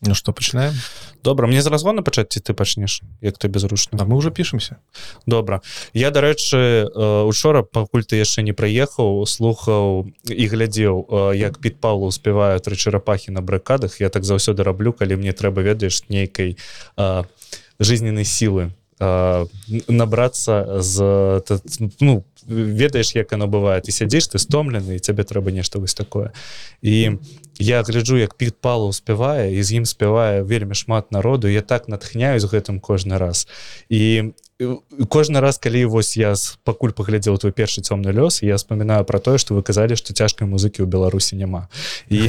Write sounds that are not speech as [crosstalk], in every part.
Ну что пачынаем добра мне з разгона пачаць ці ты пачнеш як ты безручна А мы уже пішемся добра я дарэчы учора пакуль ты яшчэ не прыехаў слухаў і глядзеў як піт павла успявае тры чарапахі на бракадах я так заўсёды раблю калі мне трэба ведаеш нейкай жизненнай сілы набрацца з ну ведаеш як оно бывает. І сядзіш ты стомлены і цябе трэба нешта вось такое і я гляджу як піт пала успявае і з ім спявае вельмі шмат народу. Я так натхняюсь гэтым кожны раз. І кожны раз калі вось я пакуль паглядзеў твой першы цёмны лёс я вспоминаю про тое что вы казалі что цяжкай музыкі ў беларусі няма і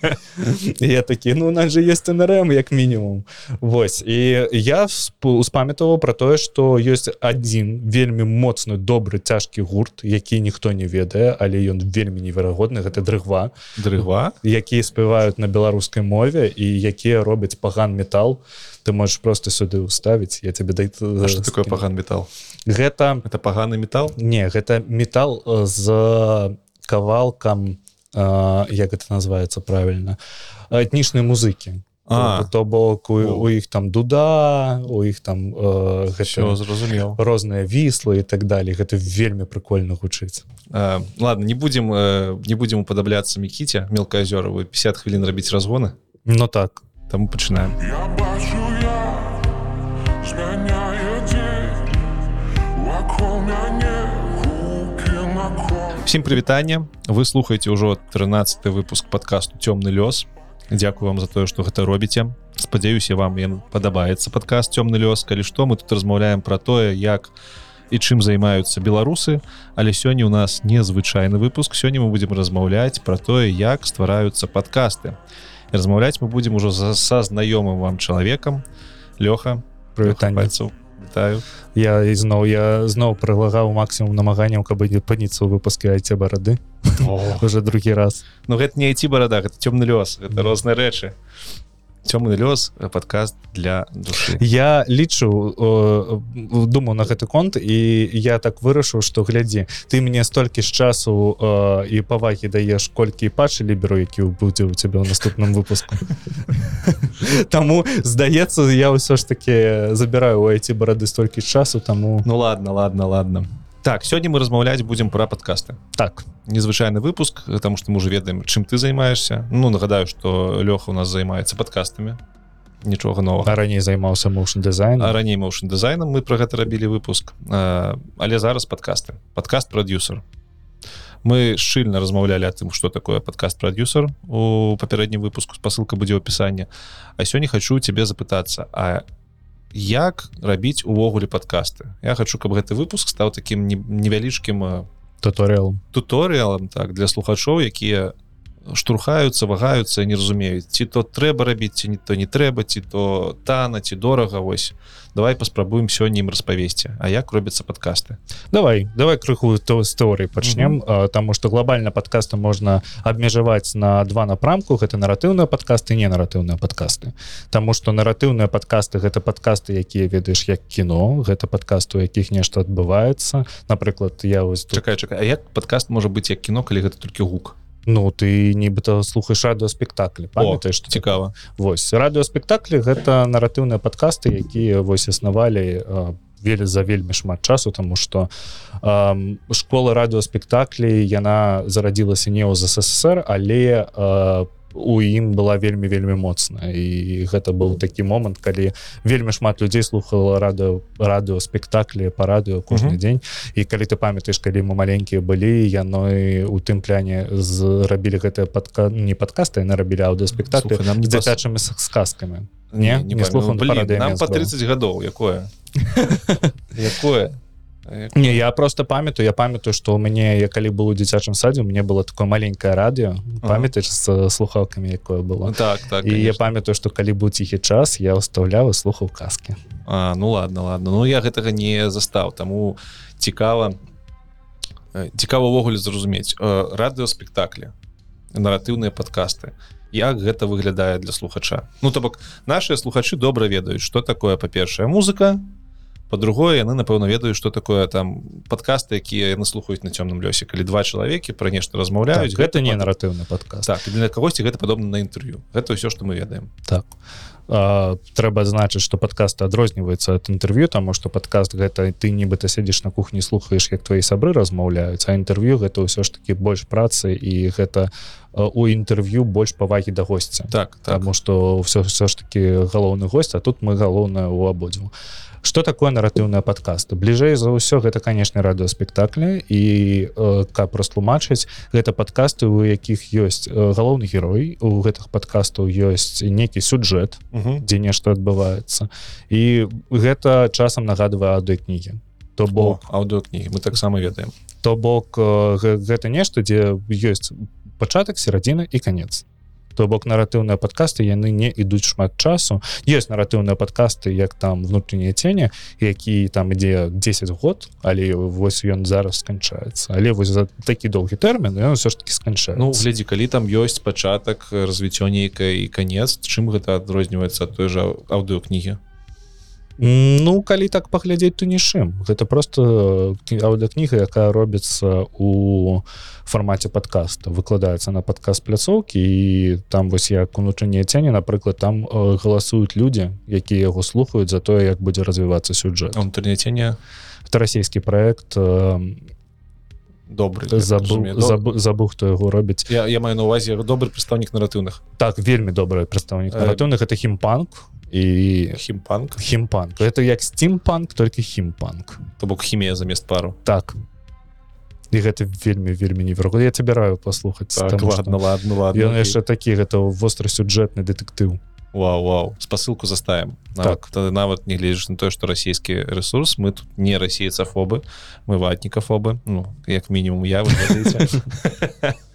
[laughs] я такі ну нас же есть нрм як мінімум Вось і я успамятаваў про тое что ёсць адзін вельмі моцны добры цяжкі гурт які ніхто не ведае але ён вельмі неверагодны гэта дрыгва дрыгва якія спяваюць на беларускай мове і якія робяць паган метал ты можешь просто сюды уставіць я тебе дай что такое паган метал гэта это паганы метал не гэта метал з кавалкам э, як это называется правильно этнічнай музыкі. А, то бок у, у іх там дуда у іх там э, все зразумеў. розныя віслы і так далее гэта вельмі прикольно гучыць. Э, ладно не будем э, не будем уподабляцца мікіце мелкаазёра вы 50 хвілін рабіць разгоны. Ну так там пачынаем всем прывітанне вы слухаеце ўжо 13 выпуск подкасту цёмны лёс Дякую вам за тое что гэта робіце спадзяюся вам ён падабаецца падкаст цёмны лёс калі што мы тут размаўляем про тое як і чым займаюцца беларусы але сёння у нас незвычайны выпуск. Сёння мы будемм размаўляць про тое як ствараюцца подкасты размаўляць мы будемм ужо за са знаёмым вам чалавекам лёха прывітанцаў вітаю я ізноў я зноў прылагаў максімум намаганняў каб не паніцца ў выпуске айце барады [laughs] уже другі раз. Ну гэта не ці барада гэта цёмны лёс это розныя рэчы цёмны лёс падкаст для душы я лічу думаў на гэты конт і я так вырашыў што глядзі ты мне столькі з часу э, і павагі даеш колькі пачылі беру які будзе у цябе ў наступным выпуску. [laughs] Таму здаецца я ўсё ж таки забіраю у эти барады столькі часу таму Ну ладно ладно ладно так сёння мы размаўляць будзем пра падкасты так. Незвычайны выпуск потому что мы уже ведаем чым ты займаешься Ну нагадаю что лёха у нас займаецца подкастамі нічога нового. Раней займаўся моушн дизайн а раней моушн дизайном мы про гэта рабілі выпуск. А, але зараз подкасты. Подкаст продюсер. Мы шчыльна размаўлялі о тым что такое подкаст продюсер у папярэднім выпуску. Спасылка будзе опісання А сёння хочу тебе запытацца а як рабіць увогуле подкасты Я хочу каб гэты выпуск стаў таким невялічкім туторыал туторыалам так для слухачоў якія штурхаюцца вагаюцца не разумеюць ці то трэба рабіць ці не то не трэба ці то тана ці дорага вось. Давай паспрабуем сёння ім распавесці А як робяцца падкасты. Давай давай крыху то з тэорыі пачнем таму што глобальна падкасты можна абмежаваць на два напрамку. Гэта наратыўныя падкасты не наратыўныя падкасты. Таму што наратыўныя падкасты гэта падкасты якія ведаеш як кіно гэта падкасту якіх нешта адбываецца. Напрыклад я вось чакай чакай як падкаст можа быць як кіно калі гэта толькі гук Ну ты нібыта слухаеш радыёспектаклі памятаеш цікава. Восьось радыёспектаклі гэта наратыўныя падкасты якія вось існавалі велі за вельмі шмат часу тому что школа радыёспектаклей яна зарадзілася не ў ЗССР але по у ім была вельмі вельмі моцная. І гэта быў такі момант калі вельмі шмат людзей слухала радыо радыо спектаклі по радыо кожны uh -huh. дзень. І калі ты памятаеш калі мы маленькія былі яны у тым пляне зрабілі гэтыя падка не падкасты яны рабілі аўдыоспектаклі нам дзіцячымі сказкамі не, не, не, не слухам, ну, блин, нам по 30 гадоў якое? [laughs] Якое не я просто памятаю я памятаю что у мяне я калі был у дзіцячым садзе мне было такое маленькое радыё памятаеш з слухалками якое было? Ну, так так і я памятаю что калі быў ціхі час я ўстаўляў слухаў казки А ну ладно ладно. Ну я гэтага не застаў таму цікава цікава ўвогуле зразумець радыёспектаклі наратыўныя падкасты як гэта выглядае для слухача? Ну то бок наши слухачы добра ведаюць что такое па-першая музыка по-другое яны напэўна ведаюць что такое там подкасты якія яны слухаюць на цёмным лёсе калі два чалавекі пра нешта размаўляюць так, гэта не наратыўны падказ так для кагосьці гэта падобна на інтэрв'ю гэта ўсё што мы ведаем. Так. А, трэба значыць что падкасты адрозніваецца ад інтэрв'ю таму что подкаст гэта ты нібыта сядзіш на кухні слухаеш як твои сябры размаўляюць а інтэрв'ю гэта ўсё ж таки больш працы і гэта у інтэрв'ю больш павагі да госця. Так, так. таму что все все ж таки галоўны гость а тут мы галоўнае у абодву что такое наратыўныя подкасты бліжэй за ўсё гэта канешне радыёспектаклі. І э, каб растлумачыць гэта подкасты у якіх ёсць э, галоўны герой. У гэтых подкастаў ёсць некі сюджэт дзе нешта адбываецца. І гэта часам нагадвае ады кнігі то бок аўдыокнігі мы таксама ведаем. То бок э, гэта нешта дзе ёсць пачатак серадзіна і конец то бок наратыўныя падкасты яны не ідуць шмат часу. Есть наратыўныя падкасты як там внутреннія цені які там ідзе 10 год але вось ён зараз сканчаецца. Але вось за такі доўгі тэрмін все ж таки сканча Ну глядзі калі там ёсць пачатак развіццё нейкай і конец чым гэта адрозніваецца той жа аўдыокнігі Ну калі так паглядзець то нішым гэта просто аўдыокніга якая робіцца у фармаце подкаста. Выкладаецца на падказ пляцоўкі і там вось як унутрэннія цені напрыклад там галасуюць людзі якія яго слухаюць за тое як будзе развівацца сюджэт унутрэнне ценя это расійскі проект добры забыў хто яго робіць я, я маю на увазе добры прадстаўнік наратыўных так вельмі добры прадстаўнік наратыўных это хімпанк і хімпанк хімпанк это як стимпанк толькі хімпанк то бок хімія замест пару. Так. І гэта вельмі вельмі неверго я цябіраю паслухаць так, ладно ладно ладно ён яшчэ такі гэта вострасюджэтны дэтэктыў Вау, вау. Спасылку заставим. Так. тады нават не гледзіш на тое что расійскі ресурс. Мы тут не расейцафобы мы ватнікафобы ну як мінімум я [laughs]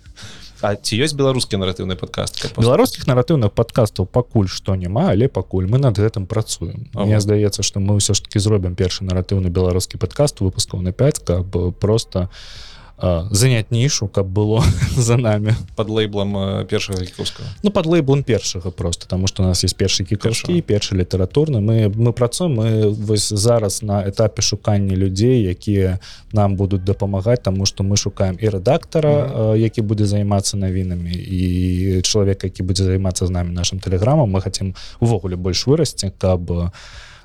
А ці ёсць беларускі наратыўны падкаст беларускіх наратыўных падкастаў пакуль што няма але пакуль мы над гэтым працуем Мне здаецца што мы ўсё ж таки зробім першы наратыўны беларускі падкаст выпускаў на 5 каб просто у занять нішу каб было [laughs] за нами под лейблом першага кікускага ну под лейблом першага просто тому что у нас есть першы кікашкі першы літаратурны. Мы мы працуем мы вось зараз на этапе шукання людзей якія нам будуць дапамагаць тому что мы шукаем і рэдактара mm -hmm. які будзе займацца навінамі і чалавек які будзе займацца з нами нашим тэлеграмам. Мы хотим увогуле больш вырасці каб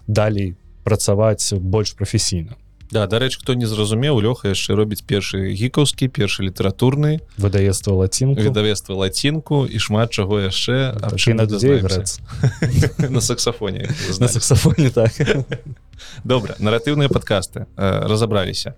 далей працаваць больш прафесійна Да, дарэч хто не зразумеў лёха яшчэ робіць першы гікаўскі першы літаратурны выдавецтва лацінку. выдавецтва лацінку і шмат чаго яшчэ [laughs] на саксафоне на саксафоне так. [laughs] Добра наратыўныя падкасты разабраліся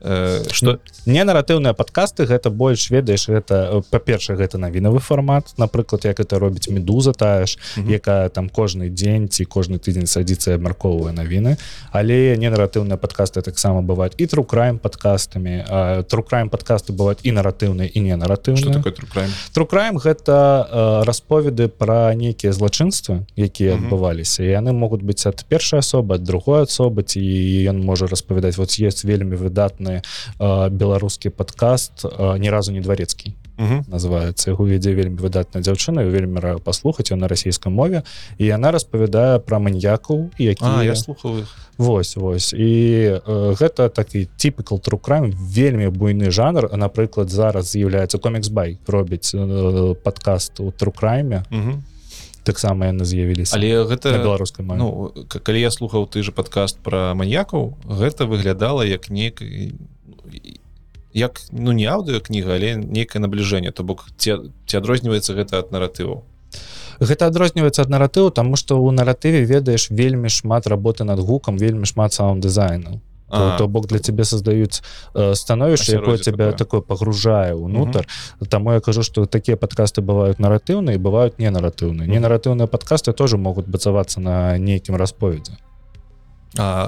что не наратыўныя подкасты гэта больш ведаеш гэта па-перша гэта навінавы фармат. Напрыклад як это робіць медуза тая ж mm -hmm. якая там кожны дзень ці кожны тыдзень садзіцца абмярковвае навіны. Але не наратыўныя подкасты таксама бываюць і трукраем подкастамі трукраем подкасты бываюць і наратыўныя і не наратыўны трукраем гэта расповеды пра нейкія злачынствы якія mm -hmm. адбываліся яны могуць быць ад першай асобы ад другой асобы ці ён можа распавядаць. Вот есть вельмі выдатны популярны э, беларускі подкаст э, ні разу не дворецкі называется яго вядзе вельмі выдатная дзяўчына вельмі раю паслухаць на расійскай мове. І яна распавядае пра маньякаў які я слухаю Вось вось. І э, гэта такі типікал трукрам вельмі буйны жанр. Напрыклад зараз з'яўляецца комікс бай робіць э, подкаст у трукрайме таксама яны з'явіліся але гэта беларускай ну, калі я слухаў ты же подкаст про маньякаў гэта выглядала як нек як ну не аўдыо кніга але нейкае набліжэнне то бок ці ці адрозніваецца гэта ад наратыву гэта адрозніваецца ад наратыву тому что у наратыве ведаеш вельмі шмат работы над гукам вельмі шмат саунд дызайну то, то бок для тебе создаюць э, становішча якое тебя такое пагружае унутр Таму я кажу что такія подкасты бывают наратыўныя бывают не наратыўныя не наратыўныя подкасты тоже могуць бацавацца на нейкім расповедзе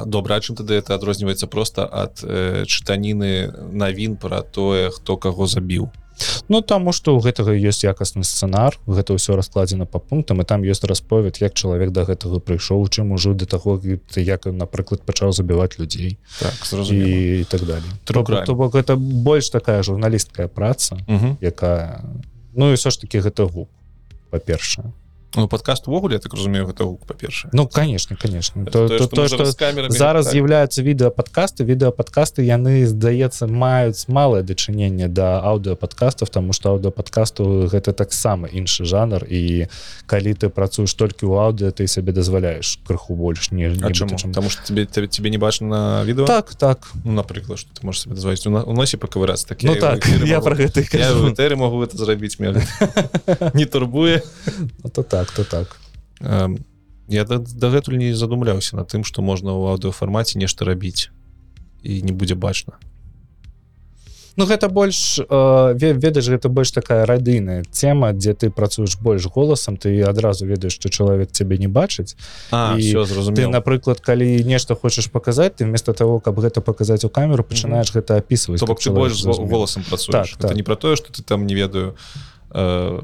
добра чым тады это адрозніваецца просто ад э, чытаніны навін пра тое хто каго забіў Ну таму што ў гэтага ёсць якасны сцэнар гэта ўсё раскладзена по пунктам і там ёсць расповед як чалавек да гэтага прыйшоў чым ужо да таго як напрыклад пачаў забіваць людзей. Так, і так далее то бок гэта больш такая журналісткая праца якая ну і ўсё ж таки гэта гук па-першае ну подкаст увогуле я так разумею гэта гук па-першае Ну конечно конечно. То, то, то, что зараз так. з'яўляюцца відэападкасты відэападкасты яны здаецца маюць малае дачыненне да аўдыопадкастаў тому что аўдыопадкасту гэта таксама іншы жанр. І калі ты працуеш толькі ў аўдыо ты сабе дазваляеш крыху больш не, чым... Таму что тебе тебе, тебе не бачна на відэо так так. Ну, напрыклад что ты можешь себе дазваць у, на- у носе паковыраць так ну так я про гэта я кажу. в этэры могу это зрабіць [laughs] не турбуе Ну, то так то так. Я да- дагэтуль не задумляўся на тым што можна ў аўдыофармаце нешта рабіць і не будзе бачна Ну гэта больш э, ве- ведаеш гэта больш такая радыйная тема дзе ты працуеш больш голасам ты адразу ведаеш што чалавек цябе не бачыць А все ты напрыклад калі нешта хочаш паказаць ты вместо того каб гэта паказаць у камеру пачынаеш гэта апісваць То бок каб ты больш з зразумеў. голасам працуеш Так, так. не про тое что ты там не ведаю э,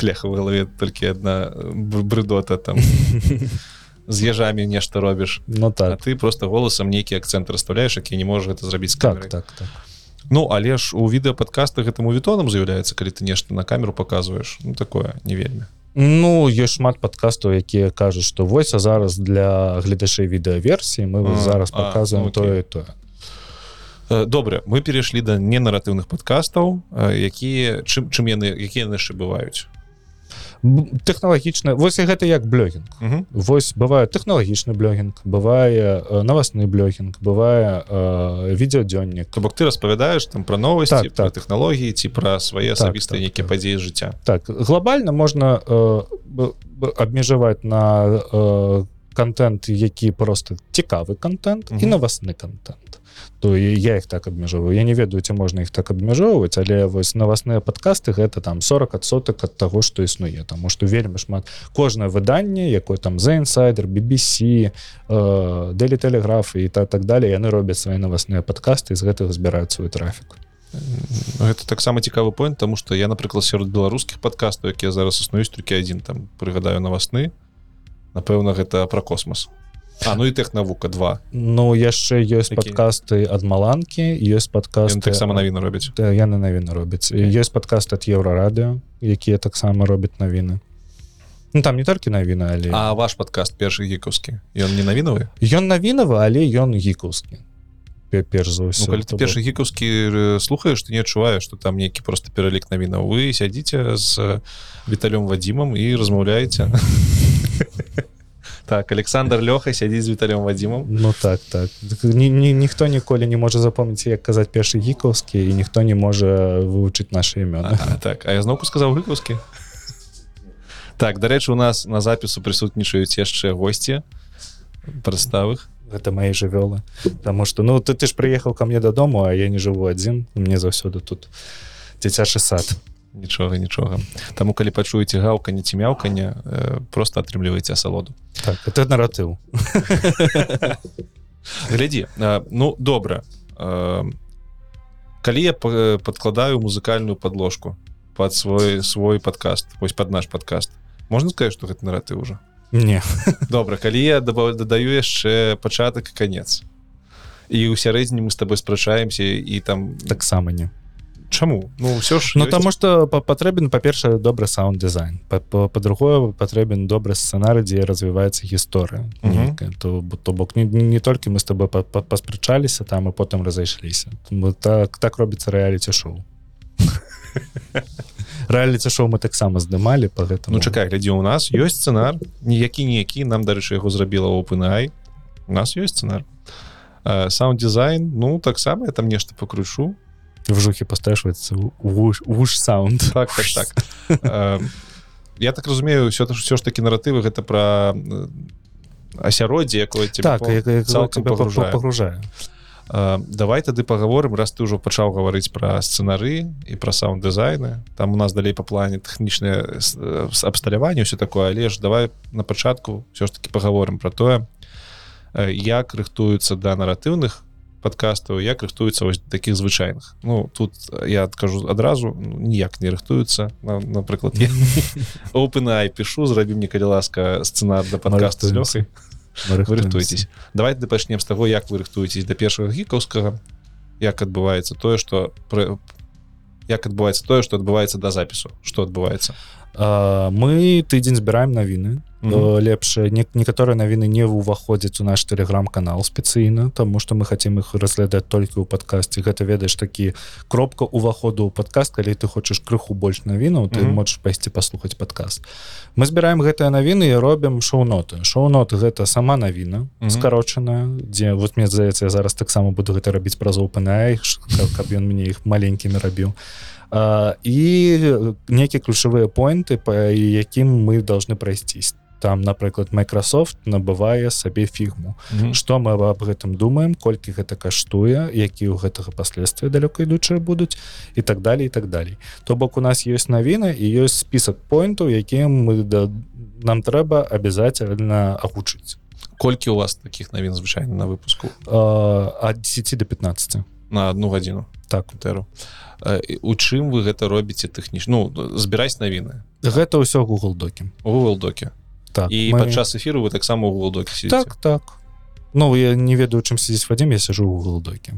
пляха в галаве толькі одна бр- брыдота там. [laughs] З ежамі нешта робіш Ну а так ты просто голасам нейкі акцэнт расставляеш які не можаш гэта зрабіць так так так. Ну але ж у відэападкастах гэтаму вітонам з'яўляецца калі ты нешта на камеру показваеш ну такое не вельмі Ну ёсць шмат падкастаў якія кажуць што вось а зараз для гледачэй відэаверсіі мы А, а, зараз а, показываем ну, тое тое Э, добра мы перейшлі да ненаратыўных падкастаў э, якія чым чым яны якія яны яшчэ бываюць тэхналагічна вось і гэта як блогінг Мгм. Вось бывае тэхналагічны блогінг бывае навасны блогінг бывае э, відеадзённік То бок ты распавядаеш там пра новасці Так, так. тэхналогіі ці пра свае Так, асабістыя так, нейкія так. падзеі жыцця так глобальна можна э, абмежаваць на э, контент які просто цікавы контент і Мгм. навасны контент то я их так абмяжоўваю я не ведаю ці можна іх так абмяжоўваць але вось навасныя падкасты гэта там 40 адсотак ад таго што існуе. Тому что вельмі шмат. Кожнае выданне якое там за інсайдер BBC дэлі тэлеграф і та так далее яны робяць свае навасныя падкасты з гэтага збіраюць свой трафік. Гэта таксама цікавы point тому что я напрыклад сярод беларускіх падкастаў якія зараз існуюць толькі адзін там прыгадаю навасны напэўна гэта пра космос А ну і тэхнавука 2 Ну яшчэ ёсць Які? падкасты ад маланкі ёсць падкасты Ён таксама навіны робяць Да, яны навіны робяць. Okay. ёсць падкаст ад еўрарадыо якія таксама робяць навіны. Ну, там не толькі навіны але А ваш падкаст першы гікаўскі? Ён не навінавы? Ён навінавы але ён гікаўскі. Пе- перш за Ну, ўсё калі ты першы гікаўскі э, слухаеш ты не адчуваеш што там нейкі просто пералік навінаў. Вы сядзіце з віталём вадзімам і размаўляеце [laughs] так Александр лёха сядзіць з віталём вадзімам Ну так так. Ні, ні, ніхто ніколі не можа запомніць як казаць першы гікаўскі і ніхто не можа вывучыць нашы імёны А, так а я зноўку сказаў гыкаўскі так дарэчы у нас на запісу прысутнічаюць яшчэ госці прадставых гэта мои жывёлы Таму что ну ты ты ж прыехаў ко мне дадому а я не жыву адзін мне заўсёды тут дзіцячы сад нічога нічога. Таму калі пачуеце гаўканне ці мяўканне э, просто атрымліваеце асалоду. Так это наратыў. [laughs] Глядзі э, ну добра. Э, калі я па- подкладаю музыкальную подложку под свой свой подкаст вось под наш подкаст можна сказать что гэта нараты уже не. [laughs] Добра калі я дабав- дадаю яшчэ пачатак і канец. І ў сярэдзіне мы с тобой спрачаемся і там таксама не чаму? Ну все ж Ну таму па- патрэбен па-першае добры саунд дызайн па-другое патрэбен добры сцэнары дзе развіваецца гісторыя то то бок не, не, толькі мы з тобой па- па- паспрачаліся там і потым разышліся. Так так робіцца рэаліці шоу [laughs] рэаліці шоу мы таксама здымалі по гэтаму. Ну чакай глядзі у нас ёсць сцэнар ніякі ніякі нам дарэчы яго зрабіла OpenAI. У нас ёсць сцэнар. Саунд дизайн ну таксама я там нешта покручу вжухі пасташваецца вуш вуш саунд так так так. Э, я так разумею все все ж таки наратывы гэта про асяроддзе якое тебе так цалкам пагружае. пагружае Э, давай тады паговорым раз ты ўжо пачаў гаварыць пра сцэнары і пра саунд дызайны там у нас далей па плане тэхнічнае э, абсталяванне все такое. Але ж давай на пачатку все ж таки паговорым про тое э, як рыхтуюцца да наратыўных подкастаў як рыхтуецца вось таких звычайных. Ну тут я адкажу адразу ніяк не рыхтуюцца на, напрыклад я [laughs] OpenAI пишу зрабі мне калі ласка сцэнар да подкаста з вы рыхтуетесь. давайте пачнем з таго як вы рыхтуетесь да першага гікаўскага. Як адбываецца тое что пры... як адбываецца тое что адбываецца да запісу. Что адбываецца? а, мы тыдзень збіраем навіны. Лепшае не, некаторыя навіны не ўваходзяць у наш телеграм-канал спецыйна тому что мы хотим их разглядаць толькі ў подкасте гэта ведаеш такі кропка уваходу ў подкаст калі ты хочаш крыху больш навінаў ты mm -hmm. можешь пайсці паслухаць подкаст мы збіраем гэтыя навіны і робім шоу-ноты. Шоу-ноты гэта сама навіна mm -hmm. скарочаная дзе вот мне здаецца я зараз таксама буду гэта рабіць праз open каб ён мне іх маленькімі рабіў. а, і нейкія ключавыя поинты по якім мы должны прайсцісь там напрыклад Microsoft набывае сабе фігму mm -hmm. что мы об гэтым думаем колькі гэта каштуе які ў гэтага паследствия далёка ідучыя будуць і так далее і так далей то бок у нас есть навіна і ёсць список поинтаў якім мы да нам трэба обязательно агучыць колькі у вас таких навін звычайна на выпуску? От 10 до 15 на одну гадзіну так. Тэру у чым вы гэта робіце тэхніч ну збіраць навіны? Гэта ўсё google докі. Google докі. Так і мы... падчас эфіру вы таксама у голдоке так так. Ну я не ведаю чым сидзіць вадзім я сижу у голдоке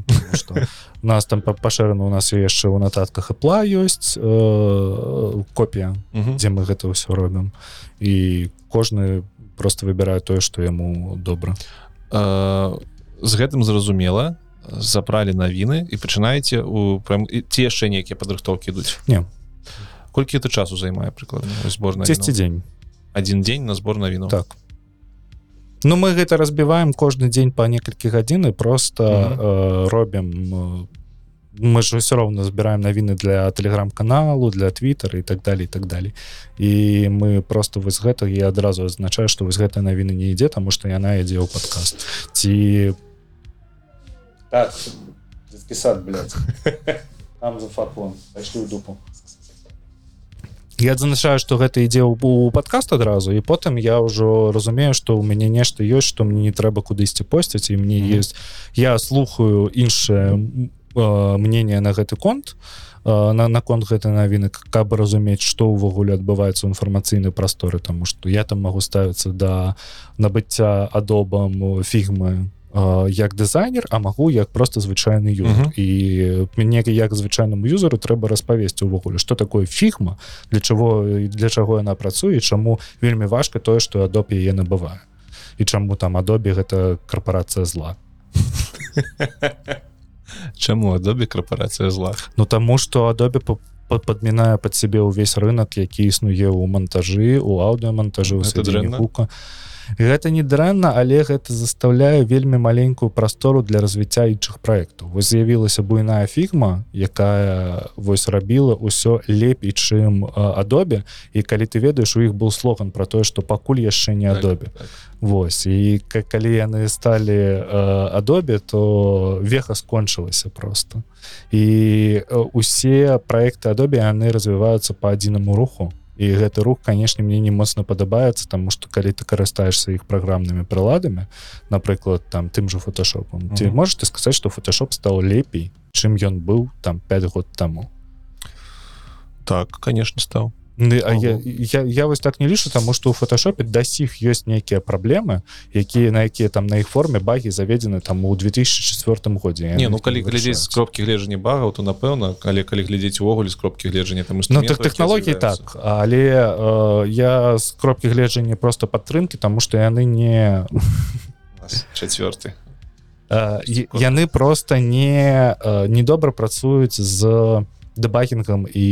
нас там пашырана у нас яшчэ ў нататках іпла ёсць э, копія дзе мы гэта ўсё робім. І кожны просто выбірае тое што яму добра. Э, з гэтым зразумела забралі навіны і пачынаеце у прям ці яшчэ нейкія падрыхтоўкі ідуць? Не. Колькі это часу займае прыкладна зборна 10 дзень. Один дзень на збор навіну так. Ну мы гэта разбіваем кожны дзень по некалькі гадзіны просто mm -hmm. э, робім э, мы ж все роўно збіраем навіны для телеграм-каналу для твиттера і так далее і так далей. І мы просто вось гэта я адразу азначаю что вось гэта навіны не ідзе тому что яна ідзе ў подкаст ці так, сад, [laughs] там за фаплон дупу. Я адзначаю что гэта ідзе у подкаст адразу і потым я ўжо разумею что у мяне нешта ёсць что мне не трэба кудысьці посціць і мне mm -hmm. есть. Я слухаю іншае э, мнение на гэты конт э, на наконт гэтай навіны каб разумець что ўвогуле адбываецца ў інфармацыйнай прасторы тому что я там могу ставіцца да набыцця адобам фігмы як дызайнер а магу як просто звычайны юзер. Uh -huh. і мне як звычайнаму юзеру трэба распавесці увогуле что такое фігма для чаго для чаго яна працуе чаму вельмі важка тое что адоб яе набывае. І чаму там адобе гэта карпорацыя зла. [laughs] Чаму адобе карпорацыя зла? Ну таму что адобе по падмінае под сябе ўвесь рынок які існуе ў монтажы у аўдыомонтажы гука гэта не дрэнна але гэта заставляе вельмі маленькую прастору для развіцця іншых проектаў вось з'явілася буйная фігма якая вось рабіла ўсё лепей чым адобе і калі ты ведаеш у іх был слоган про тое что пакуль яшчэ не адобе так, так. Вось. І калі яны сталі адобе то веха скончылася просто і усе проекты адобе яны развіваюцца по адзінаму руху і гэты рух канешне мне не моцна падабаецца тому что калі ты карыстаешься іх праграмнымі прыладамі напрыклад там тым же фотошопом mm -hmm. ці можете сказаць что фотошоп стаў лепей чым ён быў там 5 год таму так конечно стаў А я, я, я вось так не лішу таму што ў фотошопе да сіх ёсць нейкія праблемы якія на якія там на іх форме багі заведзены там у 2004 годзе не ну калі глядзець кропкі гледжання багаў то напэўна але калі глядзець увогуле з кропкі гледжання там ну, так тэхналогій так але э, я з кропкі гледжання просто падтрымки тому что яны не э, яны просто не э, недобра працуюць з дэбагінгам і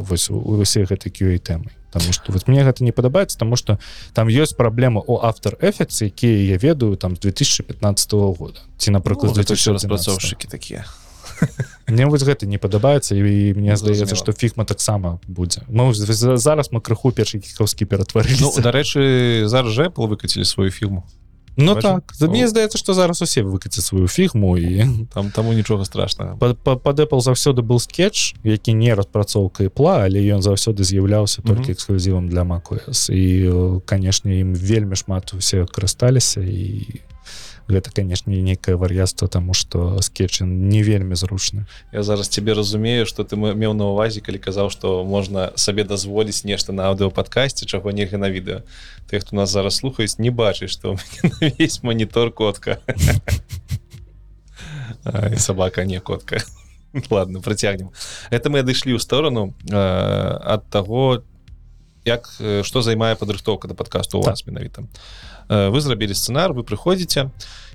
вось усе гэтай QA тэмы Таму что вот мне гэта не падабаецца тому что там ёсць праблема у автор эфекце якія я ведаю там з 2015 года. Ці напрыклад ну, распрацоўшчыкі такія мне вось гэта не падабаецца і мне здаецца что фігма таксама будзе мы зараз мы крыху першы кікаўскі ператварылі ну, дарэчы зараз жа пол выкацілі сваю фірму Ну Бачу? так. Мне здаецца что зараз усе выкаце сваю фігму і [laughs] там таму нічога страшного. Под Apple заўсёды был скетч які не распрацоўка пла але ён заўсёды з'яўляўся толькі эксклюзівам для macOS і канешне ім вельмі шмат усе карысталіся і гэта канешне нейкае вар'яцтва тому что скетч не вельмі зручны. Я зараз тебе разумею что ты меў на увазе калі казаў что можна сабе дазволіць нешта на аўдыопадкасці чаго нельга на відэа. Ты хто нас зараз слухаюць не бачыць что [laughs] есть монітор котка. Собака не котка. [laughs] Ладно процягнем это мы адышлі ў сторону ад того як што займае падрыхтоўка да падкасту у вас менавіта вы зрабілі сцэнар вы прыходзіце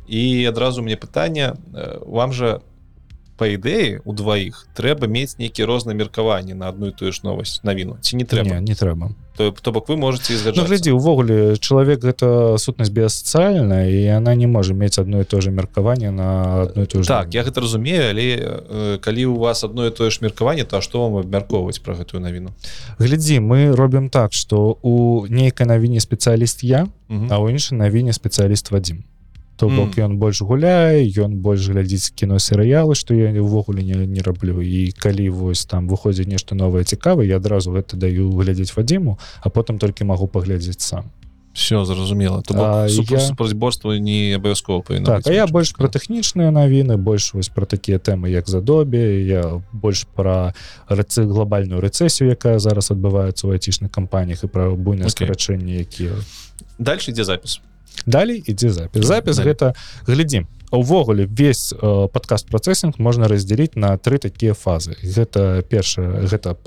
і адразу мне пытанне вам жа по ідэі у дваіх трэба мець нейкі розныя меркаванні на одну і тую ж новасць навіну ці не трэба не, не трэба то, то бок вы можете ну, глядзі увогуле чалавек гэта сутнасць біасацыяльная і она не можа мець одно і то же меркаванне на одну ту так я гэта разумею але э, калі у вас одно і тое ж меркаванне то што вам абмяркоўваць про гэтую навіну? Глядзі мы робім так что у нейкай навіне спецыяліст я а ў іншай навіне спецыяліст Вадзім то бок ён mm. больш гуляе ён больш глядзіць кіно серыялы што я увогуле не, не раблю. І калі вось там выходзіць нешта новае цікава я адразу гэта даю глядзець вадзіму а потым толькі магу паглядзець сам. Все зразумела. Супрацьборства я... не абавязкова так, я больш пра тэхнічныя навіны больш вось пра такія тэмы як задобе я больш пра рэцы глобальную рэцэсію якая зараз адбываецца ў айцічных кампаніях і пра буйныя okay. скарачэнні якія. Дальше ідзе запіс далей ідзе запіс. Запіс гэта глядзім увогуле весь э, падкаст працэсінг можна раздзяліць на тры такія фазы. Гэта першая гэта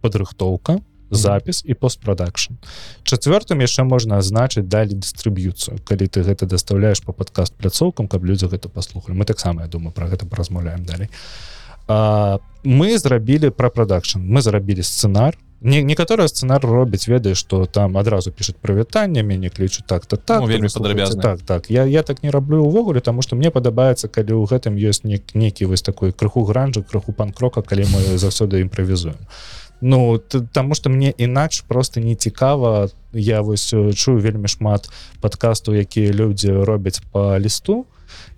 падрыхтоўка запіс і постпрадакшн. Чавёртым яшчэ можна азначыць далі дыстрыб'юцыю калі ты гэта даставляешь по падкаст пляцоўкам каб людзі гэта паслухалі. Мы таксама я думаю про гэта размаўляем далей. А, мы зрабілі пра прадакшн. Мы зрабілі сцэнар некаторыя сцэнар робяць ведае что там адразу пишет прывітанне мяне клічу так-то так вельмі падрабязна так так. Я я так не раблю увогуле тому что мне падабаецца калі ў гэтым ёсць не нейкі вось такой крыху гранжа крыху панкрока калі мы заўсёды імправізуем Ну таму что мне інакш просто не цікава. Я вось чую вельмі шмат подкасту якія людзі робяць по лісту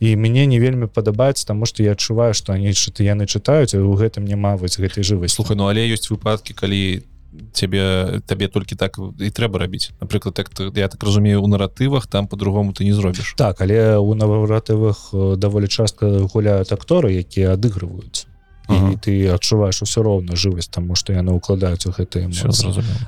і мне не вельмі падабаецца тому что я адчуваю что они что-то яны чытаюць у гэтым няма вось гэтай жывай слухай ну але ёсць выпадкі калі ты цябе табе толькі так і трэба рабіць напрыклад так я так разумею у наратывах там по-другому ты не зробіш. Так але у наваратывах э, даволі частка гуляют акторы якія адыгрываюць і ты адчуваеш усё роўна жывасць таму што яны ўкладаюць у гэты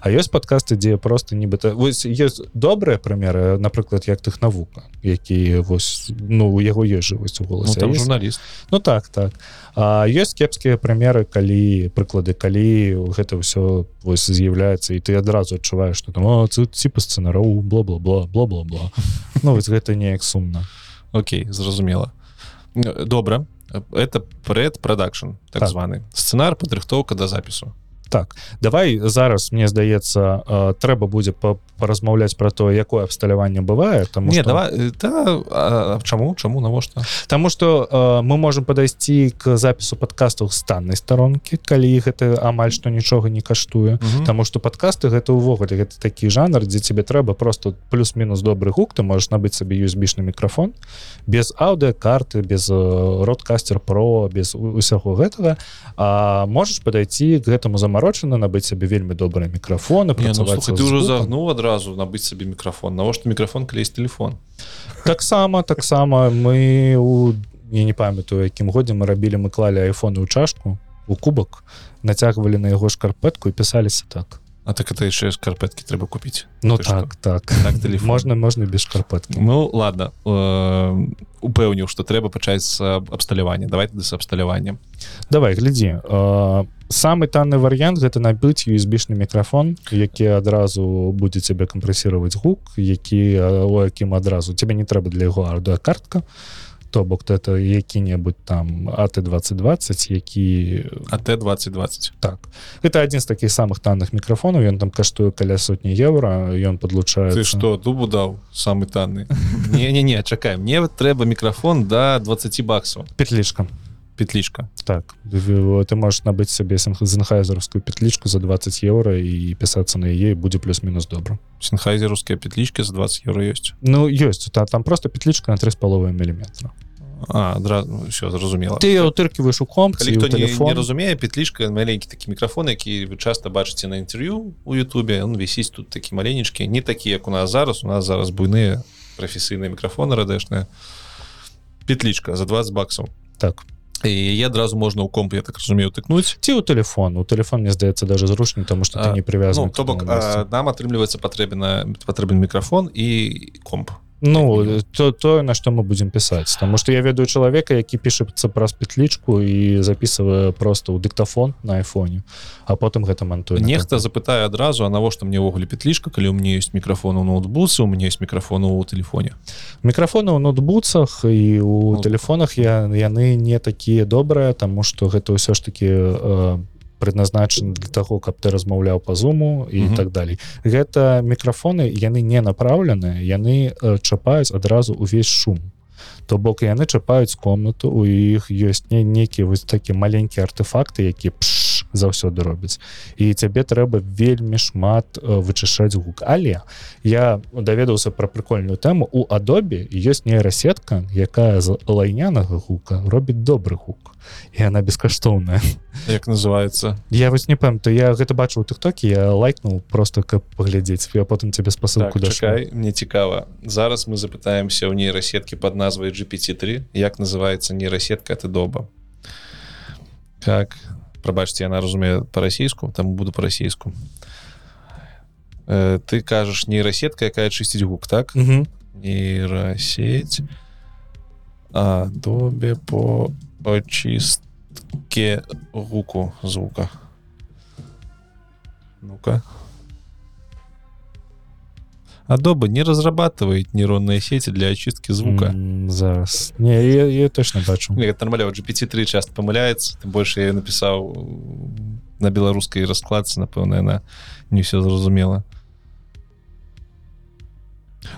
А ёсць падкасты дзе просто нібыта вось ёсць добрыя прымеры напрыклад як тых навука які вось ну у яго ёсць жывасць у голасе ну, журналіст Ну так так. А ёсць кепскія прымеры калі прыклады калі гэта ўсё вось з'яўляецца і ты адразу адчуваеш што там ціпа сцэнароў бла-бла-бла бла-бла-бла [laughs] Ну вось гэта неяк сумна. Окей зразумела добра это предпрадакшн так, так. званы сцэнар падрыхтоўка да запісу так давай зараз мне здаецца э, трэба будзе паразмаўляць про то якое абсталяванне бывае там не что... давай та, чаму чаму навошта? Таму что э, мы можем подайсці к запісу подкастаў станнай старонкі калі гэта амаль што нічога не каштуе. Таму что подкасты гэта увогуле гэта такі жанр дзе тебе трэба просто плюс-мінус добры гук ты можешь набыць сабе юзбічны мікрафон без аўдыокарты без родкастер про без усяго гэтага. А можешь подойти к гэтаму замарочана набыць сабе вельмі добрыя мікрафоны ну, ты уже загнул адразу адразу набыць сабе мікрафон навошта мікрафон калі есть телефон таксама таксама мы у я не памятаю якім годзе мы рабілі мы клалі айфоны ў чашку у кубак нацягвалі на яго шкарпэтку і пісаліся так А так это яшчэ шкарпэткі трэба купіць Ну Ты так што? так, так можна можна без шкарпэткі Ну ладно. Э, упэўніў што трэба пачаць з абсталявання давай з абсталяваннем давай глядзі э, самы танны варыянт гэта набыць юзбічны мікрафон які адразу будзе цябе кампрэсіраваць гук які у якім адразу тебе не трэба для яго ардуакартка. то бок это які-небудзь там АТ 2020 які АТ 2020 так. Это адзін з такіх самых танных мікрафонаў ён там каштуе каля сотні еўра ён падлучае что дубу даў самы танны [laughs] не не не чакай мне трэба мікрафон до да 20 баксаў петлічка петлічка так ты можешь набыць сабе сенхайзерскую петлічку за 20 еўра і пісацца на яе будзе плюс-мінус добра сенхайзерскія петлічкі за 20 еўра ёсць ну ёсць та, там просто петлічка на три з паловы міліметра все зразумела ты утыркиваешь у комп телефон. разумее петлічка маленькі такі мікрафон які вы часто бачыце на інтерв'ю у Ютубе он вісіць тут такі маленечкі не такі як у нас зараз. У нас зараз буйныя прафесійныя мікрафоны радэшныя петлічка за 20 баксаў так. І адразу можна ў комп я так разумею тыкнуць ці ў телефон. У телефон мне здаецца даже зручным тому что ты не привязан ну, то бок нам атрымліваецца патрэбна патрэбен мікрафон і комп Ну то тое на што мы будзем пісаць Таму што я ведаю чалавека які пішацца праз петлічку і записывае просто ў дыктафон на айфоне а потым гэта мантуе нехта запытае адразу а навошта мне ўвогуле петлічка калі у мне есть мікрафон у ноутбуцы у меня есть мікрафон у тэлефоне? Мікрафоны ў ноутбуцах і у Ну. тэлефонах я яны не такія добрыя таму што гэта ўсё ж таки э, предназначаны для таго каб ты размаўляў по зуму і Мгм. так далей гэта мікрафоны яны не направленыя яны э, чапаюць адразу увесь шум то бок яны чапаюць комнату у іх ёсць не нейкія вось такі маленькія артефакты які пш, заўсёды робяць і цябе трэба вельмі шмат э, вычышаць гук. Але я даведаўся про прикольную тэму. У адобе ёсць нейрасетка якая з лайнянага гука робіць добры гук. І она бескаштоўная. Як называется я вось не памятаю я гэта бачу у тыктоке я лайкнул просто каб паглядзець я потым тебе спасылку так, да чакай, мне цікава. Зараз мы запытаемся ў нейрасеткі под назвай GPT3 як называется нейрасетка ты доба? Как прабачце яна разумее по-расійску там буду по-расійску э, ты кажаш нейрасетка якая чысціць гук так Мгм. нейросеть Adobe по очистке гуку звука. Ну-ка. Adobe не разрабатывает нейронные сети для очистки звука. М, зараз не я, я точно бачу Не, это нормально, вот GPT-3 часто помыляется, тем больше я написал на белорусской раскладце, напэўна, она не все зразумела.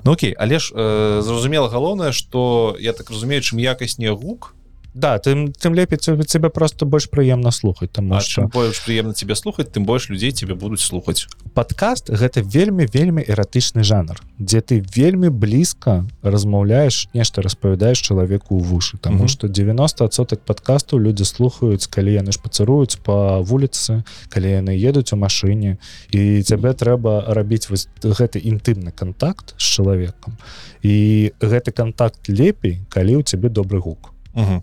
Ну окей, але ж э, зразумела галоўнае, што я так разумею, чым якаснее гук, да тым тым лепей цябе просто больш прыемна слухаць чым што больш прыемна тебе слухаць, тым больш людзей тебе будуць слухаць. падкаст гэта вельмі вельмі эратычны жанр дзе ты вельмі блізка размаўляеш нешта распавядаеш чалавеку ў вушы Таму Мгм. што 90сотак падкасту людзі слухаюць калі яны шпацыруюць по вуліцы калі яны едуць у машыне і цябе трэба рабіць вось гэты інтымны контакт з чалавекам і гэты контакт лепей калі ў цябе добры гук Угу.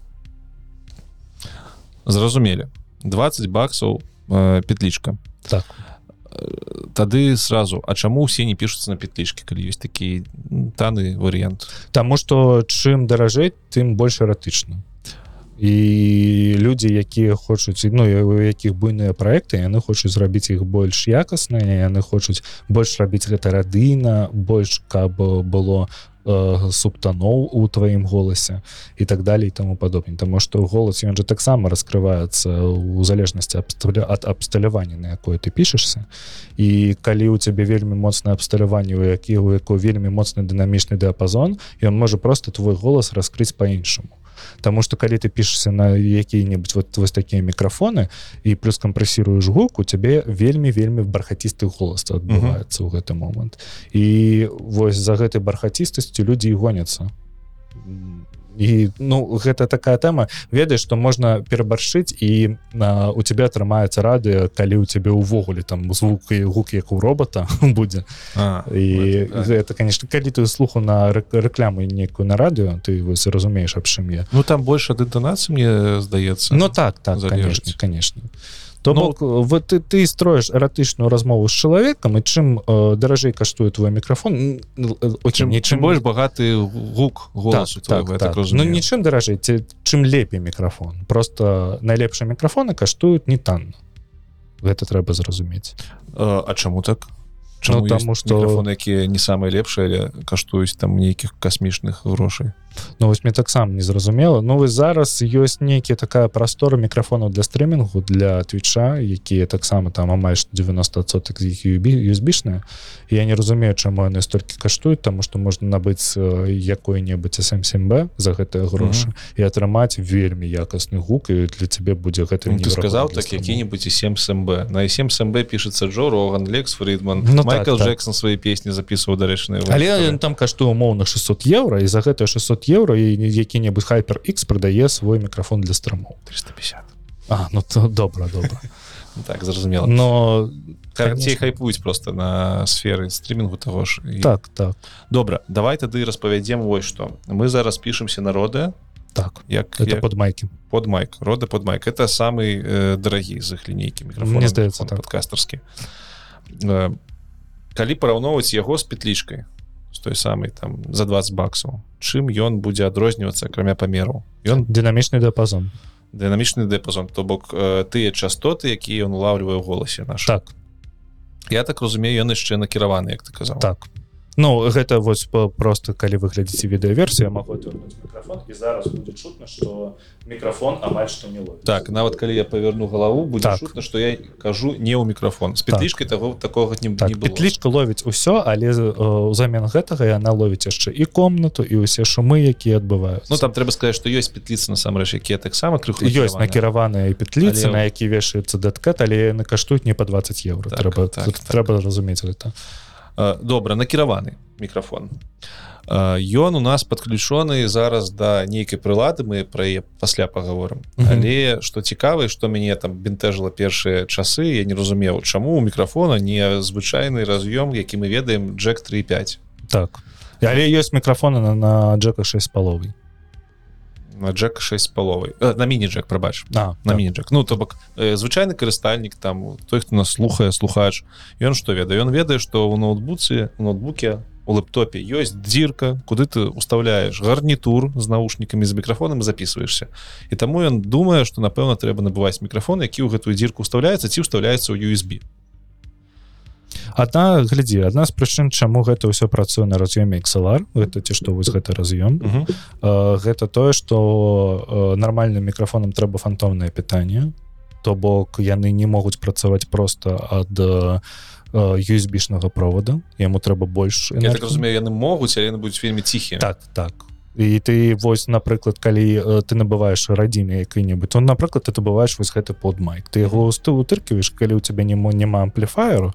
Зразумелі. 20 баксаў э, петлічка. так Тады сразу А чаму ўсе не пішуцца на петлічкі, калі ёсць такі таны варыянт. Таму што чым даражэй тым больш эратычна і людзі якія хочуць ну у якіх буйныя праекты яны хочуць зрабіць іх больш якасныя яны хочуць больш рабіць гэта радыйна больш каб было э, субтаноў у тваім голасе і так далей таму падобне Таму што голас ён жа таксама раскрываецца у залежнасці абсталя ад абсталявання на якое ты пішешся і калі у цябе вельмі моцнае абсталяванне у які у якой вельмі моцны дынамічны дыапазон ён можа просто твой голас раскрыць по-іншаму Таму што калі ты пішешся на якія-небудзь вот вось такія мікрафоны і плюс кампрэсіруеш гук у цябе вельмі вельмі бархацісты голас адбываецца ў гэты момант і вось за гэтай бархацістасцю людзі і гоняцца і ну гэта такая тэма ведаеш што можна перабаршыць і а, у тебя атрымаецца радыё калі у цябе ўвогуле там звук і гук як у робота [laughs] будзе А, і вот, да. гэта конечно калі ты слуху на рэк- рэкламу некую на радыё ты вось разумееш аб чым я Ну там больш ад інтанацыі мне здаецца. Ну так так залежыць. конечно конечно то Ну- бок вот ты ты строіш эратычную размову з чалавекам і чым э, даражэй каштуе твой мікрафон чым, чым больш багаты гук голасу так, так, так. ну нічым даражэй ці чым лепей мікрафон просто найлепшыя мікрафоны каштуюць не танна гэта трэба зразумець А чаму так? Ну, таму што- мікрафоны, якія не самыя лепшыя, каштуюць там нейкіх касмічных грошай. Ну вось мне таксама не зразумела Ну вось зараз ёсць нейкія такая прастора мікрафонаў для стрымінгу для твіча якія таксама там амаль што 90соток з іх юзбічныя. Я не разумею чаму яны столькі каштуюць таму што можна набыць якое-небудзь SM7B за гэтыя грошы і атрымаць вельмі якасны гук і для цябе будзе гэта Ну, ты для так які-небудзь і 7 СМБ на 7 СМБ пішацца Джо Роган Лекс Фридман. Ну, ну, так, Майкл так. Джексон свае песні записываў дарэчныя Але там каштуе умоўна 600 еўра і за гэтыя 600 еўра і які-небудзь хайпер X прадае свой мікрафон для страмоў 350 А ну то добра добра [laughs] так зразумела но карацей хайпуюць просто на сферы стрімінгу таго ж і... так так. Добра давай тады распавядзем вось што мы зараз пішемся народы так як, это як под майки под майк рода под майк. Это самый э, дарагі з іх лінейкі мікрафон Мне здаецца, так. подкастарскі э, калі параўноўваць яго з петлічкай з той самай там за 20 баксаў чым ён будзе адрознівацца акрамя памеру ён дынамічны дыапазон дынамічны дыапазон то бок э, тыя частоты якія ён улавлівае голасе наш так. Я так разумею ён яшчэ накіраваны як ты казаў так Ну гэта вось просто калі вы глядзіце відэаверсію могу адвярнуць мікрафон і зараз будзе чутно что мікрафон амаль што не ловіць. так нават калі я паверну галаву будзе Так. чутно што я кажу не ў мікрафон з петлічкай таго такога не, так, петлічка ловіць усё але узамен гэтага яна ловіць яшчэ і комнату і ўсе шумы якія адбываюцца Ну там трэба сказаць што ёсць петліцы насамрэч якія таксама крыху ёсць накіраваныя. петліцы Але- на які вешаецца дэткат але яны каштуюць не по 20 евро Так, трэба так, так. трэба разумець гэта Э, добра накіраваны мікрафон. Э, ён у нас подключоны зараз да нейкай прылады мы пра яе пасля паговорым. Мгм. але што цікава што мяне там бянтэжыла першыя часы я не разумеў чаму у мікрафона не звычайны раз'ём які мы ведаем джек 35 так. Але ёсць мікрафоны на, на джека 6 паловай на джек 6 паловай э, на міні-джек прабач а, на так. міні-джек ну то бок э, звычайны карыстальнік там той хто нас слухае слухач. Ён што ведае ён ведае што ў ноутбуцы ноутбуке у лэптопе ёсць дзірка куды ты уставляеш гарнітур з наушнікамі з мікрафонам записываешься. І таму ён думае што напэўна трэба набываць мікрафон які ў гэтую дзірку уставляецца ці ўставляецца ў USB адна глядзі адна з прычын чаму гэта ўсё працуе на раз'ёме XLR гэта ці што вось гэта раз'ём. Мгм. Э, гэта тое что нармальным мікрафонам трэба фантомнае пытанне. То бок яны не могуць працаваць просто ад USB-шнага провода яму трэба больш Я так разумею яны могуць але яны будуць вельмі ціхія. Так так. І ты вось напрыклад калі э, ты набываеш радзіны які-небудзь то напрыклад ты бываеш вось гэты под майк. Ты яго ты утыркиваеш калі у тебя не няма ампліфаеру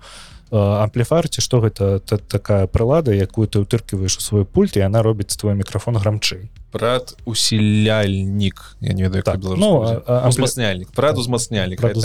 ампліфар ці што гэта та, такая прылада якую ты утыркиваеш у свой пульт і она робіць твой мікрафон грамчэй брат усіляльнік я не ведаю Так, ну, а- а- ампли- узмацняльнік прад узмацняльнік хай так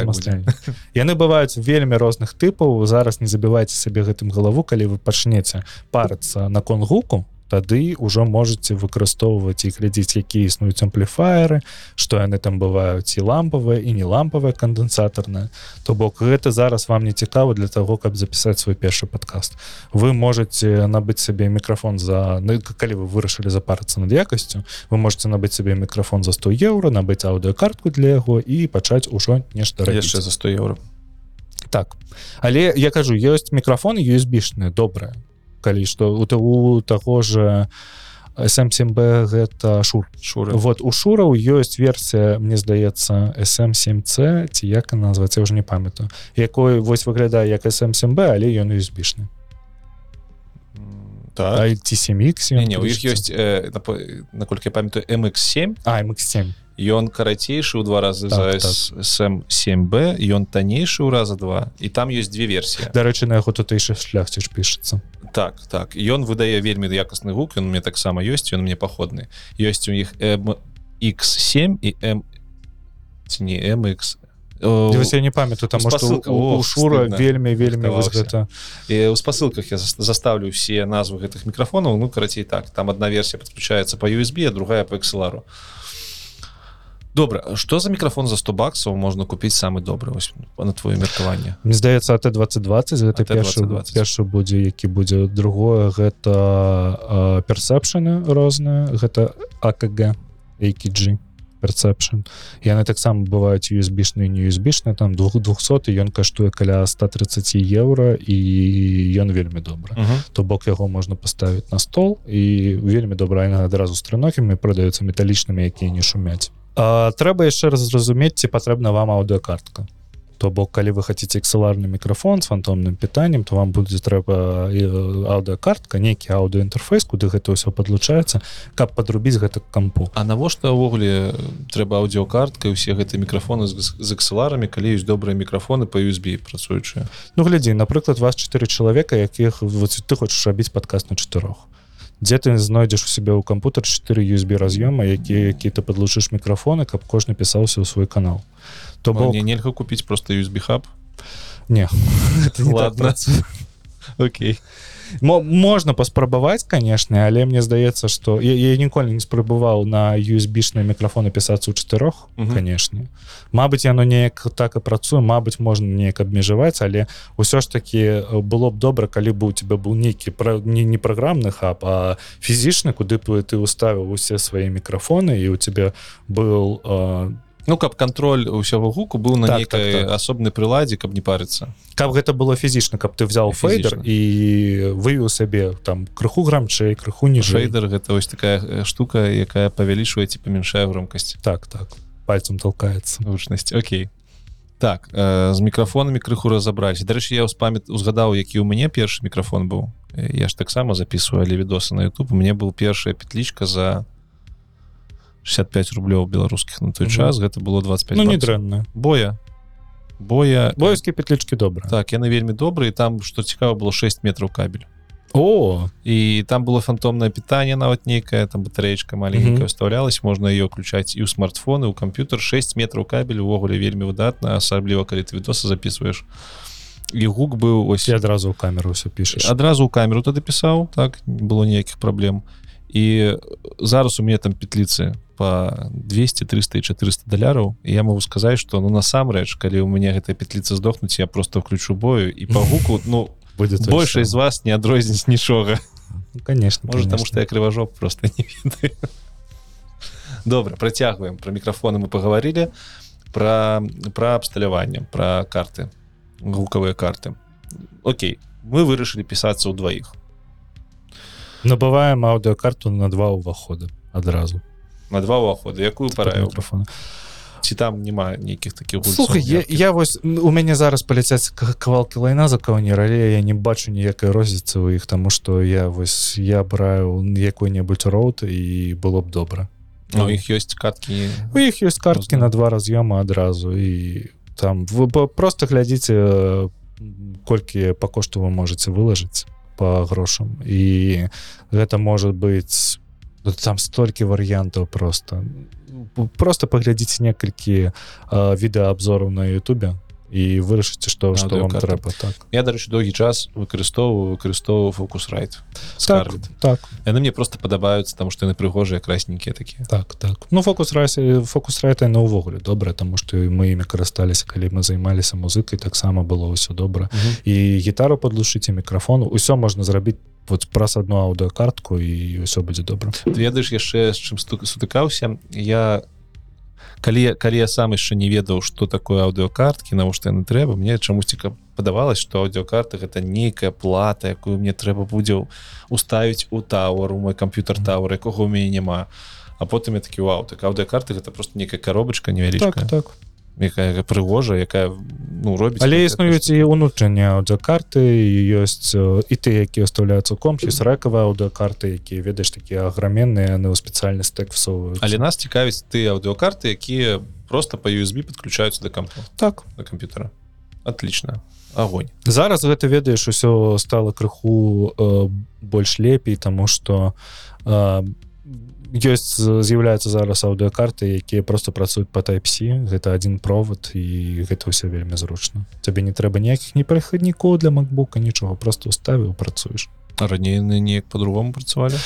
яны бываюць вельмі розных тыпаў зараз не забівайце сабе гэтым галаву калі вы пачнеце парыцца на конгуку тады ўжо можете выкарыстоўваць і глядзець якія існуюць ампліфаеры што яны там бываюць і лампавыя і не лампавыя кандэнсатарныя. То бок гэта зараз вам не цікава для того каб запісаць свой першы падкаст. Вы можете набыць сабе мікрафон за ну, калі вы вырашылі запарыцца над якасцю вы можете набыць сабе мікрафон за 100 еўра набыць аўдыокартку для яго і пачаць ужо нешта яшчэ за 100 еўро так. Але я кажу ёсць мікрафоны USB-шныя добрыя калі што у у таго же SM7B гэта шур шуры вот у шураў ёсць версія мне здаецца SM7C ці як называется я уже не памятаю якой вось выглядае як SM7B але ён USB-шны так. IT7X не, не, у іх ёсць э, наколькі я памятаю MX7 а MX7 ён карацейшы ў два разы Так, за SM7B ён таннейшы ў раза два. І там ёсць две версіі дарэчы на яго тутэйшы шляхці ж пішацца так так. Ён выдае вельмі якасны гук ён мне таксама ёсць ён мне паходны ёсць у іх MX7 і M ці не MX Дивись, я не памятаю там спасылка. у, у Ох, шура стыдна. вельмі вельмі гэта І ў спасылках я зас- заставлю все назвы гэтых мікрафонаў ну карацей так. Там одна версія подключается по USB а другая по XLR добра что за мікрафон за 100 баксаў можна купіць самы добры вось, на твоё меркаванне? Мне здаецца АТ 2020 гэта першы AT2020. першы будзе які будзе. Другое гэта персепшаны розныя. Гэта АКГ AKG персепшн. Яны таксама бываюць USB-шныя не USB-шныя там двух 200 ён каштуе каля 130 еўра і ён вельмі добры. То бок яго можна паставіць на стол і вельмі добра. Адразу з трыногімі прадаюцца металічнымі якія не шумяць трэба яшчэ раз зразумець ці патрэбна вам аўдыокартка то бок калі вы хотите экселарны мікрафон с фантомным пытаннем то вам будзе трэба э, аўдыокартка нейкі аўдыоінтэрфейс куды гэта ўсё подлучаецца каб подрубіць гэта кампу. А навошта ўвогуле трэба аўдыокартка і усе гэтыя мікрафоны з, экселарамі калі ёсць добрыя мікрафоны по USB працуючыя? Ну глядзі напрыклад вас чатыры чалавека якіх ты хочаш рабіць падкаст на чатырох дзе ты знойдзеш у себе ў кампутер 4 USB раз'ёма які які ты подлучыш мікрафоны каб кожны пісаўся ў свой канал. То бок мне нельга купіць просто USB хаб? [laughs] Не. Так Ладно. [laughs] Окей. Мо- можна паспрабаваць канешне але мне здаецца что я, я ніколі не спрабаваў на USB-шныя мікрафоны пісацца ў чатырох Мгм. канешне Мабыць яно неяк так і працуе Мабыць можна неяк абмежаваць але ўсё ж таки э, было б добра калі бы у тебя быў нейкі пра не, не праграмны хаб а фізічны куды б ты уставіў усе свае мікрафоны і у тебе был э, Ну каб кантроль усяго гуку быў на Так, нейкай так, так. асобнай прыладзе каб не парыцца. Каб гэта было фізічна каб ты взял фейдер і вывеў сабе там крыху грамчэй крыху ніжэй. Шейдер гэта вось такая штука якая павялічвае ці памяншае громкасць. Так так. Пальцем толкаецца. Гучнасць. Окей. Так э, з мікрафонамі крыху разабраць. Дарэчы я ўспамят узгадаў які ў мяне першы мікрафон быў. Я ж таксама записываю але відосы на YouTube у мне был першая петлічка за 65 рублёў беларускіх на той час гэта было 25 ну не дрэнна боя. Боя боевскія петлічкі добра так яны вельмі добрыя там што цікава было 6 метров кабель. О! І там было фантомнае пытанне нават нейкая там батареечка маленькая Мгм. вставлялась можна ее включаць і ў смартфоны у камп'ютер 6 метров кабель увогуле вельмі выдатна асабліва калі ты відосы записываешь. І гук быў ось. Я адразу ў камеру ўсё пішаш адразу ў камеру тады пісаў так не было ніякіх праблем і зараз у мяне там петліцы по 200 300 і 400 даляраў я могу сказаць что ну насамрэч калі у мяне гэтая петліца здохнуць я просто включу бою і по [laughs] гуку ну будет большасць з вас не адрозніць [laughs] нічога Ну, конечно может потому что я крыважок просто [laughs] не ведаю добра працягваем про мікрафоны мы поговорили. Про про абсталяванне про карты гукавыя карты. Окей мы вырашылі пісацца ў дваіх набываем аўдыокарту на два ўваходы адразу на два ўваходы якую параю мікрафона ці там няма нейкіх такіх слухай я, я вось у мяне зараз паляцяць к- кавалкі лайна за каўнер але я не бачу ніякай розніцы ў іх тому что я вось я браю якой-небудзь роут і было б добра Ну, іх ёсць каткі у іх ёсць карткі на два раз'ёма адразу і там вы просто глядзіце колькі па кошту вы можете вылажыць по грошам. І гэта может быть там столькі варыянтаў просто. Просто паглядзіце некалькі відэаабзораў на Ютубе і вырашыце што што вам трэба так. Я дарэчы доўгі час выкарыстоўваю выкарыстоўваю фокусрайт так, так. Яны мне просто падабаюцца там што яны прыгожыя красненькія такія так так. Ну фокус расе фокус райта на ўвогуле добра тому что мы імі карысталіся калі мы займаліся музыкай таксама было ўсё добра і гітару падлушыце мікрафону ўсё можна зрабіць вот праз одну аўдыокартку і ўсё будзе добра ведаеш яшчэ з чым сту- сутыкаўся я калі калі я сам яшчэ не ведаў что такое аўдыокарткі навошта яны трэба мне чамусьці каб падавалось что аўдыокарты гэта нейкая плата якую мне трэба будзе уставіць у тауэр у мой камп'ютер тауэр якога у мяне няма. А потым я такі вау так аўдыокарты гэта просто нейкая коробочка невялічка так так якая прыгожая якая ну робіць але існуюць і унутрэннія аўдыокарты ёсць і ты якія ўстаўляюцца ў комп ёсць рэкавыя аўдыокарты якія ведаеш такія аграменныя яны ў спецыяльны стэк всовываюць але нас цікавіць ты аўдыокарты якія просто по USB подключаюцца до кампу. Так. До компьютера отлично огонь зараз гэта ведаеш усё стало крыху э, больш лепей тому что э, ёсць з'яўляюцца зараз аўдыокарты якія просто працуюць по type-C. Гэта один провод і гэта ўсё вельмі зручна. Цябе не трэба ніякіх не перахаднікоў для макбука нічога просто уставіў працуеш. Раней яны неяк по-другому працавалі?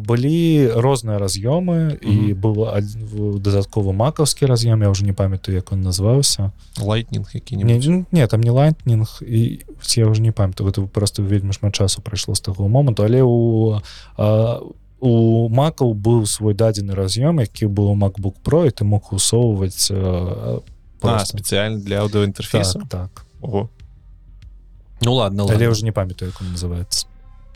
Былі розныя раз'ёмы і быў адзін- дадатковы макаўскі раз'ём я уже не памятаю як он назваўся лайтнинг не, які-нибудь не, не там не лайтнинг і я уже не памятаю гэта просто вельмі шмат часу прайшло з таго моманту але у а, у макаў быў свой дадзены раз'ём які быў у macbook про і ты мог усоўваць а, просто. спецыяльна для аўдыоінтэрфейса так, так. Ого. ну ладно, але ладно. уже не памятаю як он называется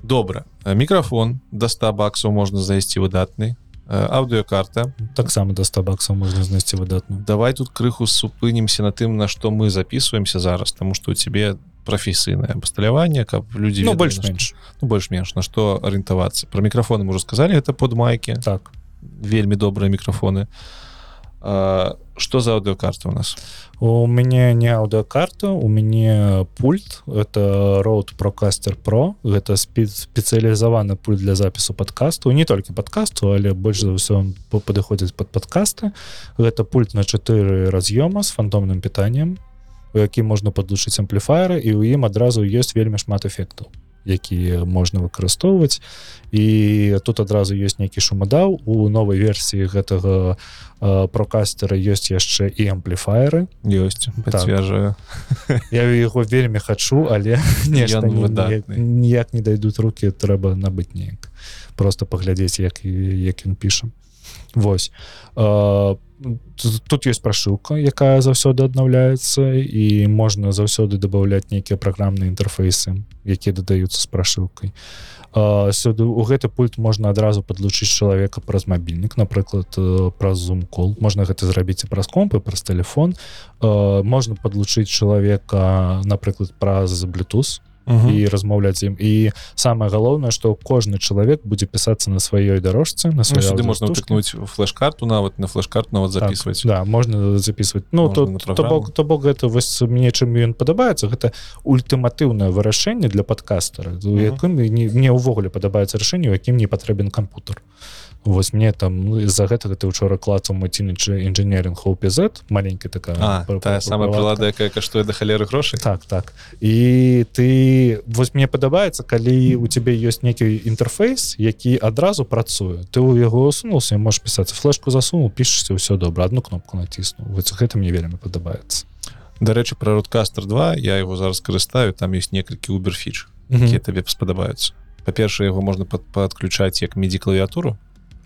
добра Э, мікрафон до 100 баксаў можна знайсці выдатны Э, аўдыокарта таксама да 100 баксаў можна знайсці выдатную давай тут крыху супынемся на тым на што мы записываемся зараз тому что у тебе прафесійнае абсталяванне каб людзі ну больш-менш ну, больш-менш на што арыентавацца про мікрафоны мы уже сказали это под майки. Так. Вельмі добрыя мікрафоны А, что за аўдыокарта у нас? У мяне не аўдыокарта у мяне пульт. Это роут прокастер про гэта спе- спецыялізаваны пульт для запісу подкасту не толькі подкасту але больш за ўсё падыходзіць под подкасты. Гэта пульт на 4 раз'ёма с фантомным пытаннем у які можна падлучыць ампліфаеры і ў ім адразу ёсць вельмі шмат эфектаў які можна выкарыстоўваць. І тут адразу ёсць нейкі шумадаў. У новай версіі гэтага прокастера ёсць яшчэ і ампліфаеры. Ёсць так. я яго вельмі хачу але [laughs] ніяк, ніяк не дайдуць руки трэба набыць неяк. Просто паглядзець як як ён пішам Вось. А, тут есть прошылка якая заўсёды аднаўляецца і можна заўсёды добавляць нейкія праграмныя інтэрфейсы якія дадаюцца з прашылкай сюды у гэты пульт можна адразу подлучыць чалавека праз мабільнік напрыклад праз зум-кол можна гэта зрабіць і праз компы праз телефон можна подлучыць чалавека напрыклад праз Bluetooth угу. і размаўляць ім і самое галоўнае что кожны чалавек будзе пісацца на сваёй дарожцы на ну, сюды можна утыкнуць флеш-карту нават на флеш-карт нават записывать так, да можна записывать. Ну то бок то бок гэта вось мне чым ён падабаецца гэта ультыматыўнае вырашэнне для подкастера. Якім мне ўвогуле падабаецца рашэнне якім не патрэбен кампутер вось мне там ну, з-за гэтага ты учора клацаў мацінычы інжынеринг хопZ маленькая такая тая самая прылада якая каштуе да халеры грошай? Так так. І ты вось мне падабаецца калі у цябе ёсць нейкі інтэрфейс які адразу працуе ты ў яго сунуўся можешь пісацца флешку засунул пішешся ўсё добра одну кнопку націснуў вось гэта мне вельмі падабаецца. Дарэчы про рудкастер 2 я его зараз карыстаю там есть некалькі уберфіч якія табе спадабаюцца. Па-першае яго можна падключаць як меді клавіатуру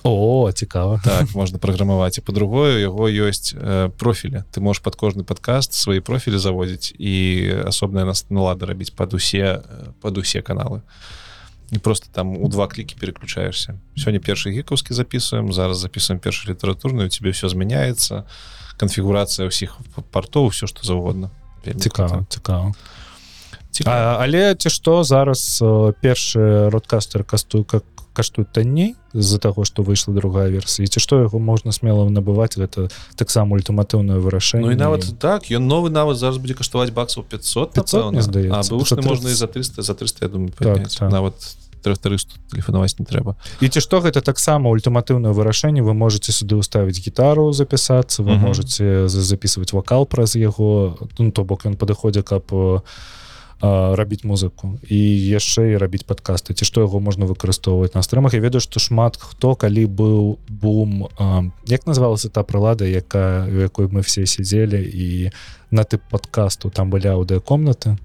о цікава. Так можна праграмаваць і по-другое яго ёсць э, профілі. Ты можешь под кожны подкаст свои профілі заводзіць і асобная нас налада рабіць под усе под усе каналы. І просто там у два клікі переключаешься сёння першы гікаўскі записываем зараз записываем першы літаратурную тебе все змяняецца. Канфігурацыя ўсіх партоў все что заўгодна. Цікава цікава але ці што зараз э, першы родкастер кастую как каштуюць танней з-за таго што выйшла другая версія? Ці што яго можна смела набываць? Гэта таксама ультыматыўнае вырашэнне. Ну, і нават так ён новы нават зараз будзе каштаваць баксаў 500 500 здаецца. Можна і за 300 за 300 я думаю так, так. нават 300 тэлефанаваць не трэба. І ці што гэта таксама ультыматыўнае вырашэнне? Вы можете сюды ўставіць гітару запісацца вы можете записывать вакал праз яго. Ну, то бок ён падыходзе каб у рабіць музыку і яшчэ і рабіць падкасты ці што яго можна выкарыстоўваць на стрымах я ведаю што шмат хто калі быў бум а, як называлася та прылада якая у якой мы все сидзелі і на тып падкасту там былі аўдыокомнаты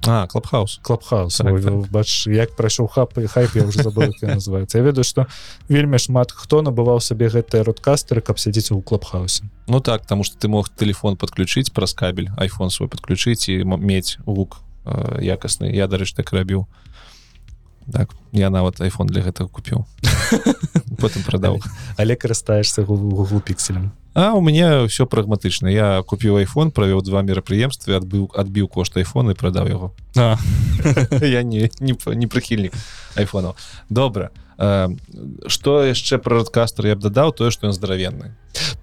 клубхаус клубхаус так, так. бач як прайшоў хап і хайп я уже забыл называется я ведаю что вельмі шмат хто набываў сабе гэтыя родкастеры каб сядзець у клубхаусе Ну так тому что ты мог телефон подключить праз кабель iphone свой подключить і мець гук якасны. Я дарэч так рабіў. Так я нават iphone для гэтага купіў. [laughs] Потым прадаў. Але карыстаешься google пікселем а у меня все прагматычна. Я купіў iphone правёў два мерапрыемствы адбыў адбіў кошт iphone і прадаў яго. [laughs] Я не не, не прыхільнік айфонаў. Добра. Что яшчэ про радкастер я б дадаў? Тое что ён здаравенны.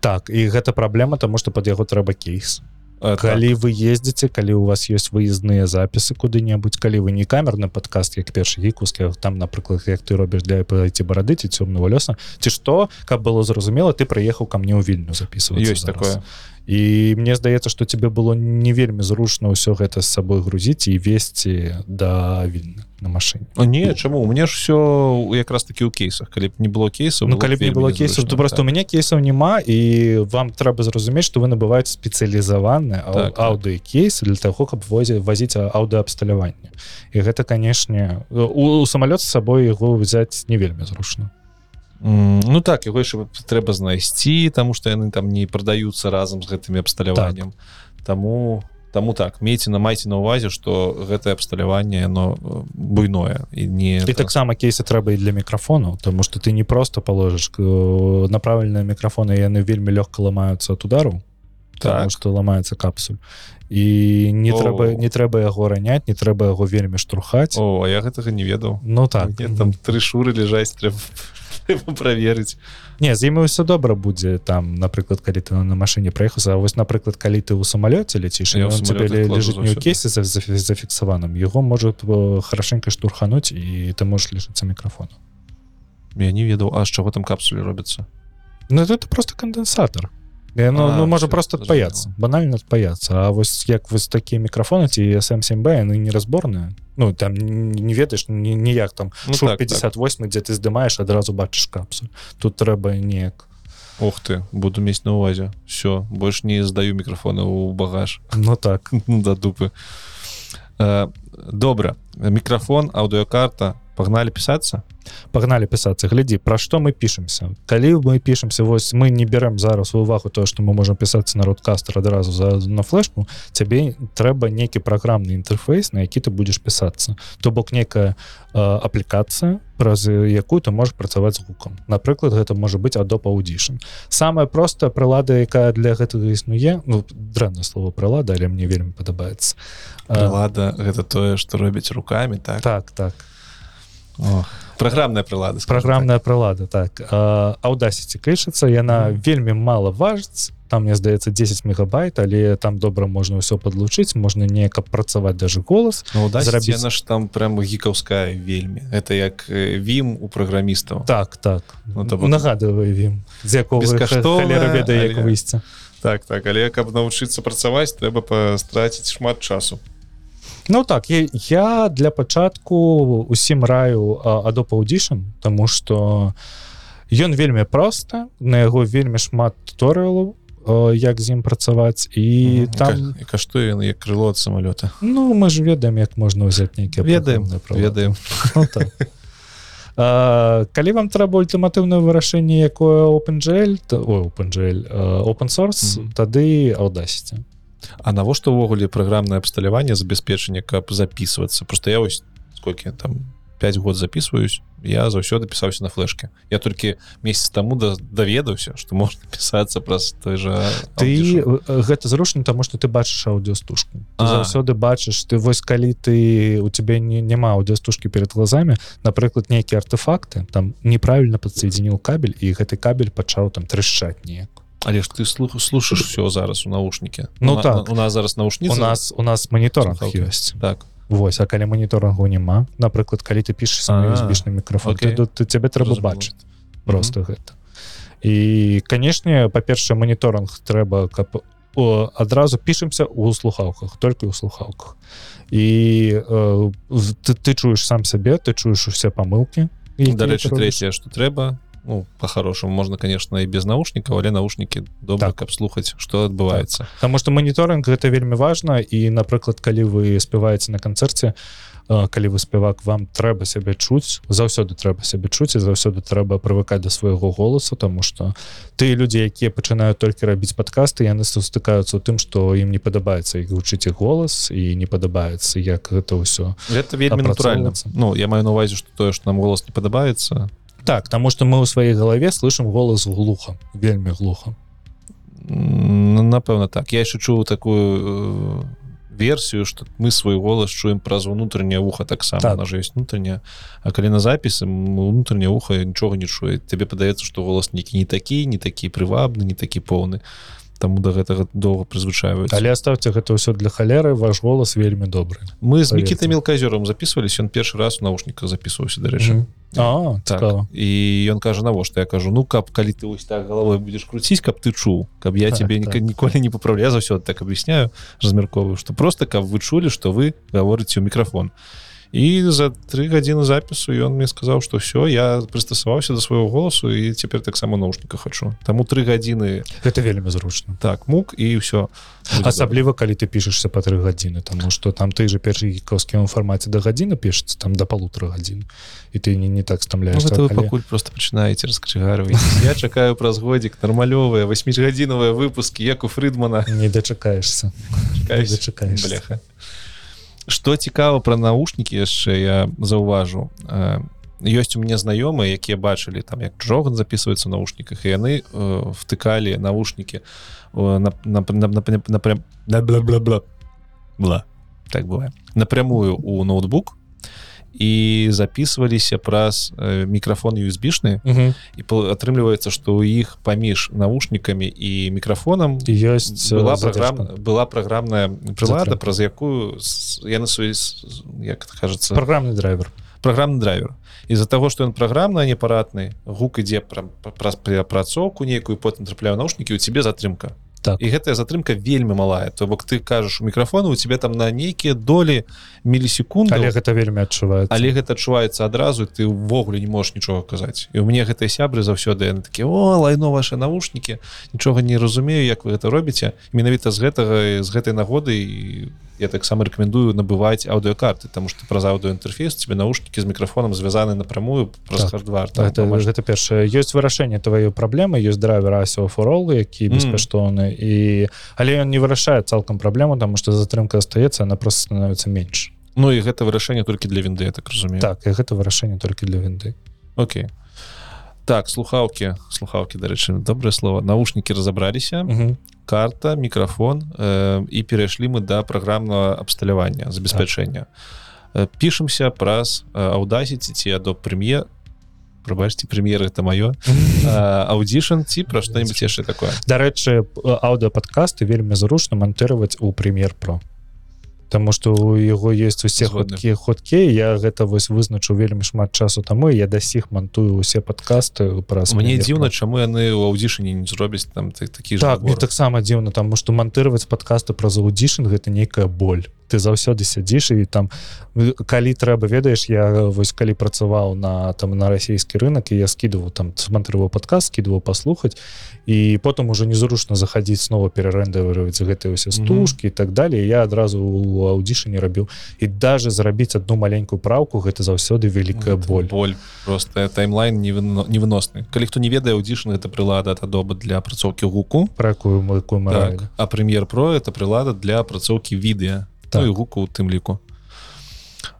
Так і гэта праблема тому что под яго трэба кейс калі так. вы ездзіце калі у вас есть выездныя запісы куды-небудзь калі вы не камерны подкаст як першы гікускі там напрыклад як ты робіш для ці барады ці цёмного лёса ці што каб было зразумела ты прыехаў ко мне ў вільню записывать ёсць такое і мне здаецца что тебе было не вельмі зручна ўсё гэта з сабой грузіць і весці да вільны на машине не чаму? У мне ж все якраз таки ў кейсах. Калі б не было кейсаў Ну калі б не было кейсаў то просто так. у меня кейсаў няма і вам трэба зразумець что вы набываюць спецыялізаваны так, аўды так. кейсы для того каб возе вазіць аўдыабсталяванне. І гэта канешне у, у самалёт з сабой яго взять не вельмі зручна Ну так яго яшчэ трэба знайсці таму што яны там не прадаюцца разам з гэтымі абсталяваннем. Так. Таму таму так мейце на майце на увазе што гэтае абсталяванне яно э, буйное і не і таксама кейсы трэба і для мікрафону тому что ты не просто положишь э, на правільныя мікрафоны яны вельмі лёгка ламаюцца от удару так. что ламаецца капсуль і не О. трэба не трэба яго раняць не трэба яго вельмі штурхаць О я гэтага не ведаў. Ну так. Там тры шуры лежаць трэба праверыць не з ім ўсё добра будзе там напрыклад калі ты на машыне праехаўся вось напрыклад калі ты ў самалёце ляціш лежыць не ў кейсе зафіксаваным яго можа хорошенька штурхануць і ты можешь лішыцца мікрафону я не ведаў а з чаго там капсулі робіцца Ну это просто кандэнсатор Я, ну, А, ну можа просто паяцца банальна паяцца А вось як вось такія мікрафоны ці см7b яны неразборныя Ну там не ведаеш ні- ніяк там Ну, Шур так, 58 дзе ты здымаеш адразу бачыш капсуль тут трэба неяк. Ох ты буду мець на увазе все больш не здаю мікрафоны ў багаж. Ну так. [laughs] Да дупы. Э, добра. Мікрафон аўдыокарта пагнали пісацца? Пагнали пісацца. Глядзі пра што мы пішемся? Калі мы пішемся вось мы не берем зараз у увагу то што мы можем пісацца на родкастер адразу за на флешку цябе трэба нейкі праграмны інтэрфейс на які ты будзеш пісацца. То бок некая э, аплікацыя праз якую ты можаш працаваць з гукам. Напрыклад гэта можа быць адоп аудзішн самая простая прылада якая для гэтага існуе ну дрэнна слово прылада але мне вельмі падабаецца. Лада гэта тое што робіць руками так? Так так. Ох, праграмная прылада праграмная прылада так. аўдасіці клічацца яна Мгм. вельмі мала важыць там мне здаецца 10 мегабайт але там добра можна ўсё подлучыць можна неяк апрацаваць даже голас Ну, да, зрабіць- яна ж там прям гікаўская вельмі это як э, вім у праграмістаў так так. Ну, то бок- нагадываю ім з якого ведае як выйсці так так. Але каб навучыцца працаваць трэба пастраціць шмат часу Ну так я, я для пачатку усім раю адоп аудзішн тому что ён вельмі проста на яго вельмі шмат туторыялаў як з ім працаваць і Мгм. там І ка- і каштуе як крыло ад самалёта Ну мы ж ведаем як можна ўзяць нейкія ведаем ведаем Ну, так. [laughs] А, калі вам трэба ультыматыўнае вырашэнне якое OpenGL OpenGL open source Мгм. тады аўдасіце А навошта ўвогуле праграмнае абсталяванне забяспечання каб записывацца просто я вось сколькі там 5 год записываюсь я заўсёды пісаўся на флешке. Я толькі месяц таму да, даведаўся што можна пісацца праз той жа ты э, гэта зручна таму што ты бачыш аўдыостужку А. заўсёды бачыш ты вось калі ты у тебе не няма аўдыостужкі перед глазами напрыклад нейкія артефакты там неправільна подсоединіў кабель і гэты кабель пачаў там трышчаць неяк але ж ты слух слушаешь все зараз у Ну у, на- так. у нас зараз наушніцы у нас у нас моніторинг ёсць так. Вось а калі моніторингу няма напрыклад калі ты USB-шны мікрафон окей. то цябе трэба бачыць просто гэта. І канешне па-першае моніторинг трэба каб о, адразу пішемся у слухаўках толькі ў слухаўках і э, ты, ты чуеш сам сябе ты чуеш усе памылки дарэчы трэцяе што трэба ну по-хорошаму можна конечно і без наушнікаў але наушнікі добра Так. каб слухаць што адбываецца Таму што моніторинг гэта вельмі важна і напрыклад калі вы спяваеце на канцэрце калі вы спявак вам трэба сябе чуць заўсёды трэба сябе чуць і заўсёды трэба прывыкаць да свайго голасу тому что тыя людзі якія пачынаюць толькі рабіць падкасты яны сустыкаюцца ў тым што ім не падабаецца іх гучыць іх голас і не падабаецца як гэта ўсё это вельмі натуральна. Ну я маю на увазе што тое што нам голас не падабаецца так таму што мы ў сваёй галаве слышим голас глуха вельмі глуха напэўна так я яшчэ чуў такую версію что мы свой голас чуем праз унутрыняе вуха таксама Так. так. же есть внутренняя А калі на запісы унутрыняе вуха нічога не чуе тебе падаецца что голас нейкі не такі не такі прывабны не такі поўны таму да гэтага доўга прызвычайваюць але оставьте гэта ўсё для халеры ваш голас вельмі добры мы з мікіта мелказёром записывались ён першы раз у наушніках записываўся дарэчы А так. цікава. і ён кажа навошта я кажу ну каб калі ты вось так галавой будзеш круціць каб ты чуў каб я Так, тебе так. ніколі не папраўляю заўсёды так аб'ясняю размярковую что просто каб вы чулі что вы гаворыце ў мікрафон і за три гадзіны запісу ён мне сказаў что все я прыстасаваўся до свайго голасу і цяпер таксама наушніка хачу таму три гадзіны гэта вельмі зручна так мук і все асабліва калі ты пішешься по тры гадзіны тому что там ты же першы гікаўскім фармаце да гадзіны пішется там до полутора гадзін і ты не не так Ну, стамляешься гэта вы калі... пакуль просто пачынаеце раскачыгарваць я чакаю праз годзік нармалёвыя восьмігадзінавыя выпускі як у фрыдмана не дачакаешься дачакаешься. бляха что цікава про наушнікі яшчэ я заўважу. Ёсць у мяне знаёмыя якія бачылі там як джоган записывается в наушніках і яны э, втыкалі наушнікі э, на, бла бла бла бла. Так бывае. Напрямую у ноутбук і записываліся праз э, мікрафон USB-шны і атрымліваецца што ў іх паміж наушнікамі і мікрафонам ёсць была э, задержка. програм была праграмная прылада праз якую яны свой як кажется праграмны драйвер. праграмны драйвер. Из-за того что ён праграмна непарадны гук ідзе праз перапрацоўку нейкую потым трапляю наушнікі у тебе затрымка Так. і гэтая затрымка вельмі малая. То бок ты кажаш у мікрафону у тебе там на нейкія долі мілісекунд але гэта вельмі адчуваецца. Але гэта адчуваецца адразу ты ўвогуле не можаш нічога казаць. І у мне гэтыя сябры заўсёды яны такі о лайно ваши наушнікі нічога не разумею як вы гэта робіце менавіта з гэтага з гэтай нагоды і я таксама рэкамендую набываць аўдыокарты тому что праз аўдыоінтэрфейс тебе наушнікі з мікрафонам звязаны напрамую праз Так. хардвар гэта, гэта першае ёсць вырашэнне тваёй праблемы ёсць драйвер асео форол які беспаштоўны і але ён не вырашае цалкам праблему тому что затрымка астаецца она просто становится менш Ну і гэта вырашэнне толькі для вінды я так разумею. Так і гэта вырашэнне толькі для вінды Окей так слухаўкі слухаўкі дарэчы добрае слово. Наушнікі разабраліся карта мікрафон э, і перайшлі мы да праграмнага абсталявання забеспячэння э, пішемся праз аўдасіці ці адо прэм'е прабачце прэм'еры это маё аўдзішн ці пра што-нибудь яшчэ такое дарэчы аўдыопадкасты вельмі зручна монтировать у прэм'ер про Таму што у яго есть усе ходкі ходкі я гэта вось вызначу вельмі шмат часу. Таму я да сіх монтую усе падкасты праз мне дзіўна чаму яны ў аўдзішыне не зробяць там та- такі так мне таксама дзіўна таму што монтировать падкасты праз аўдзішн гэта нейкая боль ты заўсёды сядзіш і там э, калі трэба ведаеш я вось калі працаваў на там на расійскі рынок і я скидываў там смонтироваў падкаст скидываў паслухаць і потым уже незручна заходить снова перарэндаваць гэтыя ўсе стужкі і так далее я адразу у аўдзішы не рабіў. І даже зрабіць одну маленькую праўку гэта заўсёды вялікая Гэта боль. боль просто таймлайн невыно- невыносны. Калі хто не ведае аўдзішн это прылада ад адоба для апрацоўкі гуку. Про якую мы так, а прэм'ер про это прылада для апрацоўкі відэа Так. ну, і гуку у тым ліку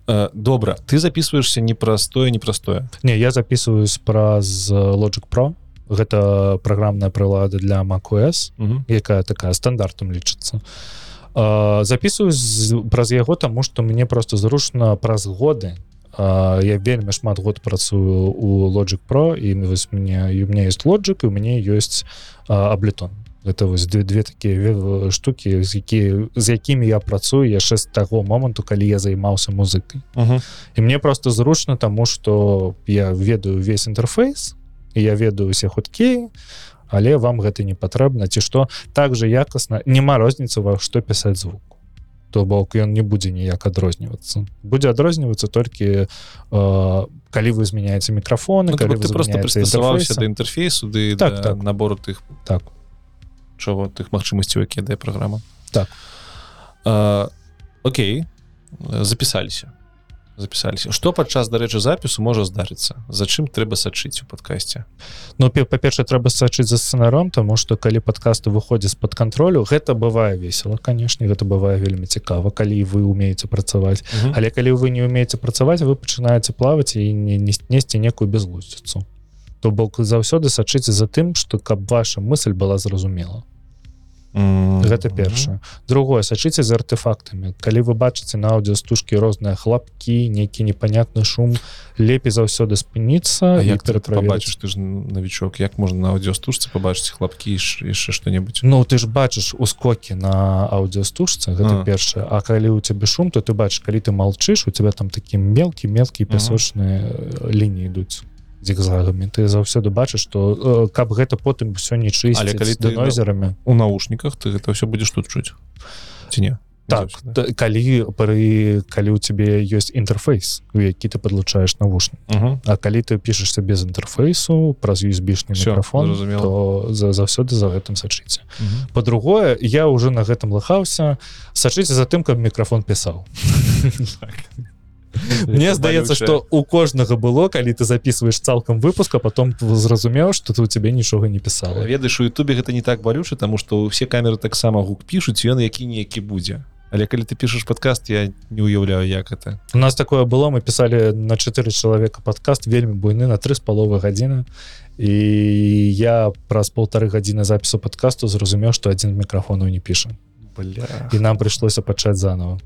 Э, добра ты записываешься непростое непростое. Не я записываюсь праз э, Logic Pro. Гэта праграмная прылада для macOS якая такая стандартам лічыцца. А, записываюсь праз яго таму что мне просто зручна праз годы. А, я вельмі шмат год працую у Logic Pro і вось мне у меня есть Logic і у мяне ёсць аблетон это вось две, две такія ве- штукі з які з якімі я працую яшчэ з таго моманту калі я займаўся музыкай і мне просто зручна тому что я ведаю весь інтэрфейс я ведаю усе хуткі але вам гэта не патрэбна ці што. Так же якасна няма розніцы ва што пісаць звук. То бок ён не будзе ніяк адрознівацца. Будзе адрознівацца толькі э, калі вы змяняеце мікрафоны ну, калі ты просто прыстасаваўся да інтэрфейсу ды Так, да так. набору тых так чого тых магчымасцяў якія дае праграма Так. А, Окей. Запісаліся запісаліся што падчас дарэчы запісу можа здарыцца за чым трэба сачыць у падкасці Ну пе- па-першае трэба сачыць за сцэнаром тому что калі падкасты выходзяць з-пад кантролю гэта бывае весело канешне гэта бывае вельмі цікава калі вы умееце працаваць. Але калі вы не умееце працаваць вы пачынаеце плаваць і не не- несці некую безлусціцу. То бок заўсёды сачыце за тым что каб ваша мысль была зразумела гэта першае. Другое сачыце за артефактамі. Калі вы бачыце на аўдыостужкі розныя хлапкі нейкі непонятны шум лепей заўсёды спыніцца як пабачыш? Ты ж навічок як можна на аўдыостужцы пабачыць хлапкі яшчэ што-небудзь? Ну ты ж бачыш ускокі на аўдыостужцы гэта А. першае. А калі у цябе шум то ты бачыш калі ты молчыш у тебя там такі мелкі мелкі пясочныя лініі ідуць зігзагамі ты заўсёды бачыш что каб гэта потым все не чысціць Але калі ты- нойзерамі. у наушніках ты гэта ўсё будзеш тут чуць. Ці не? Так Заўсёды. т- калі пры калі у цябе ёсць інтэрфейс у які ты падлучаеш навушні. Мгм. А калі ты пішешься без інтэрфейсу праз Всё, мікрафон то за- заўсёды за гэтым сачыце. Мгм. по-другое я уже на гэтым лахаўся. Сачыце за тым каб мікрафон пісаў [laughs] Мне здаецца что у кожнага было калі ты записываешь цалкам выпуск а потом зразумеў что ты у тебе нічога не пісала. Ведаеш у Ютубе гэта не так балюча тому что ўсе камеры таксама гук пішуць ён які неякі будзе. Але калі ты пішаш подкаст я не уяўляю як это у нас такое было мы писали на 4 чалавека подкаст вельмі буйны на три з паловы гадзіны. І я праз полторы гадзіны запісу подкасту зразумеў что один мікрафону не піша. Бля. і нам прыйшлося пачаць заново.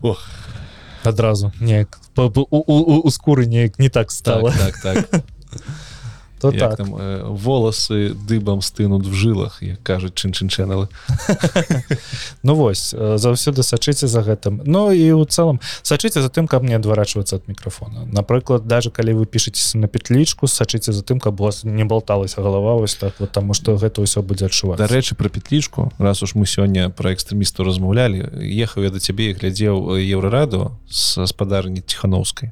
Ох. Адразу неяк у, скуры неяк не так стало так, так, так. [laughs] то як так. там э, волосы дыбам стынут в жылах як кажуць чын-чын чэналы Ну вось заўсёды сачыце за гэтым. Ну і ў цэлым сачыце за тым каб не адварачвацца ад мікрафона. Напрыклад даже калі вы пішецеся на петлічку сачыце за тым каб у вас не болталася галава вось так вот таму што гэта ўсё будзе адчуваць. Дарэчы про петлічку раз уж мы сёння про экстрэмісту размаўлялі ехаў я да цябе і глядзеў еўрараду з спадарні ціхановскай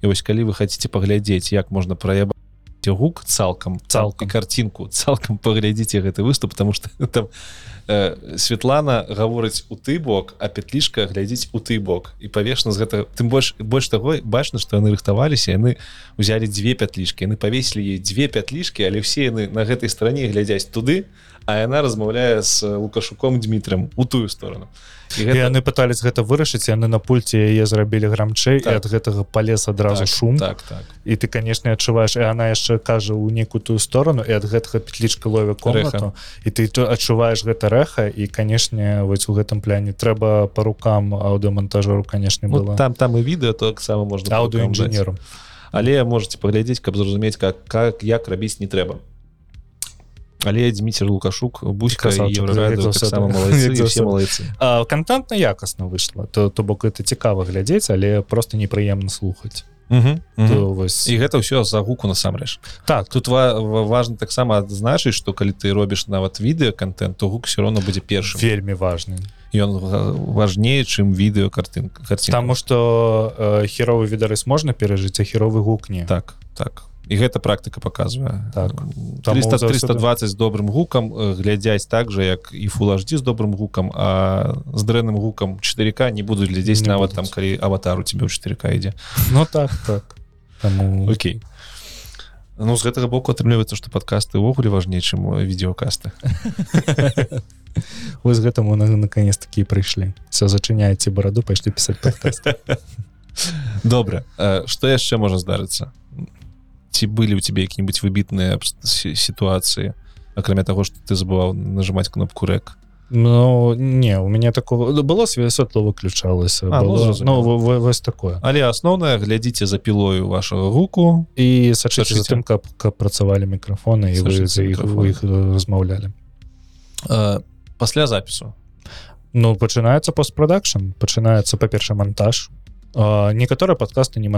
і вось калі вы хаце паглядзець як можна праябаць гук цалкам Цалкам. і карцінку цалкам паглядзіце гэты выступ потому что [laughs] там э, Светлана гаворыць у ты бок а петлішка глядзіць у ты бок і павешна з гэта тым больш больш таго бачна што яны рыхтаваліся яны узялі дзве пятлішкі яны павесілі ей дзве пятлішкі але все яны на гэтай стороне глядзяць туды а яна размаўляе з лукашуком Дмітрем у тую сторону. І і яны пытались гэта вырашыць яны на пульце яе зрабілі грамчэй Так. і ад гэтага палез адразу так, шум. так так. І ты канешне адчуваеш і она яшчэ кажа ў некую тую сторону і ад гэтага петлічка лове комнату. І ты то адчуваеш гэта рэха і канешне вось у гэтым пляне трэба по рукам аўдыомантажору канешне ну, было. там там і відэо таксама можна аўдыоінжынеру але можете паглядзець каб зразумець как как як рабіць не трэба але Дміцер лукашук бузька заўсёды. Як заўсёды. малайцы кантэнтна якасна выйшла то то бок это цікава глядзець але просто непрыемна слухаць. То вось і гэта ўсё за гуку насамрэч. Так. Тут ва ва- важна таксама адзначыць што калі ты робіш нават відэа контент то гук все равно будзе першым. Вельмі важны. Ён важней чым відэо картынка Таму што э, херовы відарыс можна перажыць а херовы гук не. Так так і гэта практыка показвае Так. 300 заўсёды- 320 з добрым гукам э, глядзяць так жа як і фулаждзі з добрым гукам а з дрэнным гукам 4к не будуць глядзець Не нават будуць. там калі аватар у тебе ў 4к ідзе. Ну так так. Таму... Окей. Ну з гэтага боку атрымліваецца што падкасты ўвогуле важней чым э, відеокасты [laughs] вы з гэтаму на наконец такі прыйшлі. Все зачыняеце бараду пайшлі пісаць [laughs] добра. Э, што яшчэ можа здарыцца ці былі ў тебе які-нибудь выбітныя абс- си- сітуацыі акрамя таго што ты забываў нажимаць кнопку рэк Ну не у мяне такого ну, было све святло выключалася А, ну, было, ну, во- вось такое. Але асноўнае глядзіце за пілою вашага гуку і сачыце за Сачыце. тым каб каб працавалі мікрафоны і вы за іх вы іх размаўлялі пасля запісу Ну пачынаецца постпрадакшн пачынаецца па-перша монтаж. а, некаторыя падкасты не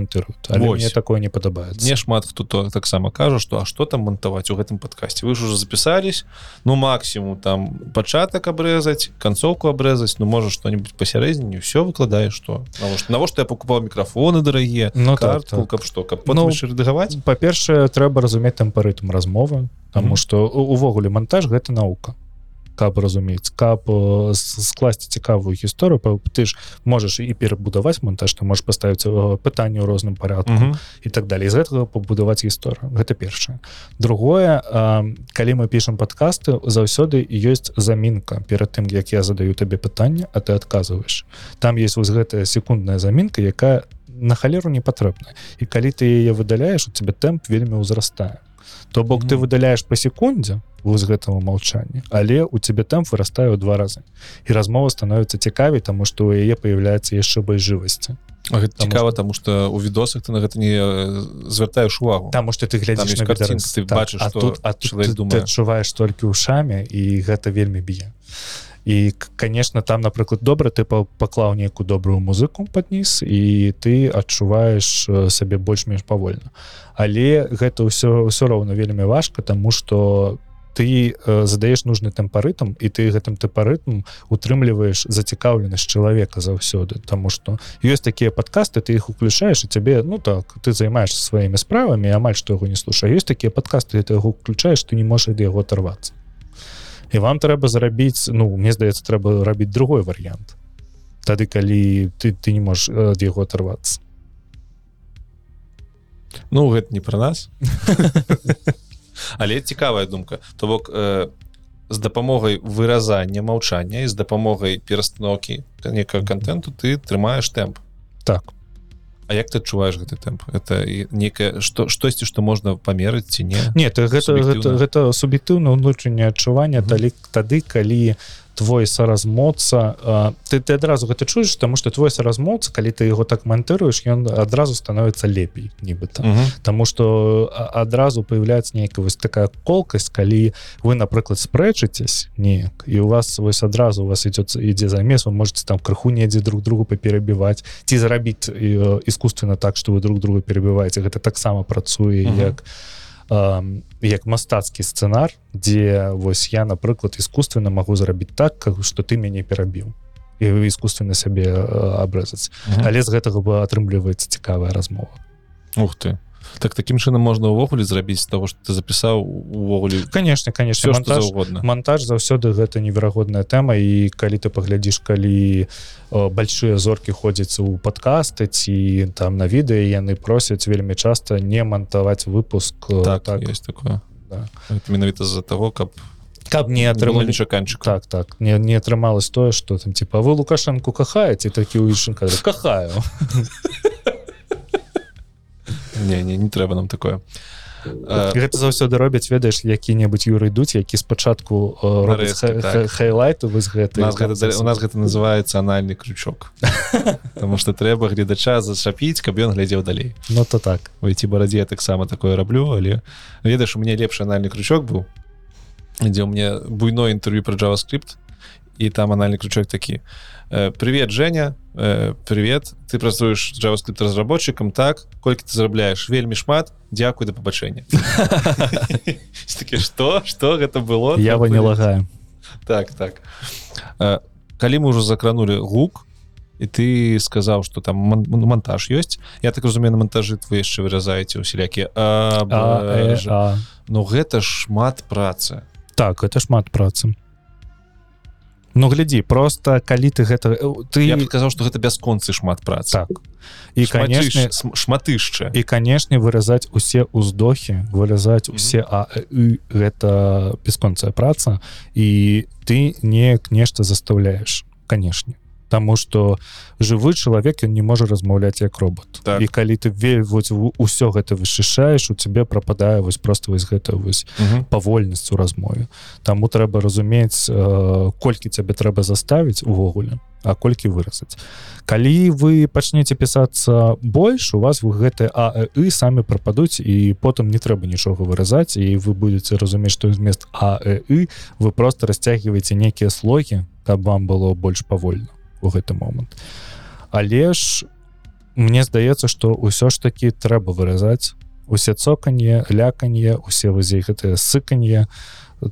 Вось. мне такое не падабаецца мне шмат хто то таксама кажа што а што там мантаваць у гэтым падкасці вы ж уже запісались ну максимум там пачатак абрэзаць канцоўку абрэзаць ну можа што-нибудь пасярэдзіне все выкладаеш што навошта навошта я покупаў мікрафоны дарагія Ну, так, картку так. каб што каб Ну, рэдагаваць па-першае трэба разумець тэмпарытм размовы Таму Мгм. што у- увогуле монтаж гэта наука каб разумець каб э, скласці цікавую гісторыю ты ж можаш і перабудаваць монтаж ты можаш паставіць э, пытанне ў розным парадку Мгм. і так далее з гэтага пабудаваць гісторыю. Гэта першае. Другое а, калі мы пішам падкасты заўсёды ёсць замінка перад тым як я задаю табе пытанне а ты адказваеш. Там есть вось гэтая секундная замінка якая на халеру не патрэбна і калі ты яе выдаляеш у тебе тэмп вельмі ўзрастае то бок ты выдаляешь по секунде воз гэтага маўчання але у тебе тэмп вырастае ў два разы. І размова становіцца цікавей тому что у яе появляецца яшчэ больш жывасці. А гэта Таму цікава тому что у відосах ты на гэта не звяртаеш увагу. Таму что ты глядзіш на відарыс. ты бачыш, а што тут, а тут ты, адчуваеш толькі ушамі і гэта вельмі б'е і конечно там напрыклад добра ты па- паклаў нейкую добрую музыку падніз і ты адчуваеш э, сабе больш-менш павольна але гэта ўсё ўсё роўна вельмі важка тому что ты э, задаеш нужны тэмпарытм і ты гэтым тэмпарытм утрымліваеш зацікаўленасць чалавека заўсёды. Тому что ёсць такія падкасты ты іх уключаеш і цябе ну так ты займаешься сваімі справамі амаль што яго не слушай ёсць такія падкасты ты яго уключаеш ты не можаш ад яго оторвацца і вам трэба зарабіць ну мне здаецца трэба рабіць другой варыянт тады калі ты ты не можаш ад яго оторвацца Ну гэта не пра нас. [laughs] Але цікавая думка. То бок э, з дапамогай выразання маўчання і з дапамогай перастановкі некага контенту ты трымаеш тэмп. Так А як ты адчуваеш гэты тэмп это некае што штосьці што можна памерыць ці не нет гэта гэта, Суб'ектыўна. гэта суб'ектыўна ўнутрэнняе адчуванне Мгм. далі тады калі твой соразмоца э, ты ты адразу гэта чуеш тому что твой соразмоц калі ты его так монтыруешь ён адразу становится лепей нібыта Мгм. Таму что адразу появляется нейкая вось такая колкасць калі вы напрыклад спрэчыцесь неяк і у вас вось адразу у вас идет ідзе замес вы можете там крыху недзе друг другу паперабіваць ці зарабіць э, искусственно так что вы друг друга перебываете гэта таксама працуе Мгм. як эм, як мастацкі сцэнар дзе вось я напрыклад искусственно могу зарабіць так как что ты мяне перабіў. І искусственно сябе э, абрэзаць. Мгм. але з гэтага бы атрымліваецца цікавая размова. Ух ты так таким чынам можна ўвогуле зрабіць того что ты запісаў увогуле конечно конечно. все монтаж заўгодна монтаж заўсёды гэта неверагодная тэма. І калі ты паглядзіш калі э, большие зоркі ходзяць у подкасты ці там на відэа яны просяць вельмі часта не мантаваць выпуск э, так, так. есть такое. Да. Менавіта з-за того каб каб не атрымалі чаканчык так так. Не не атрымалось тое что там типа вы лукашенко кахаеце такі уішенка кахаю [laughs] не не не трэба нам такое. Э, гэта заўсёды робяць ведаеш які-небудзь юры ідуць які спачатку э, так. хай- хайлайту вы з у гэтай нас гэта у нас гэта называется анальны крючок. [laughs] Потому что трэба гледача зачапіць каб ён глядзеў далей. Ну то так. Ці барадзе я таксама такое раблю але ведаеш у мяне лепшы анальны крючок быў дзе ў мне буйное інтэрв'ю про JavaScript і там анальны крючок такі «Э, привет Женя. Э, привет. Ты працуеш JavaScript разработчикам. Так колькі ты зарабляеш вельмі шмат. Дзякуй да пабачэння что? Что гэта было? Я бы не лагаю так так. Э, калі мы ўжо закранули гук і ты сказаў что там ну, монтаж ёсць я так разумею на монтажы вы яшчэ выразаеце усялякі. Ну гэта шмат працы так это шмат працы Ну глядзі просто калі ты гэта э, ты я б сказаў что гэта бясконцы шмат працы. Так. І конечно шматышча. і канешне выразаць усе ўздохі выразаць усе а э, «ы» гэта бясконцая праца і ты неяк нешта заставляешь канешне Таму что жывы чалавек ён не можа размаўляць як робот Так. і калі ты ве вось у- усё гэта вышышаеш у цябе прападае вось просто вось гэта вось Мгм. павольнасць у размове Таму трэба разумець э, колькі цябе трэба заставіць увогуле а колькі выразаць калі вы пачнеце пісацца больш у вас вы гэты а і самі прападуць і потым не трэба нічога выразаць і вы будете разумець што змест а і вы просто расцягваеце нейкія слогі каб вам было больш павольна у гэты момант але ж мне здаецца што ўсё ж таки трэба выразаць усе цоканье ляканье усе вазе гэтыя сыканье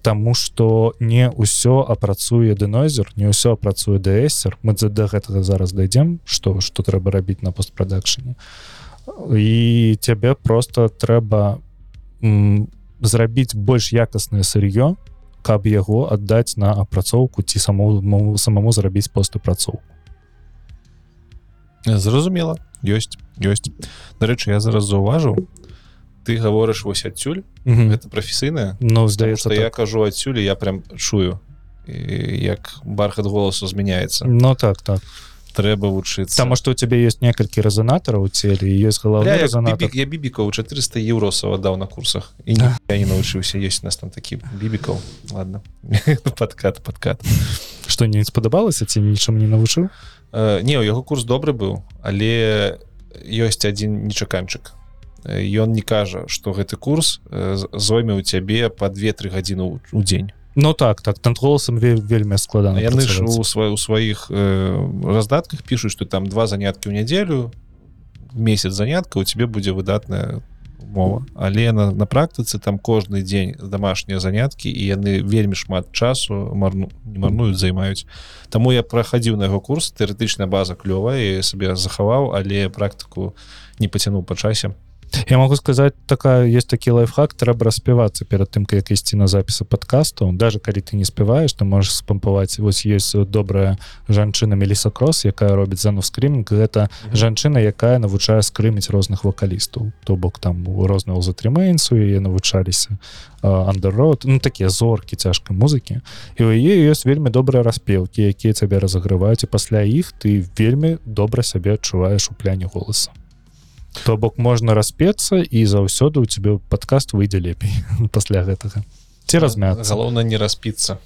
Таму что не ўсё апрацуе дэнозер не ўсё апрацуе дэсер мы за да гэтага зараз дайдзем что что трэба рабіць на постпрадакшане і цябе просто трэба м, зрабіць больш якаснае сыр'ё каб яго аддаць на апрацоўку ці самому самому зрабіць постапрацоўку. Зразумела. Ёсць ёсць. Дарэчы я зараз заўважыў ты гаворыш вось адсюль. Гэта прафесійная. Ну здаецца что я так. кажу адсюль я прям чую як бархат голасу змяняецца. Ну так так трэба вучыцца Таму што у цябе ёсць некалькі рэзанатараў у целе ёсць рэзанатар бібік, я бібікаў 400 еўросаў аддаў на курсах. І Да. я не навучыўся ёсць у нас там такі бібікаў ладно. [laughs] Падкат падкат што не спадабалася ці нічым не навучыў не у яго курс добры быў але ёсць адзін нечаканчык ён не кажа что гэты курс зойме ў цябе по 2-3 гадзіны ў- у дзень Ну так так там голосам вельмі складана яны ж у свай у сваіх э, раздатках пішуць что там два заняткі ў нядзелю месяц занятка у тебе будзе выдатная мова. Але на, на практыцы там кожны дзень домашнія заняткі і яны вельмі шмат часу марну не марнуюць займаюць Таму я прахадзіў на яго курс тэарэтычная база клёвая і сабе захаваў але практыку не пацянуў па часе Я могу сказаць такая есть такі лайфхак трэба распявацца перад тым як ісці на запісы подкасту даже калі ты не спяваешь ты можешь спампаваць вось есть добрая жанчына мелісакрос якая робіць занов скрымінг гэта жанчына якая навучае скрыміць розных вакалістаў то бок там у розныя затрымэнсу яе навучаліся андеррод ну такія зоркі цяжкай музыкі і у яе ёсць вельмі добрыя распеўкі якія цябе разагрываюць і пасля іх ты вельмі добра сябе адчуваеш у пляне голаса то бок можна распецца і заўсёды у цябе падкаст выйдзе лепей [laughs] пасля гэтага. Ці размяцца. галоўна не распіцца.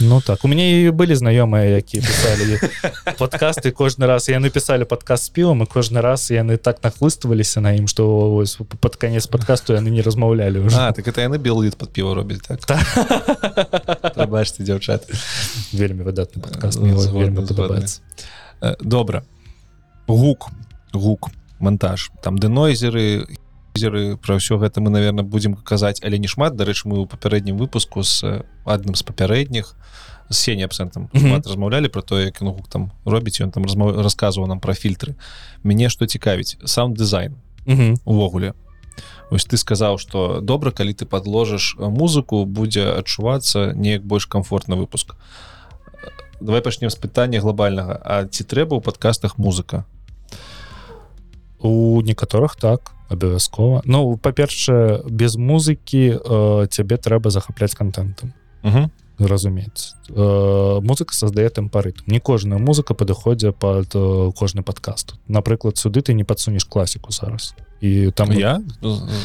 Ну так у мяне былі знаёмыя якія писали [laughs] подкасты кожны раз. Я написали подкаст с півам і кожны раз яны так нахлыставаліся на ім что ось под конец подкасту яны не размаўлялі уже А, так это яны белый под піва робяць так? Бачце дзяўчат вельмі выдатны подкаст добра. Гук. Гук монтаж там дэнойзеры зеры про ўсё гэта мы наверное будем казаць але не шмат. Дарэчы мы ў папярэднім выпуску з э, адным з папярэдніх з сені абсентам Мгм. размаўлялі про то як ён гук там робіць ён там размаў... расказваў нам про фільтры. Мяне што цікавіць сам дызайн увогуле. Ось ты сказаў что добра калі ты подложишь музыку будзе адчувацца неяк больш комфортна выпуск. Давай пачнем з пытання глобальнага А ці трэба ў подкастах музыка у некаторых так абавязкова Ну па-першае без музыкі э, цябе трэба захапляць контентам угу. Разумець э, музыка создае тэмпарытм не кожная музыка падыходзя под э, кожны подкаст. Напрыклад сюды ты не падсунеш класіку зараз і там я?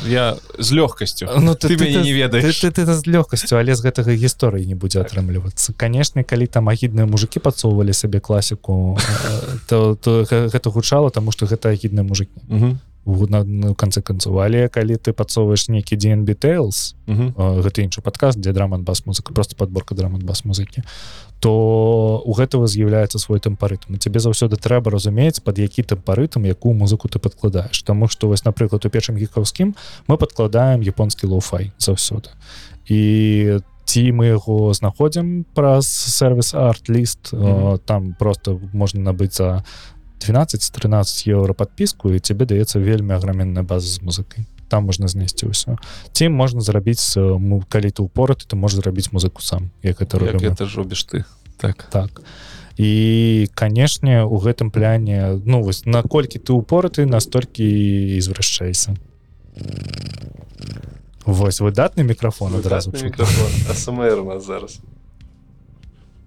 Я з лёгкасцю Ну, ты мяне не ведаеш. ты, ты, ты з лёгкасцю але з гэтага гісторыі не будзе атрымлівацца канешне калі там агідныя мужикі падсоўвалі сабе класіку э, то, то гэ- гэта гучала тому что гэта агідныя у на, канцы канцоў але калі ты падсоўваеш нейкі DNB Tales Угу. э, гэта іншы падкаст дзе драман бас музыка просто подборка драман бас музыкі то у гэтага з'яўляецца свой тэмпарытм цябе заўсёды трэба разумець под які тэмпарытм якую музыку ты падкладаеш Таму што вось напрыклад у першым гікаўскім мы падкладаем японскі лоу-фай заўсёды і ці мы яго знаходзім праз сервис арт-ліст Мгм. там просто можна набыць за 12-13 еўра подпіску і цябе даецца вельмі аграменная база з музыкай там можна знайсці ўсё ці можна зрабіць э, калі ты упораты ты можаш зрабіць музыку сам як это робіш ты. Так. Так. І канешне у гэтым пляне ну вось наколькі ты упораты настолькі і зврашчайся Вось выдатны мікрафон адразу чутно. [laughs] асмр у нас зараз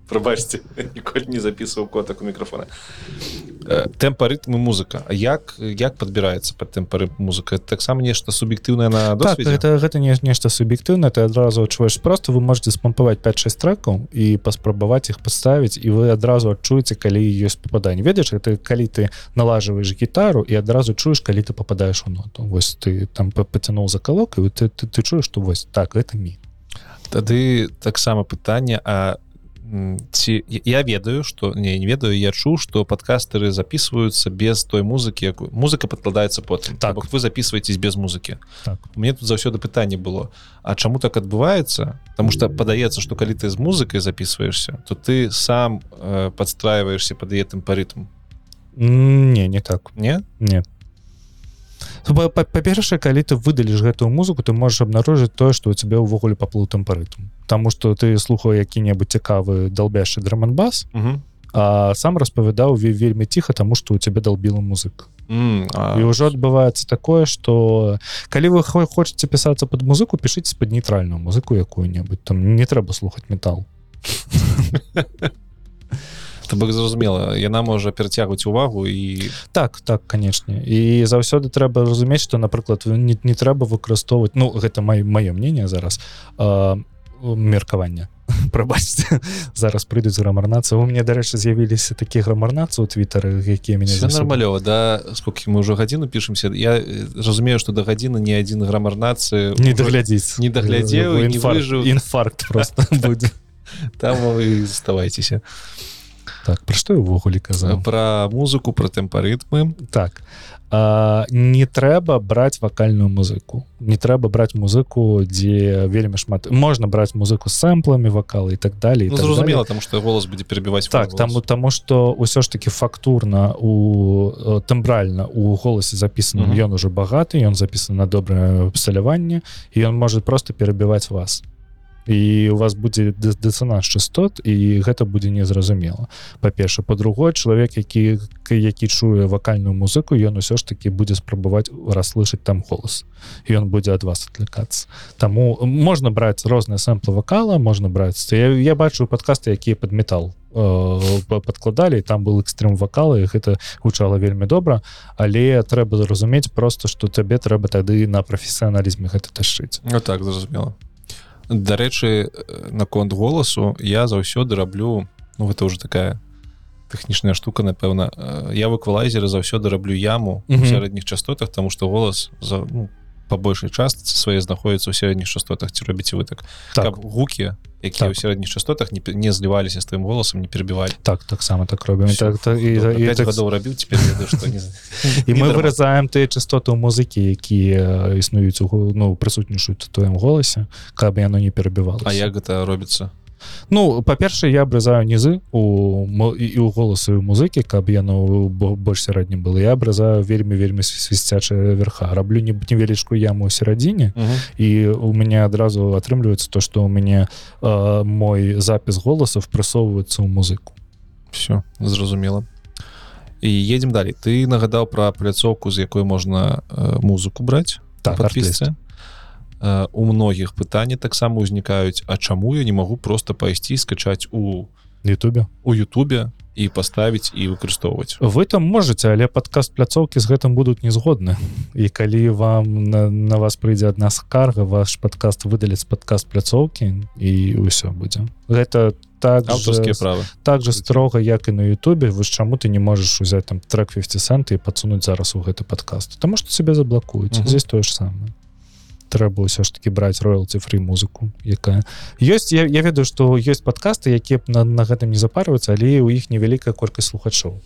прабачце [laughs] ніколі не записываў котак у мікрафона тэмпа рытмы музыка. А як як подбіраецца под тэмпары музыка? Это таксама нешта суб'ектыўнае на так, гэта гэта не нешта суб'ектыўна ты адразу адчуваеш просто. Вы можете спампаваць 5-6 трекаў і паспрабаваць іх паставіць і вы адразу адчуеце калі ёсць попаданне ведаеш это калі ты налажваеш гітару і адразу чуеш калі ты попадаеш у ноту. Вось ты там па- пацянуў за калок і ты, ты, ты чуеш што вось так это мі тады таксама пытанне А м, ці я ведаю что не не ведаю я чуў что подкастеры записываются без той музыкі якую музыка подкладаецца потым Так. Бок вы записываетесь без музыкі Так. мне тут заўсёды пытанне было. А чаму так адбываецца потому что падаецца что калі ты з музыкай записываешься то ты сам э, подстраиваешься под гэтым парытм М, не не так. Не не Па- па- па-першае калі ты выдаліш гэтую музыку ты можаш абнаружыць тое што у цябе ўвогуле паплыў тэмпарытм Таму што ты слухаў які-небудзь цікавы далбяшы драманбас угу. а сам распавядаў ве- вельмі ціха таму што у цябе далбіла музыка. А, і ўжо адбываецца такое что калі вы хо- хочаце пісацца под музыку пішыце под нейтральную музыку якую-небудзь там не трэба слухаць метал [laughs] то бок зразумела яна можа перацягваць увагу і так так канешне. І заўсёды трэба разумець что напрыклад не, не трэба выкарыстоўваць Ну гэта май маё мнение зараз а, меркавання [laughs] прабачце зараз прыйдуць грамарнацы. У мне дарэчы з'явіліся такія грамарнацы у твиттары якія мяне нормалёва да? Сколько мы ўжо гадзіну пішемся я разумею что да гадзіны не адзін грамарнацы не даглядзіць. не даглядзеў інфаркт, інфаркт просто [laughs] будзе. Там вы заставайцеся так пра што я ўвогуле казаў про музыку про тэмпарытмы так. А, не трэба браць вакальную музыку не трэба браць музыку дзе вельмі шмат можна браць музыку з сэмпламі вакалы і так далее ну, зразумела там что голос будзе перебіваць так таму таму что ўсё ж таки фактурна у тэмбральна у голасе запісаным ён уже багаты ён запісан на добрае абсталяванне і ён может просто перабіваць вас і у вас будзе дысананс частот і гэта будзе незразумела. Па-перша по-другое чалавек які які чуе вакальную музыку ён усё ж таки будзе спрабаваць расслышаць там голас. І ён будзе ад вас адклікацца Таму можна браць розныя сэмплы вакала можна браць я, я бачу падкасты якія под метал э, па- падкладалі і там был экстрем вакала і гэта гучала вельмі добра але трэба зразумець просто что табе трэба тады на прафесіяналізме гэта ташыць Ну так зразумела дарэчы наконт голасу я заўсёды раблю ну гэта уже такая тэхнічная штука напэўна я в эквалайзеры заўсёды раблю яму у сярэдніх частотах тому что голас за ну, по большай частцы свае знаходзіцца ў сярэдніх частотах ці робіце вы так, так. гукі якія так. ў сярэдніх частотах не, не зліваліся з твоім голасам не перебівалі так таксама так робім. Так, так, і, і, так... рабіў теперь ведаю, не... [laughs] і мы выразаем тыя частоты ў музыкі якія існуюць у ну прысутнічаюць у твоем голасе каб яно не перабівала А як гэта робіцца Ну па-першае я абразаю нізы у і у голасы у музыкі каб яно больш сярэднім было. Я абразаю вельмі вельмі свісцячая верха. Раблю не невялічку яму ў серадзіне uh -huh. і у мяне адразу атрымліваецца то што у мяне э, мой запіс голасов прасоўваецца ў музыку. Все зразумела. І едем далей. Ты нагадаў пра пляцоўку з якой можна э, музыку браць так артисты у многіх пытанні таксама ўзнікаюць А чаму я не магу просто пайсці скачаць у Ютубе. у Ютубе і паставіць і выкарыстоўваць. Вы там можете але падкаст пляцоўкі з гэтым будуць не згодны і калі вам на, на вас прыйдзе адна скарга ваш падкаст выдаліць падкаст пляцоўкі і ўсё будзе. Гэта так аўтарскія правы. так же строга як і на Ютубе вы чаму ты не можаш узяць там трек 50 цент і падсунуць зараз у гэты падкаст. Таму што себе заблакуюць. Здесь тое ж самае трэба ўсё ж таки браць роялці фрі музыку якая. Ёсць я, я ведаю што ёсць падкасты якія на, на гэтым не запарваюцца але у іх невялікая колькасць слухачоў.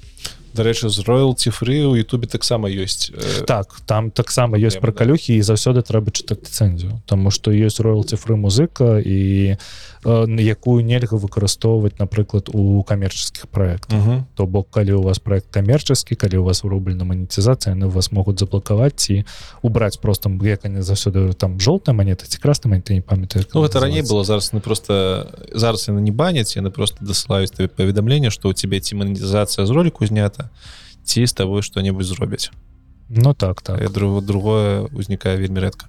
Дарэчы з роялці фры у Ютубе таксама ёсць э... так там таксама ёсць пра калюхі і заўсёды трэба чытаць ліцэнзію Таму што ёсць роялці фры музыка і якую нельга выкарыстоўваць напрыклад у камерческіх проектах uh -huh. то бок калі у вас проект камерчаскі калі у вас урублена манетызацыя на вас могуць заблакаваць ці убраць просто як они заўсёды там жоўтая монета ці красна ты не памятаю ну, гэта раней было зараз не просто зараз яны не баняць яны просто дасылаюць тебе паведамленне что у тебе ці манетызацыя з роліку знята ці з тобой что-небудзь зробяць. Ну так так. Друг другое узнікае вельмі рэдка.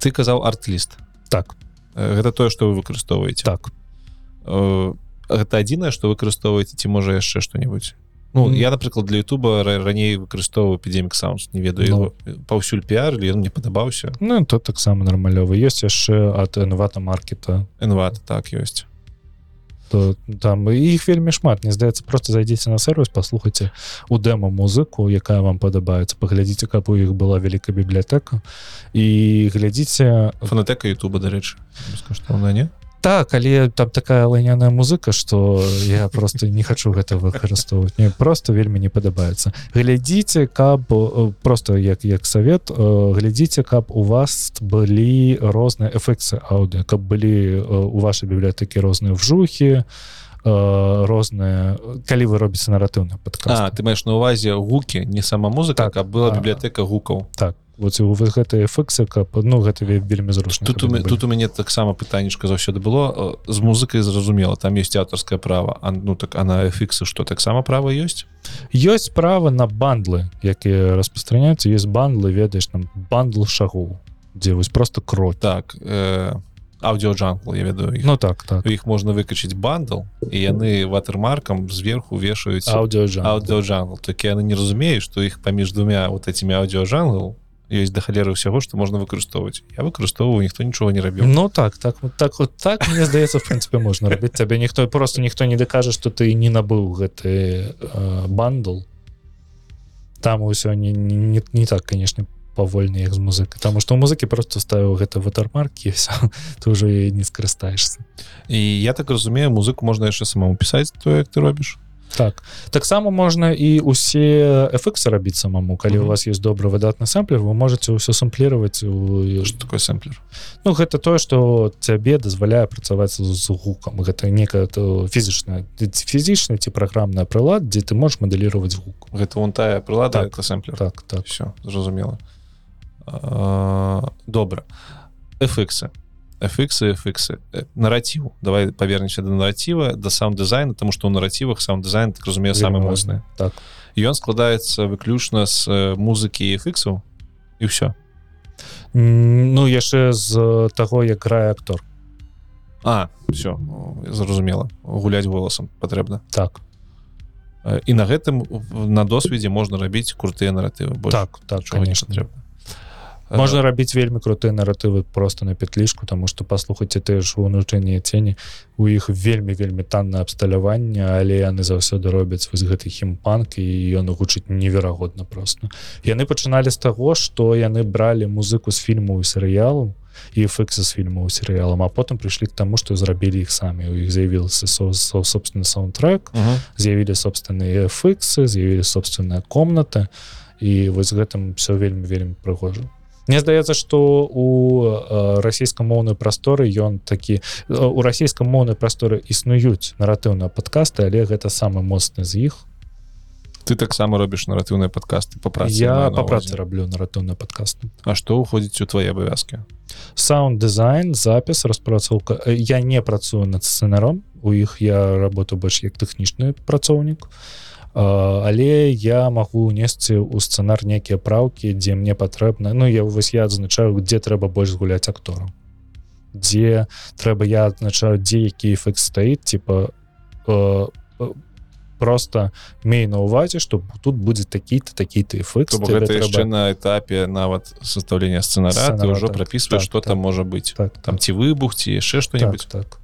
Ты казаў арт-ліст так. то гэта тое что вы выкарыстоўваеце. Так. Гэта адзінае что выкарыстоўваеце ці можа яшчэ что-нибудь Ну mm. я напрыклад для Ютуба раней выкарыстоўваю эпідемік саунд не ведаю ну. паўсюль піар ён мне падабаўся. Ну то таксама нармалёва ёсць яшчэ ад энвата маркета энват так ёсць то там іх вельмі шмат. Не здаецца просто зайдзеце на сервис послухайте у дэма музыку якая вам падабаецца паглядзіце каб у іх была вялікая бібліятэка і глядзіце фанатэка Ютуба дарэчы она не так але там такая лайняная музыка что я просто не хочу гэта выкарыстоўваць. Мне просто вельмі не падабаецца. Глядзіце каб э, просто як як совет э, глядзіце каб у вас былі розныя эфекты аўдыо каб былі э, у вашай бібліятэкі розныя вжухи розныя калі вы робіце наратыўна падка ты маеш на увазе гукі не сама музыка так, была бібліятэка гукаў. Так гэта эфекты каб ну гэта вельмі зручна тут, у, тут у мяне таксама пытаннічка заўсёды было. З музыкай зразумела там есть аўтарскае права а ну так она эфіксы что таксама права ёсць? Ёсць права на бандлы якія распространяюцца есть бандлы ведаеш там бандл шагу дзе вось просто кро так э, аўдыоджанкл я ведаю іх. ну так так. Іх можна выкачыць бандл і яны ватермаркам зверху вешаюць аўдыоджанкл так яны не разумеюць што іх паміж двумя вот этими аўдыоджангл ёсць да халеры ўсяго што можна выкарыстоўваць я выкарыстоўваю ніхто нічога не рабіў Ну так так вот так вот так мне здаецца в прынцыпе можна рабіць цябе ніхто просто ніхто не дакажа што ты не набыў гэты э, бандл. Там усё не, не, не, не так канешне павольна як з музыкай таму што ў музыкі просто ставіў гэта ватармаркі [laughs] ты ўжо не скарыстаешься і я так разумею музыку можна яшчэ самому пісаць то як ты робіш так. Таксама можна і усе эфекты рабіць самому. Калі mm -hmm. у вас есть добры выдатны сэмплер вы можете ўсё самплировать у такой сэмплер? Ну гэта тое что цябе дазваляе працаваць з гукам. Гэта некая то фізічная фізічная ці праграмная прылад дзе ты можешь мадэлировать гук гэта вон тая прылада так, сэмплер? так так. Все зразумела. Добра. Эфексы фіксы фіксы нараціў давай павернемся да нараціва да сам дызайна тому что ў наратівах сам дызайн так разумею самы моцны так. Ён складаецца выключна з музыкі фіксаў і ўсё Ну яшчэ з таго як грае актор А все зразумела гуляць голасам патрэбна так. І на гэтым на досведзе можна рабіць крутыя наратывы так так конечно. трэба можна рабіць вельмі крутыя наратывы просто на петлішку тому что паслухайце ты ж унучэнне цені у іх вельмі вельмі танна абсталяванне але яны заўсёды робяць вось гэты хімпанк і ён гучыць неверагодна просто яны пачыналі з таго что яны бралі музыку з фільму і серыялу і фыксы з фільму серыялам а потым прыйшлі к таму што зрабілі іх самі. У іх з'явілася со, со, собственны саундтрек Мгм. з'явілі собственныя фыксы з'явілі собственная комната і вось гэтым все вельмі вельмі прыгожа Мне здаецца што у э, расійскамоўнай прасторы ён такі э, у расійскамоўнай прасторы існуюць наратыўныя падкасты але гэта самы моцны з іх. Ты таксама робіш наратыўныя падкасты по працы я по працы раблю наратыўныя падкасты. А што ўходзіць у твае абавязкі? Саунд дызайн запіс распрацоўка. Э, я не працую над сцэнаром у іх я работаю больш як тэхнічны працоўнік. Э, але я магу унесці ў сцэнар нейкія праўкі дзе мне патрэбна Ну я вось я адзначаю дзе трэба больш гуляць акторам дзе трэба я адзначаю дзе які эфект стаіць типа э, э, просто мей на увазе што тут будзе такі-то такі-то эфект То бок гэта яшчэ на этапе нават составлення сцэнара ты ўжо так. прапісваеш Так, што так. там можа быць так, там ці выбух ці яшчэ так, што-небудзь так.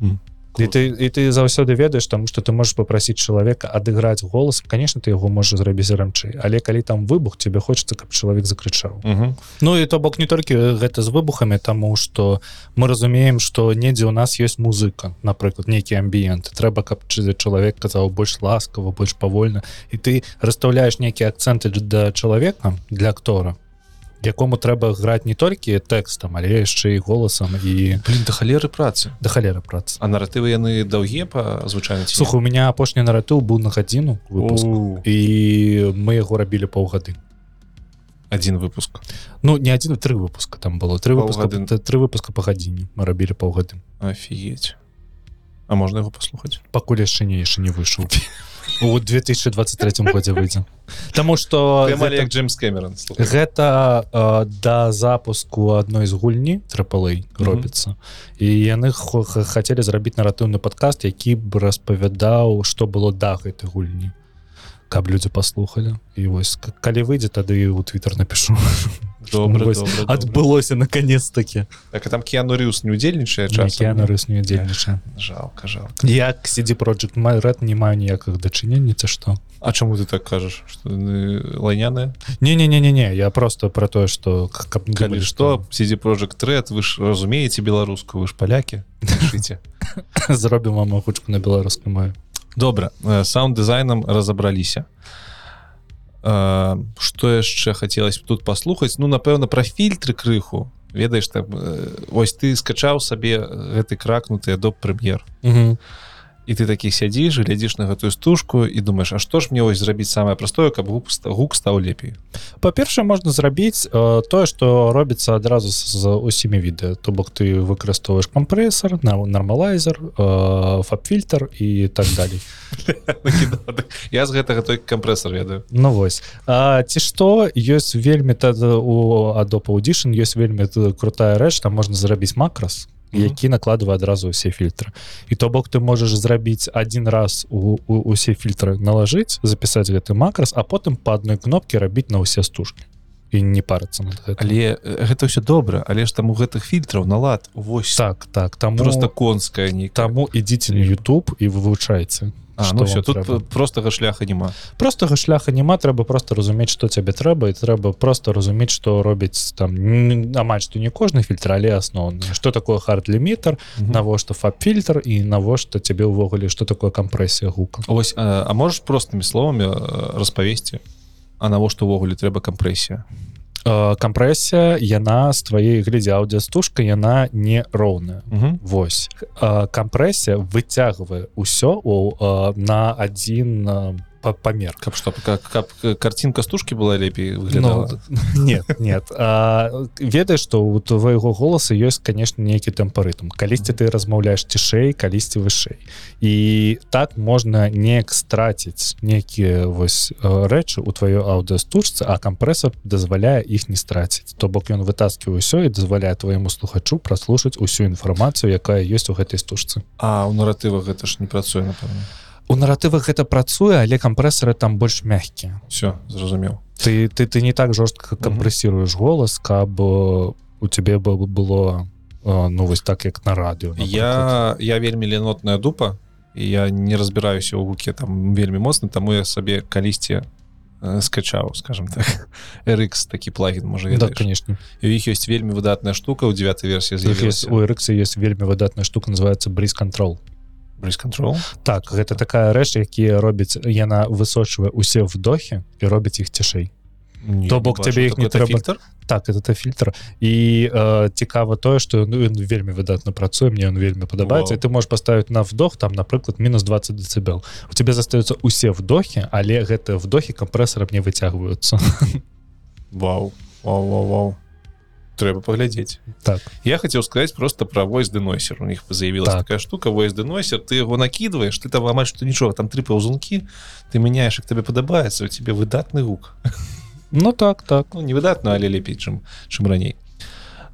М, і ты і ты заўсёды ведаеш таму што ты можаш папрасіць чалавека адыграць голас конечно ты яго можа зрабіць рамчэй але калі там выбух тебе хочется каб чалавек закрычаў. Мгм. Ну і то бок не толькі гэта з выбухамі таму што мы разумеем што недзе ў нас ёсць музыка напрыклад нейкі амбіент. Трэба каб чы- чалавек казаў больш ласкава больш павольна. І ты расстаўляеш нейкія акцэнты да чалавека для актора якому трэба граць не толькі тэкстам але яшчэ і голасам і блин да халеры працы да халеры працы а наратывы яны даўгія па звычайна ці не? Слухай, у меня апошні наратыў быў на гадзіну і мы яго рабілі паўгады адзін выпуск Ну не адзін тры выпуска там было тры выпуска Паўгады. т- тры выпуска па гадзіне мы рабілі паўгады офігеть А можна яго паслухаць пакуль яшчэ не яшчэ не выйшаў у 2023 годзе выйдзе Таму як гэта, Джеймс Кэмерон слухай. гэта э, да запуску адной з гульні трапалэй робіцца і яны хо- ха- хацелі зрабіць наратыўны падкаст які б распавядаў што было да гэтай гульні каб людзі паслухалі. І вось калі выйдзе тады у твиттер напишу добра, добра, добра. адбылося наконец таки так а там Кіану Рыус не удзельнічае часам рыс не удзельнічае жалко жалко як CD project Red не маю ніякых дачынення ці што. А чаму ты так кажаш что лайняная не не не не не я просто про тое что каб калі што CD Project Red вы ж разумееце беларускую вы ж палякі пішыце [laughs] зробім вам агучку на беларускай мове добра саунд дызайнам разабраліся что яшчэ хацелось б тут паслухаць ну напэўна пра фільтры крыху ведаеш там э, ось ты скачаў сабе гэты кракнуты доп прэм'ер і ты такі сядзіш глядзіш на гэтую стужку і думаешь А што ж мне ось зрабіць самае простое каб гук гук стаў лепей? Па-першае можна зрабіць э, тое што робіцца адразу з, усімі відэа то бок ты выкарыстоўваеш кампрэсор на нармалайзер э, фабфільтр і так далей [laughs] я з гэтага той кампрэсор ведаю Ну вось. А, ці што ёсць вельмі тады у Adobe Audition ёсць вельмі крутая рэч там можна зрабіць макрас. Які накладвае адразу ўсе фільтры і то бок ты можаш зрабіць один раз у, у усе фільтры налажыць запісаць гэты макрас а потым по адной кнопке рабіць на ўсе стужкі і не парыцца гэтым. але э, гэта ўсё добра але ж там у гэтых фільтраўналад вось так так там просто конская не таму ідзіце на YouTube і вывучайце А, ну все тут трэба. простага шляха няма простага шляха няма трэба просто разумець што цябе трэба і трэба просто разумець што робіць там амаль што не кожны фільтр але асноўны что такое хард лімітр Мгм. навошта фаб-фільтр і навошта цябе ўвогуле што такое кампрэсія гука? Ось а, а можешь простымі словамі э, распавесці А навошта увогуле трэба кампрэсія кампрэсія яна з тваей глядзе аўдыастужка яна не роўная Мгм. Вось Э, кампрэсія выцягвае ўсё у э, на адзін э, па- памер каб што каб, каб картинка стужкі была лепей выглядала. Ну, нет нет. Ведаеш што у твайго голаса ёсць конечно нейкі тэмпарытм калісьці ты размаўляеш цішэй калісьці вышэй і так можна неяк страціць нейкія вось э, рэчы у тваёй аўдыастужцы а кампрэсор дазваляе іх не страціць то бок ён вытаскивае ўсё і дазваляе твайму слухачу праслушаць усю інфармацыю якая ёсць у гэтай стужцы. А у наратывах гэта ж не працуе напэўна у наратывах гэта працуе але кампрэсары там больш мягкія все зразумеў ты ты ты не так жорстка кампрэсіруеш голас каб у цябе бы было э, ну вось так як на радыё я я вельмі ленотная дупа я не разбіраюся ў гуке там вельмі моцна таму я сабе калісьці э, скачаў скажем так. [laughs] RX такі плагін можа да, конечно. У іх ёсць вельмі выдатная штука ў 9 версіі у RX есть вельмі выдатная штука называется бриз контрол бриз контрол так гэта такая рэч якія робіць яна высочвае усе вдохі і робіць іх цішэй. То бок цябе іх не трэба фільтр? Так это фільтр. І э, цікава тое что ну, вельмі выдатна працуе мне он вельмі падабаецца. Ты можешь поставить на вдох там напрыклад мінус 20 децибел у тебе застаюцца усе вдохі але гэтыя вдохі кампрэсарам не выцягваюцца. [laughs] Вау вау, вау, вау. Трэба паглядзець так. Я хотел сказать просто про войс деносер у них заявилась так. такая штука войс деносер ты его накидываешь ты там амаль что нічога там три паўзунки ты меняешь их тебе падабаецца у тебе выдатны гук Ну так так. Ну, невыдатна але лепей чым чым раней.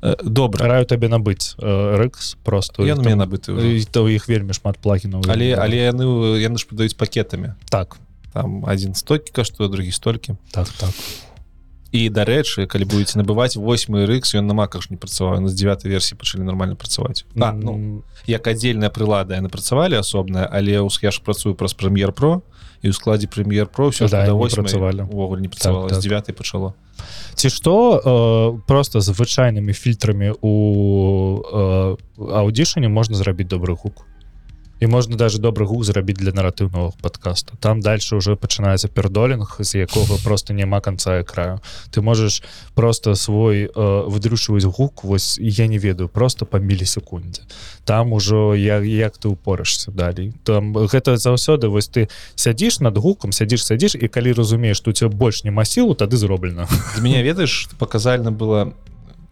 Э, добра раю табе набыць рэкс просто. Я мне набыты то іх вельмі шмат плагінаў але але яны яны ж падаюць пакетамі так. Там один столькі каштуе другі столькі так так і дарэчы калі будете набываць 8 рыкс ён на маках не працаваў на з 9 версіі пачалі нормально працаваць. А, ну як аддзельная прылада яны працавалі асобная але я ж працую праз прэм'ер про і ў складзе прэм'ер про все да, працавалі. увогуле не працавала так, так. 9 пачало. Ці што э, просто звычайнымі фільтрамі у э, аўдзішані можна зрабіць добры гук і можна даже добры гук зрабіць для наратыўнага подкаста. Там дальше уже пачынаецца пердолінг з якога просто няма конца і краю ты можаш просто свой э, выдрушваць гук вось я не ведаю просто па мілісекундзе там ужо я як ты упорашся далей там гэта заўсёды вось ты сядзіш над гукам сядзіш сядзіш і калі разумееш что у тебя больш няма сілу тады зроблена меня ведаеш паказальна было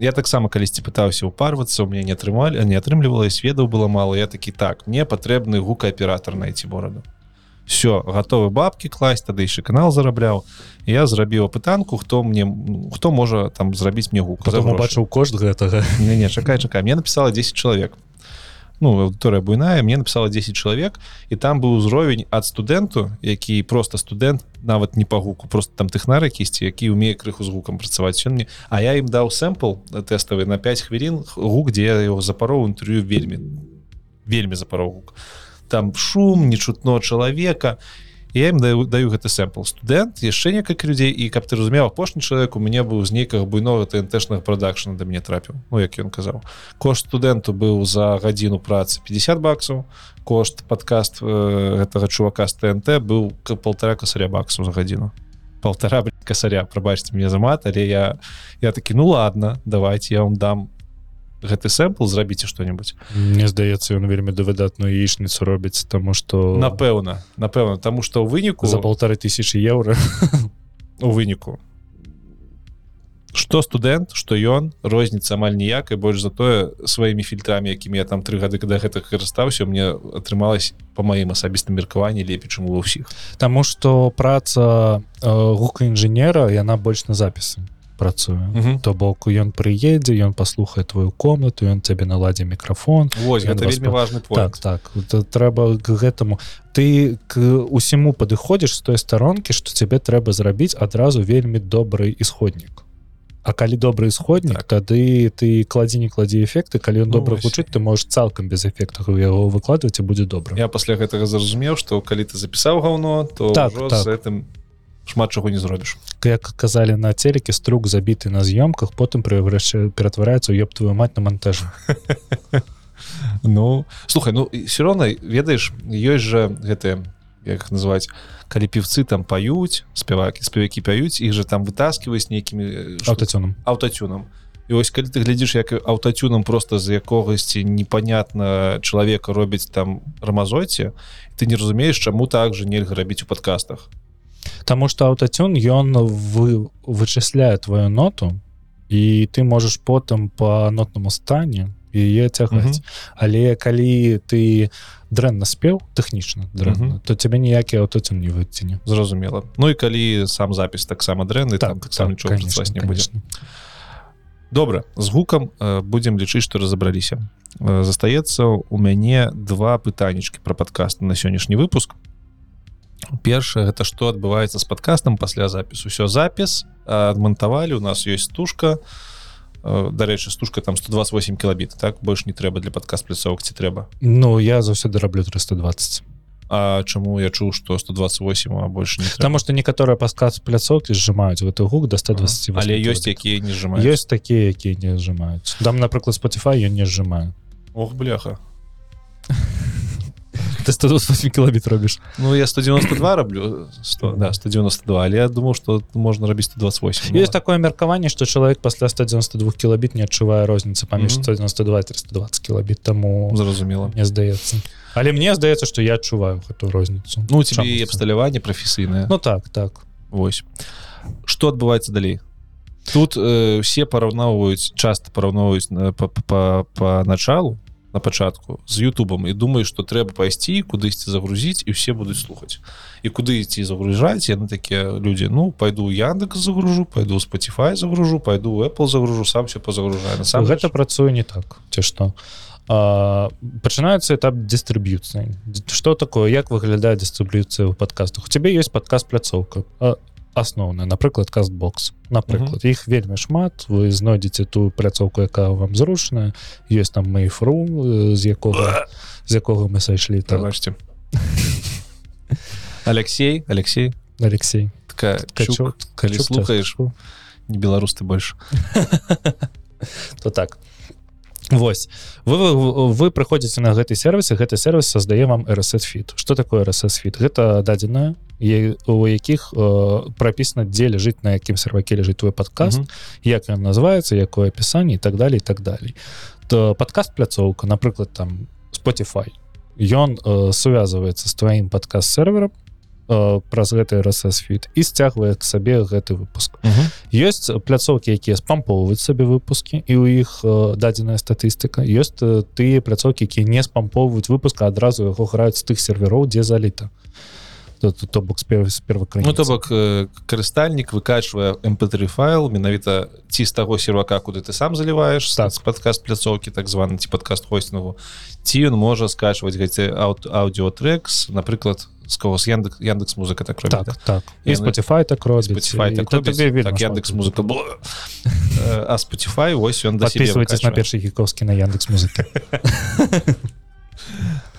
я таксама калісьці пытаўся упарвацца у меня не атрымалі не атрымлівалась ведаў было мало. Я такі так мне патрэбны гукааператор найти бораду все готовы бабки класть тады яшчэ канал зарабляў я зрабіў пытанку хто мне хто можа там зрабіць мне гук бачыў кошт гэтага не, не чакай чакай мне написала 10 чалавек ну аўдыторыя буйная мне написала 10 чалавек і там быў узровень ад студэнту які просто студэнт нават не па гуку просто там тэхнар якісьці які умее крыху з гукам працаваць. Сёння А я ім даў сэмпл тэставы на 5 хвілін гук дзе я его запароў інтэрв'ю вельмі вельмі запароў гук. Там шум не чутно чалавека і я ім даю даю гэты сэмпл. Студэнт яшчэ некалькі людзей і каб ты разумеў апошні чалавек у мяне быў з нейкага буйнога тнтэшнага прадакшна да мне трапіў Ну як ён казаў. Кошт студэнту быў за гадзіну працы 50 баксаў кошт падкаст э, гэтага чувака з тнт быў полтора касаря баксаў за гадзіну полтора касаря прабачце мне за мат але я я такі ну ладно давайте я вам дам гэты сэмпл зрабіце что-нибудь. Мне здаецца ён вельмі да выдатную яичніцу робіць тому что напэўна напэўна тому что ў выніку за полторы тысячи евро. [laughs] У выніку. Что студэнт что ён розніца амаль ніякай больш затое сваімі фільтрамі якімі я там тры гады когда гэта карыстаўся мне атрымалось по маім асабістым меркаванні лепей чым ва ўсіх. Таму что праца э, гука інжынера яна больш на запісы працуе uh -huh. то бок ён прыедзе ён паслухае твою комнату ён цябе наладзе мікрафон Вось, гэта вельмі вас... важный так так. Трэба к гэтаму. Ты к усіму падыходзіш з той старонкі што цябе трэба зрабіць адразу вельмі добрый ісходнік. А калі добры ісходнік так. тады ты кладзі не кладзі эфекты калі ён ну, добра гучыць ты можаш цалкам без эфектаў яго выкладваць і будзе добра. Я пасля гэтага зразумеў што калі ты запісаў гаўно то так, так. гэтым шмат чаго не зробіш як казалі на телеке струк забіты на з'ёмках потым прывраща ператвараецца ёб твою мать на монтажу [laughs] ну слухай ну все роўна ведаеш ёсць жа гэтыя як называть калі певцы там паюць спявакі спевакі пяюць іх же там вытаскиваюць нейкімі аўтацюнам аўтацюнам і ось калі ты глядзіш як аўтацюнам просто з якогасьці непонятна чалавека робіць там рамазоце ты не разумееш чаму так же нельга рабіць у подкастах Таму што аўтацюн ён вы вычысляе твою ноту і ты можаш потым по нотнаму стане яе цягаць uh -huh. але калі ты дрэнна спеў тэхнічна дрэнна uh -huh. то цябе ніякі аўтоцюн не выціне зразумела Ну і калі сам запіс таксама дрэнны так, там таксама так, конечно, не будзе добра з гукам будзем лічыць што разабраліся застаецца у мяне два пытанічкі про падкаст на сённяшні выпуск першае гэта што адбываецца з падкастам пасля запісу усё запіс адмантавалі у нас ёсць стужка дарэчы стужка там 128 кілабіт так? Больш не трэба для падкаст пляцовак ці трэба Ну я заўсёды раблю 320 А чаму я чуў што 128 а больш не Таму што некаторыя падказ пляцоўкі зжимаюць гэты гук до 120 але ёсць якія не сжимаюць ёсць такія якія не зжимаюць там напрыклад Spotify я не сжимаю Ох бляха ты 128 кілобіт робіш Ну я 192 раблю 100 да 192 але я думаў что можна рабіць 128 есть такое меркаванне что чалавек пасля 192 кілобіт не адчувае розніцы паміж Мгм. 192 320 кілобіт таму зразумела мне здаецца але мне здаецца что я адчуваю гэтую розніцу Ну тебе абсталяванне прафесійнае Ну так так. Вось что адбываецца далей тут э, все параўноўваюць часто параўноўваюць на- па- па па началу на пачатку з Ютубам і думаю что трэба пайсці кудысьці загрузіць і все будуць слухаць. І куды ісці загружаць яны такія людзі ну пойду яндекс загружу пойду Spotify загружу пойду Apple загружу сам все позагружаю сам гэта працуе не так ці што? Пачынаецца этап дыстрыб'юцыі. Что такое? Як выглядае дыстрыб'юцыя ў падкастах? У цябе ёсць падкаст пляцоўка асноўная напрыклад кастбокс напрыклад. Іх вельмі шмат. Вы знойдзеце ту пляцоўку якая вам зручная. Ёсць там мейфру з якога з якога мы сайшлі так. Бачце Алексей Алексей. Алексей. Такая Качок, калі Качок, слухаеш не беларус ты больш [laughs] то так. Вось вы, вы, вы прыходзіце на гэты сервіс гэты сервис создае вам RSS фит что такое RSS фит гэта дадзеная у якіх э, прапісана дзе ляжыць на якім серваке ляжыць твой падкаст Мгм. як ён называется якое апісанне і так далее і так далей то падкаст пляцоўка напрыклад там Spotify ён э, сувязывается з тваім падкаст сервером э, праз гэты фит і сцягвае к сабе гэты выпуск. Ёсць пляцоўкі якія спампоўваюць сабе выпускі і у іх э, дадзеная статыстыка. Ёсць э, тыя пляцоўкі якія не спампоўваюць выпуска адразу яго граюць з тых сервероў дзе заліта. то, то, то бок сперва Ну то бок э, карыстальнік выкачвае mp3 файл менавіта ці з таго сервака куды ты сам заліваеш Так. падкаст пляцоўкі так званы ці падкаст хостингу ці ён можа скачваць гэты аўт аўдіотрекс напрыклад з яндекс яндекс музыка так робіць, так так. І Spotify так і так так яндекс музыка Э, [laughs] а Spotify ось ён да подписывайтесь на першы гікowski на яндекс музыкі [laughs]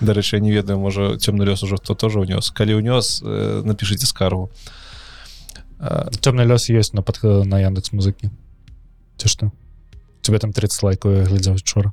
дарэчы не ведаю можа цёмны лёс ужо хто тоже унёс калі ўнёс э, напишите скаргу. А, цёмны лёс ёсць на пад на яндекс музыкі ці што тебе там 30 лайкаў я глядзеў учора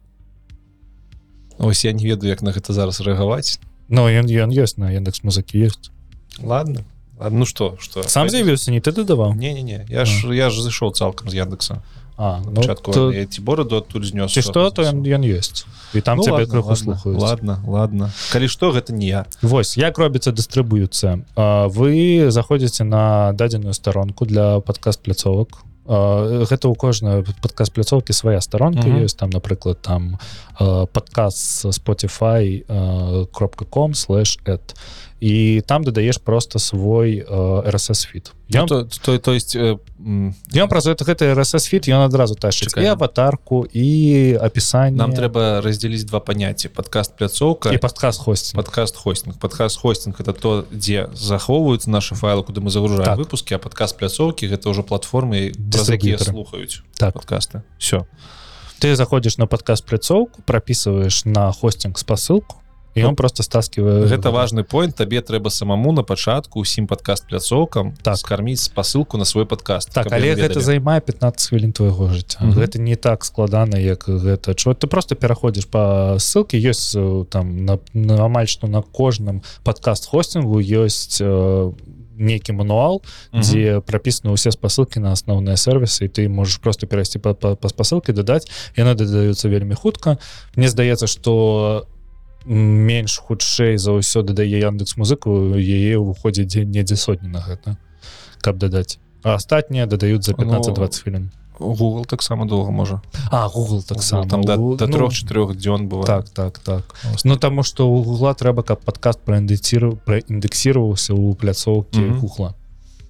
ось я не ведаю як на гэта зараз рэагаваць. Ну ён ён ёсць на яндекс музыкі ёсць ладно. Ну что что? Сам з'явіўся не ты дадаваў не не не. Я ж я ж зайшоў цалкам з яндекса А ну, пачатку то- я ці бороду адтуль знёс ці што то ён ён ёсць і там Ну, цябе крыху слухаюць ладно ладно калі што гэта не я. Вось як робіцца дыстрыбуюцца вы заходзіце на дадзеную старонку для падкаст пляцовак гэта ў кожнай падкаст пляцоўкі свая старонка Мгм. ёсць. Там напрыклад там а, падкаст spotify кропка com слэш і там дадаеш просто свой RSS фит Ну, то, то, то есть э, Ён праз гэта гэты RSS фит ён адразу тащыць Чакай. і аватарку і апісанне нам трэба раздзяліць два паняцці падкаст пляцоўка і падкаст хосці подкаст хостинг подкаст хостинг это то дзе захоўваюцца наши файлы куды мы загружаем Так. выпуски а подкаст пляцоўкі гэта ўжо платформы якія слухаюць Так. подкасты. Все ты заходзіш на падкаст пляцоўку прапісваеш на хостинг спасылку ён просто стаскивае гэта важны point табе трэба самому на пачатку усім подкаст пляцоўкам Так. скарміць спасылку на свой подкаст так але гэта займае 15 хвілін твайго жыцця? Мгм. гэта не так складана як гэта. Чо ты просто пераходзіш по ссылке ёсць там на, на амаль што на кожным падкаст хостингу ёсць э, нейкі мануал Мгм. дзе прапісаны ўсе спасылкі на асноўныя сервісы і ты можаш просто перайсці па, па, па спасылке дадаць яны дадаюцца вельмі хутка. Мне здаецца что менш хутчэй за ўсё дадае яндекс музыку яе ўходзіць недзе сотні на гэта каб дадаць. А астатнія дадаюць за 15-20 хвілін. Google таксама доўга можа. А Google таксама. Там да, да ну, трох-чатырох дзён бывае. так так так. Ну таму што у гугла трэба каб падкаст праіндексіру праіндексіраваўся ў пляцоўкі Мгм. гухла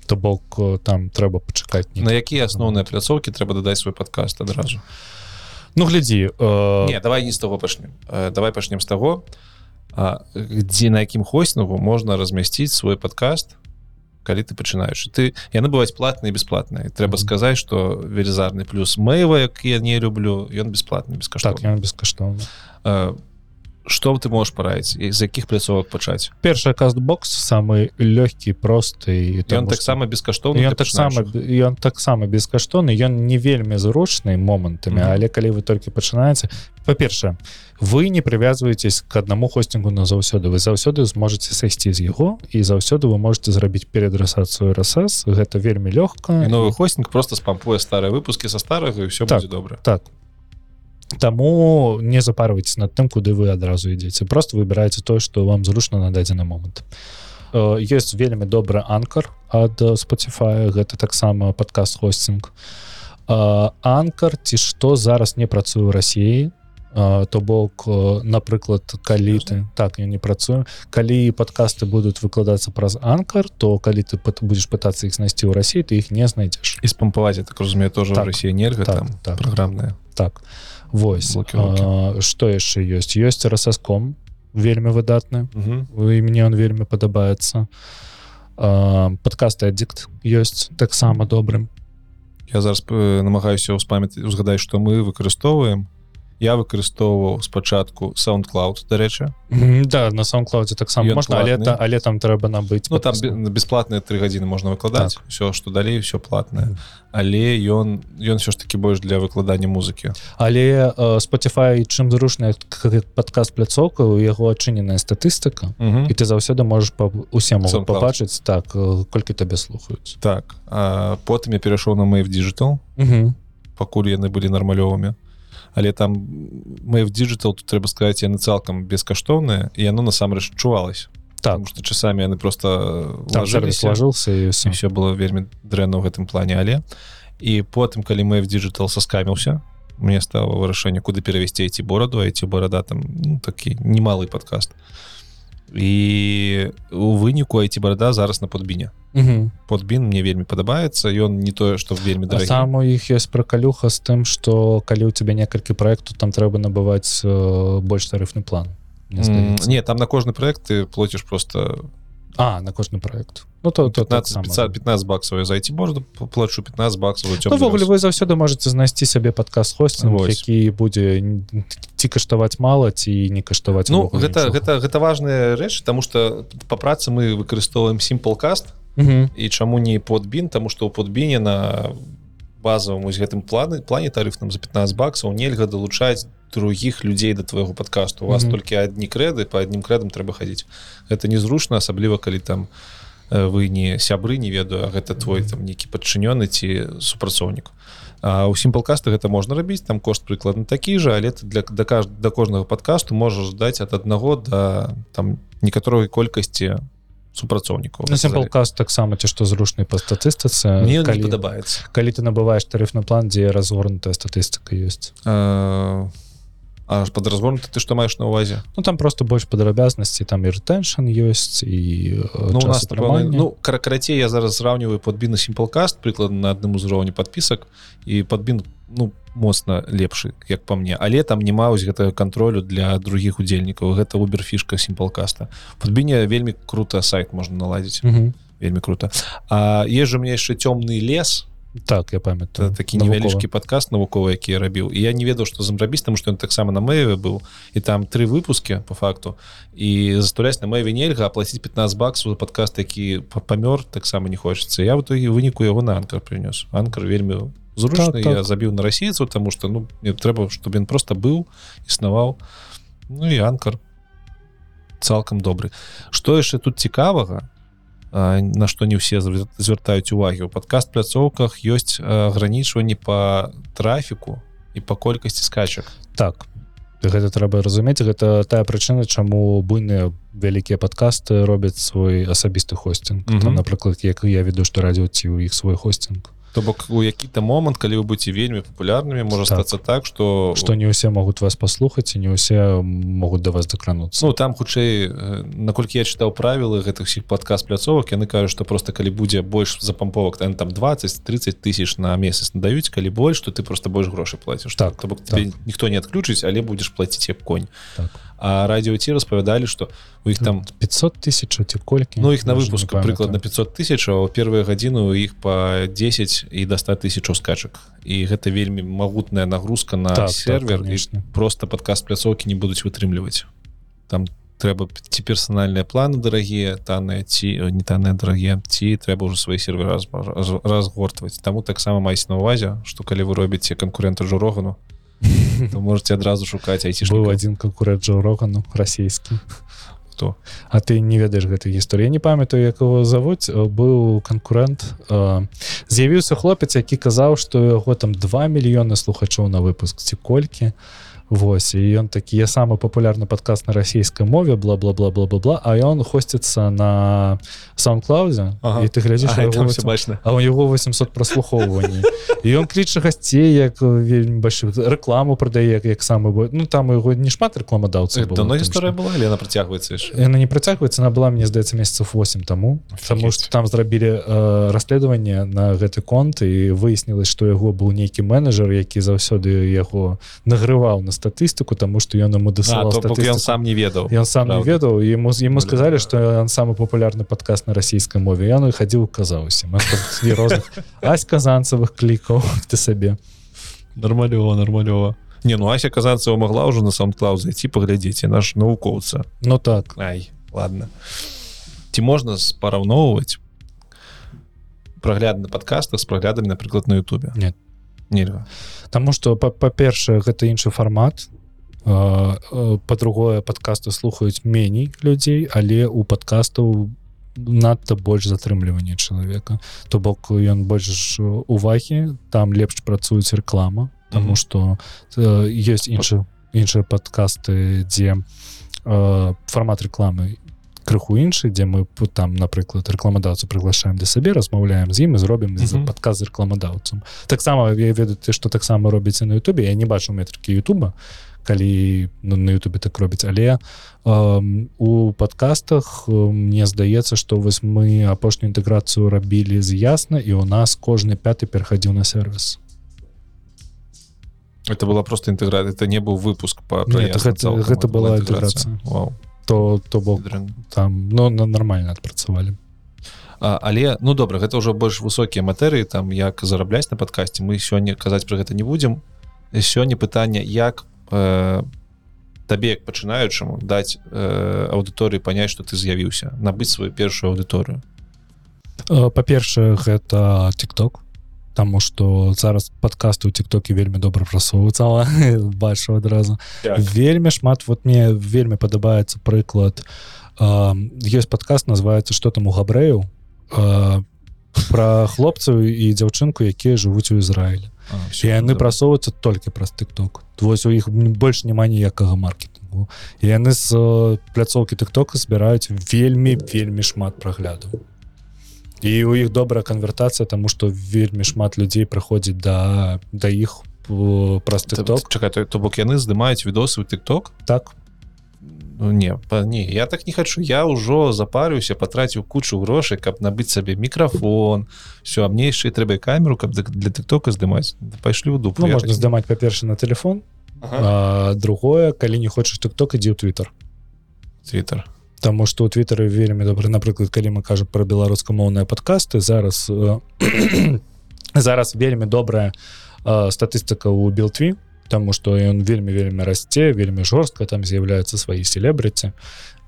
то бок там трэба пачакаць на якія асноўныя пляцоўкі трэба дадаць свой подкаст адразу Ну глядзі э, не давай не з таго пачнем Э, давай пачнем з таго дзе на якім хостингу можна размясціць свой подкаст калі ты пачынаеш. Ты яны бываюць платныя бесплатныя. Трэба Мгм. сказаць что велізарны плюс мэйва як я не люблю ён бесплатны так бескаштоўны ён бескаштоўны. А, што ты можаш параіць і з якіх пляцовак пачаць першы кастбокс самы лёгкі просты ён таксама бескаштоўны ён таксама ён таксама бескаштоўны ён не вельмі зручны момантамі Мгм. але калі вы толькі пачынаеце па-першае вы не прывязваетесь к аднаму хостингу назаўсёды вы заўсёды зможаце сайсці з яго і заўсёды вы можете зрабіць перадрасацыю RSS гэта вельмі лёгка новы хостинг просто спампуе старыя выпуски са старага і все Так. будзе добра так Таму не запарвайце над тым куды вы адразу ідзеце просто выбіраеце тое што вам зручна на дадзены момант Э, ёсць вельмі добры анкар ад э, Spotify. Гэта таксама падкаст хостинг. Анкар ці што зараз не працуе ў рассіі то бок э, напрыклад калі ты так я не працую. Калі падкасты будуць выкладацца праз анкар то калі ты будзеш пытацца іх знайсці ў рассіі ты іх не знайдзеш і спампаваць так разумею тоже Так. Росія нельга Так, там так. праграмная так вось што яшчэ ёсць ёсць рассаском вельмі выдатны Мгм. і мне он вельмі падабаецца падкасты аддикт ёсць таксама добрым. Я зараз э, намагаюся ўспамяць узгадаць што мы выкарыстоўваем я выкарыстоўваў спачатку soundcloud дарэчы. Да на самклауде таксама можна але та, але там трэба набыць Ну там бесплатныя тры гадзіны можна выкладаць. Так. все што далей все платнае. Але ён ён все ж таки больш для выкладання музыкі. Але э, Spotify чым зручная падкаст пляцоўка у яго адчыненая статыстыка Мгм. і ты заўсёды можаш па усе SoundCloud. пабачыць так э, колькі табе слухаюць. Так а потым я перайшоў на Мave digital. Мгм. пакуль яны былі нармалёвымі але там Mave digital тут трэба сказаць яны цалкам бескаштоўныя і яно насамрэч чувалось так. Потому что часамі яны просто там сервис ложыліся. ложился і ўсё. все было вельмі дрэнна ў гэтым плане. Але і потым калі мы в digital соскаміўся мне стало вырашэнне куды перавесці эти бораду. Эти барада там ну, такі немалы подкаст і у выніку эти барада зараз на подбіне подбін мне вельмі падабаецца ён не тое что вельмі А дарагі там у іх ёсць пракалюха з тым што калі у тебе некалькі проекту там трэба набываць э, больш тарыфны план. Не там на кожны проект ты плоціш просто а на кожны проект Ну то, то 15, таксама. 15, 15 баксов я зайти бороду плачу 15 баксов Ну, ввогуле вы заўсёды можете знайсці сабе падкаст хостинг Вось. які будзе ці каштаваць мала ці не каштаваць Ну увогуле гэта нічога. гэта гэта важная рэч тому что по працы мы выкарыстоўваем симплкаст Мгм. і чаму не подбін тому что у подбіне на базовым ось гэтым планы плане тарыфным за 15 баксаў нельга далучаць других людзей до твоего подкасту у вас Мгм. толькі адні крэды по адным крэдам трэба хадзіць гэта незручна асабліва калі там э, вы не сябры не ведаю гэта твой там нейкі падчынёны ці супрацоўнік А у сімплкаста гэта можна рабіць там кошт прыкладна такі же але ты для да каж да кожнага подкасту можаш даць ад аднаго да там некаторой колькасці супрацоўнікаў на сімплкаст таксама ці што зручны па статыстыцы мне калі... падабаецца калі ты набываеш тарыфны план дзе разгорнутая статыстыка ёсць А, аж под разгорнуты ты што маеш на увазе? Ну там просто больш падрабязнасці там і ретэншн ёсць і э, ну, у нас атрымання. ну кара- карацей я зараз сравниваю подбін сімплкаст прыкладна на адным узроўні подпісак і подбін ну моцна лепшы як по мне. Але там не маюць гэтага контролю для других удзельнікаў гэта убер фішка сімплкаста подбіне вельмі круто сайт можна наладзіць вельмі круто. А есть же у меня яшчэ цёмны лес так я памятаю. Такі Навукова. невялічкі падкаст навуковы які я рабіў і я не ведаў што зрабіць там што ён таксама на мэйве быў. І там тры выпуски по факту. І застуляць на мэйве нельга аплаціць 15 баксаў за падкаст які па- памёр таксама не хочацца. Я в итоге выніку яго на анкар прынёс. Анкар вельмі зручны Так, так, я забіў на расейцу тому что ну мне трэба чтобы ён просто быў існаваў. Ну і анкар цалкам добры. Што яшчэ тут цікавага а, на што не ўсе звяртаюць увагі у падкаст пляцоўках ёсць агранічванні по трафіку і па колькасці скачак так. Гэта трэба разумець гэта тая прычына чаму буйныя вялікія падкасты робяць свой асабісты хостинг. Мгм. там напрыклад як я веду што радіо ці ў іх свой хостинг то бок у які-то момант калі вы будете вельмі папулярнымі можа Так. стацца так что што не ўсе могуць вас паслухаць і не ўсе могуць да вас дакрануцца Ну там хутчэй э, наколькі я чытаў правілы гэтых всіх падказ пляцовак яны кажуць што просто калі будзе больш запамповак там там 20-30 тысяч на месяц надаюць калі больш то ты просто больш грошай плаціш Так, то бок тебе ніхто не адключыць але будзеш плаціць як конь Так. А радіо ці распавядалі что у іх там 500 тысяч ці колькі ну іх на памятаю. прыкладна 500 тысяч а ў первыя гадзіны у іх по 10 і до 100 тысяч скачак і гэта вельмі магутная нагрузка на Так, так, сервер конечно. просто падкаст пляцоўкі не будуць вытрымліваць там трэба ці персанальныя планы дарагія таныя ці не таныя дарагія ці трэба ўжо свае серверы раз, раз, разгортваць таму таксама майся на увазе што калі вы робіце канкурента журогану [laughs] то можете адразу шукаць быў айцішнікаў адзін канкурент Джо рогану расійскі хто А ты не ведаеш гэтай гісторыі не памятаю як его завуць э, быў канкурент э, з'явіўся хлопец які казаў што яго там 2 мільёны слухачоў на выпуск ці колькі Вось і ён такі я самы папулярны падкаст на расійскай мове бла-бла-бла-бла-бла а ён хосціцца на саундклаузе Ага. і ты глядзіш А, на там яго все бачна. а у яго 800 праслухоўванні і ён кліча гасцей як вельмі больш рэкламу прадае як самы бо- ну там яго не шмат рэкламадаўцаў давно гісторыя была Лена працягваецца яшчэ? Яна не працягваецца она была мне здаецца месяцев 8 таму. Таму што там зрабілі э, расследаванне на гэты конт і выяснілось што яго быў нейкі менеджер які заўсёды яго нагрываў на статыстыку таму што ён ему дасылаў бок ён сам не ведаў Ён сам не Правда. ведаў ему ему сказалі да. што ён самы папулярны падкаст на расійскай мове. Я ну і хадзіў казаў усім розных ась казанцавых клікаў [laughs] ты сабе нармалёва нармалёва не ну ася казанцева могла ўжо на саундклау зайти паглядзеце наш навукоўца Ну так. Ай ладно. Ці можна спараўноўваць прагляд на подкастах з праглядамі напрыклад на Ютубе? Нет. Нельга. Таму што па- па-першае гэта іншы фармат. Па-другое падкасты слухаюць меней людзей але у падкастаў надта больш затрымлівання чалавека. То бок ён больш увагі там лепш працуюць рэклама Таму э, ёсць іншы іншыя падкасты дзе э, фармат рэкламы крыху іншы дзе мы там напрыклад рэкламадаўцу прыглашаем да сабе размаўляем з ім і зробім за Мгм. падказ з рэкламадаўцам. Таксама я ты што таксама робіце на Ютубе. Я не бачу метрыкі Ютуба калі ну, на Ютубе так робіць. Але эм, у падкастах э, мне здаецца што вось мы апошнюю інтэграцыю рабілі з ясна і у нас кожны пяты перахадзіў на сервис это была просто інтэгра это не быў выпуск Нет, гэта- гэта была Вау, то то бок там ну на нормально адпрацавалі але ну добра гэта ўжо больш высокія матэрыі там як зарабляць на падкасці мы сёння казаць про гэта не будзем. Сёння пытанне як э, табе як пачынаючаму даць э, аўдыторыі паняць што ты з'явіўся набыць сваю першую аўдыторыю. Э, па-першае гэта тикток Таму что зараз подкасты у тиктоке вельмі добра прасоўваюцца [laughs] бачу адразу. Вельмі шмат вот мне вельмі падабаецца прыклад ёсць подкаст называется что там у габрэяў? Э, про хлопцаў і дзяўчынку якія жывуць у Ізраілі. Яны прасоўваюцца толькі праз тыкток вось у іх больш няма ніякага маркетингу і яны з пляцоўкі тыктока збіраюць вельмі вельмі шмат праглядаў і у іх добрая канвертацыя тому что вельмі шмат людзей прыходзіць да да іх праз тыкток чакай то, то бок яны здымаюць відосы ў тыкток так. Ну, не па, не я так не хочу. Я ўжо запарыўся патраціў кучу грошай каб набыць сабе мікрафон все а мне яшчэ трэба камеру каб для- тыктока здымаць пайшлі ў дупу ну, можна здымаць па-перша на телефон Ага. а, другое калі не хочаш тыкток ідзі ў твиттер. Twitter Таму што ў твиттары вельмі добра напрыклад калі мы кажам пра беларускамоўныя падкасты зараз э, [clears throat] зараз вельмі добрая э, статыстыка ў билтві Таму што ён вельмі вельмі расце вельмі жорстка там з'яўляюцца свае селебрыці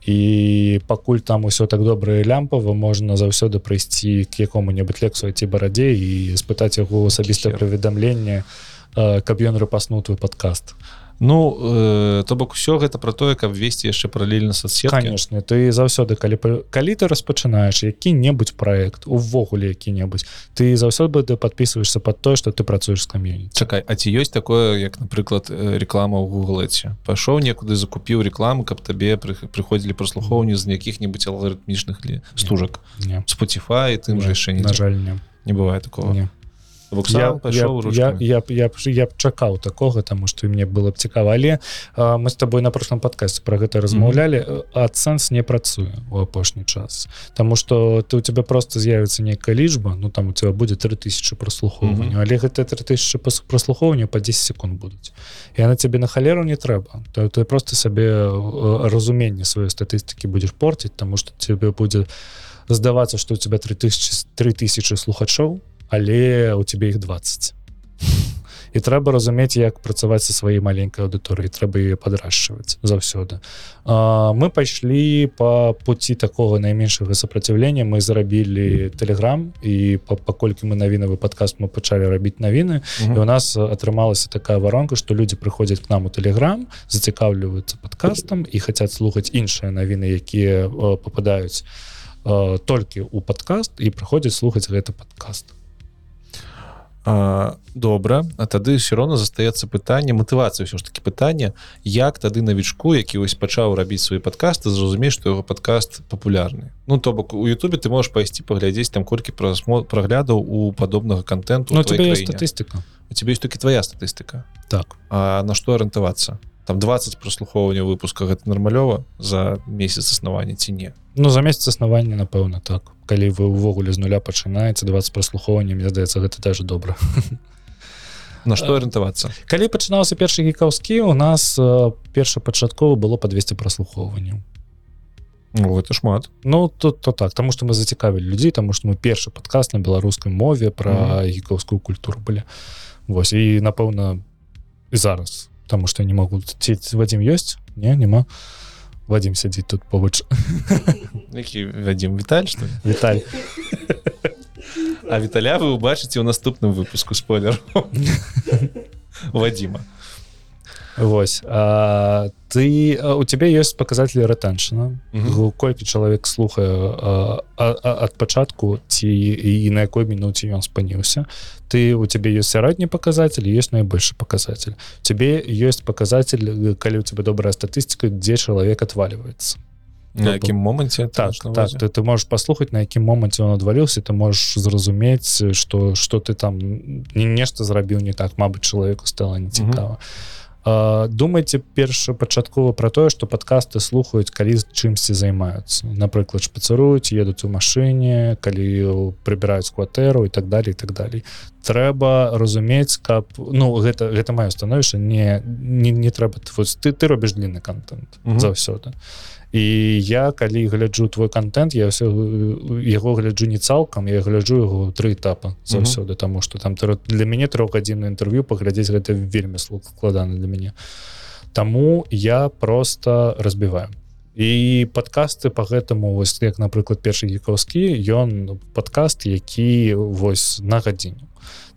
і пакуль там усё так добра і лямпава можна заўсёды прыйсці к якому-небудзь лексу ці барадзе і спытаць яго асабістае паведамленне э, каб ён рэпаснуў твой падкаст Ну э, то бок усё гэта про тое каб весці яшчэ паралельна соцсеткі конечно ты заўсёды калі калі ты распачынаеш які-небудзь проект увогуле які-небудзь ты заўсёды подписываешься под тое что ты працуеш з кам'юніці Чакай А ці ёсць такое як напрыклад э, реклама ў гуглэце пайшоў некуды закупіў рекламу каб табе прых- прыходзілі праслухоўні з якіх-небудзь алгарытмічных ли стужак. Не Spotify тым же яшчэ не на жаль не, не бывае такого. Не. Бок я, я, я, я, я, я б чакаў такога тому что мне было б цікава але а, мы с тобой на прошлом подкасте про гэта размаўлялі. Mm -hmm. ад сэнс не працуе у апошні час. Тому что ты у тебя просто з'явіцца нейкая лічба ну там у тебя будет 3000 прослухоўвання mm -hmm. але гэта 3000 прослухоўвання по 10 секунд будуць. Я на тебе на халеру не трэба. То ты просто сабе разуменне сваёй статыстыкі будешь портить тому что тебе будет здавацца что у тебя 3000 3000 слухачоў але у тебе іх 20 і трэба разумець як працаваць са сваёй маленькай аўдыторыі трэба ее падрашчваць заўсёды. А, мы пайшлі по пути такого найменшага сопротивлення мы зарабілі телеграм і паколькі мы навінавы подкаст мы пачалі рабіць навіны і у нас атрымалася такая варонка что люди прыходзяць к нам у телеграм зацікаўліваюцца подкастам і хотят слухаць іншыя навіны якія попадаюць толькі у подкаст і прыходзяць слухаць гэты подкаст А, добра. А тады все роўно застаецца пытанне матывацыі ўсё ж таки пытанне як тады навічку які вось пачаў рабіць свой падкасты зразумець што яго падкаст папулярны. Ну то бок у Ютубе ты можаш пайсці паглядзець там колькі прасмо праглядаў у падобнага контенту Ну, статыстыка у тебе ёсць толькі твоя статыстыка. Так. А на што арыентавацца там 20 прослухоўвання выпуска гэта нармалёва за месяц існавання ці не? Ну за месяц існавання напэўна так. Калі вы ўвогуле з нуля пачынаеце 20 прослухоўвання мне здаецца гэта даже добра. [laughs] На што арыентавацца? калі пачынаўся першы гікаўскі у нас першапачаткова было по 200 прослухоўванняў. Ну, это шмат. Ну тут то так тому что мы зацікавілі людзей тому что мы першы падказ на беларускай мове про mm -hmm. гікаўскую культуру былі. Вось і напэўна і зараз потому что не могу ці вадзім ёсць не няма вадзім сядзіць тут побач [laughs] вадзім Віталь что Віталь. А Віталя вы убачыце ў наступным выпуску спойлер. [laughs] Вадзіма Вось а, ты у тебе ёсць показатели ретеншна колькі чалавек слухае ад пачатку ці і на якой мінуце ён спыніўся. Ты у тебе ёсць сярэдні показатель есть найбольшы показатель. Тебе ёсць показатель калі у тебя добрая статыстыка дзе чалавек отваливается на якім моманце так, так ты, ты можешь паслухаць на якім моманце он адваліўся ты можешь зразумець что что ты там нешта зрабіў не так. Мабыць чалавеку стала нецікава. а думайце першапачаткова про тое что подкасты слухаюць калі чымсьці займаюцца? Напрыклад шпацаруюць едуць у машыне калі прыбіраюць кватэру і так далее і так далей. Трэба разумець каб ну гэта гэта маё становішча не не, не трэба ты ты робіш длинны контент заўсёды і я калі гляджу твой контент я все яго гляджу не цалкам я гляджу яго тры этапа заўсёды таму что там для мяне трохгадзінна інтэрв'ю паглядзець гэта вельмі складана для мяне. Таму я просто разбіваю. І подкасты по гэтаму вось як напрыклад першы гікаўскі ён подкаст які вось на гадзіню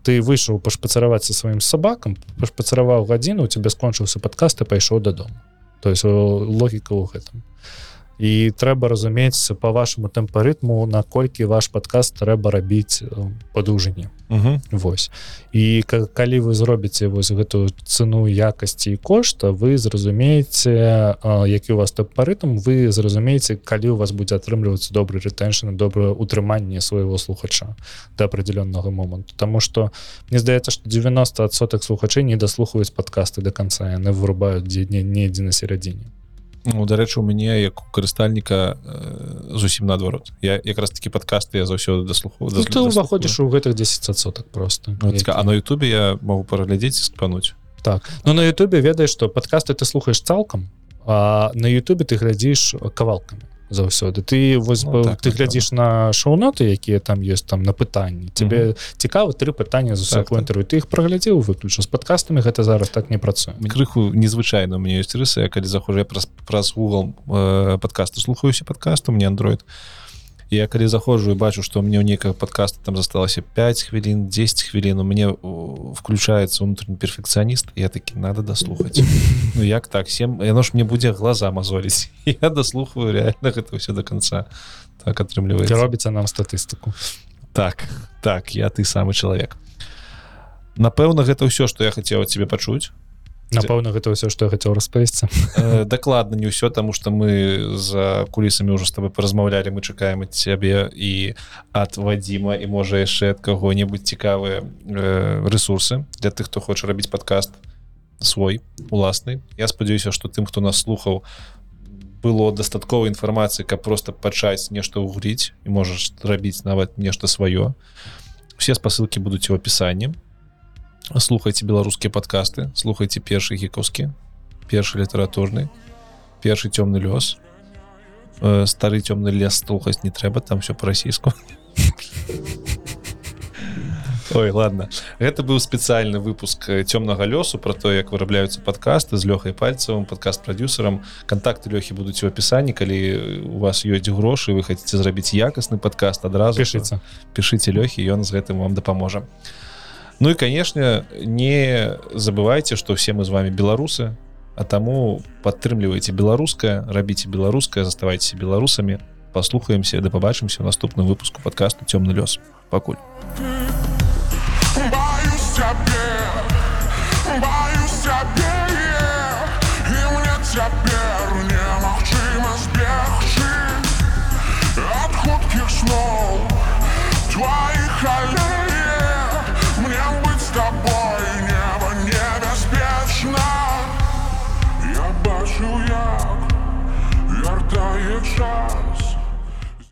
ты выйшаў пашпацараваць са сваім сабакам пашпацараваў гадзіну у тебя скончыўся подкаст і пайшоў дадому то есть логіка ў гэтым і трэба разумець по вашаму тэмпарытму наколькі ваш падказ трэба рабіць па дужыні Вось і калі вы зробіце вось гэтую цену якасці і кошта вы зразумееце які у вас тэмпарытм вы зразумееце калі у вас будзе атрымлівацца добры рэтэншн добрае утрыманне свайго слухача да определенного моманту Таму что мне здаецца что 90соток слухачэй не даслухаюць падкасты до конца яны вырубаюць дзе недзе на сярэдзіне Ну, дарэчы у мяне як у карыстальніка э, зусім наадварот. Я якраз такі падкасты я заўсёды даслуху ну, ты уваходзіш у гэтых 10 соток просто. Ну, ціка, а на Ютубе я могу параглядзець спануть так. Ну на Ютубе ведаеш што падкасты ты слухаеш цалкам а на Ютубе ты глядзіш кавалкамі заўсёды ты вось ну, так, ты так, глядзіш так. на шоу-ноты якія там ёсць там на пытанні тебе mm -hmm. цікава тры пытання за так, інтерв'ю так. ты іх праглядзеў выключна з падкастамі гэта зараз так не працуе крыху незвычайна у меня ёсць рысы калі захожу праз праз угол э, подкасту слухаюся подкасту мне android я калі заходжу і бачу что мне ў нейкага подкаста там засталася 5 хвілін 10 хвілін у мне включается унутренні перфекцыяніст я таки надо дослухаць Ну як так 7 яно ж мне будзе глаза мазоліць [laughs] я дослухаю реально гэта все до конца. Так атрымліваецца робіцца нам статыстыку так так я ты самы чалавек напэўна гэта ўсё что я хацеў тебе пачуць напэўна гэта ўсё што я хацеў распавесці Э, дакладна не ўсё таму што мы за кулісамі ўжо з тобой паразмаўлялі мы чакаем ад цябе і ад вадзіма і можа яшчэ ад каго-небудзь цікавыя э, ресурсы для тых хто хоча рабіць падкаст свой уласны Я спадзяюся што тым хто нас слухаў было дастаткова інфармацыі каб просто пачаць нешта ўгріць і можаш рабіць нават нешта сваё все спасылкі будуць у опісанні слухайте беларускія подкасты слухайте першы гікаўскі першы літаратурны першы цёмны лёс Э, стары цёмны лес слухаць не трэба там все по-расійску Ой ладно. Гэта быў спецыяльны выпуск цёмнага лёсу про то як вырабляюцца подкасты з лёхай пальцавым подкаст продюсерам контакты лёхі будуць у опісанні калі у вас ёсць грошы вы хотите зрабіць якасны подкаст адразу пішыцца пішыце лёхі ён з гэтым вам дапаможа Ну і канешне не забывайте что все мы з вами беларусы а таму падтрымлівайце беларускае рабіце беларускае заставайцеся беларусамі паслухаемся да пабачымся ў наступным выпуску подкасту цёмны лёс пакуль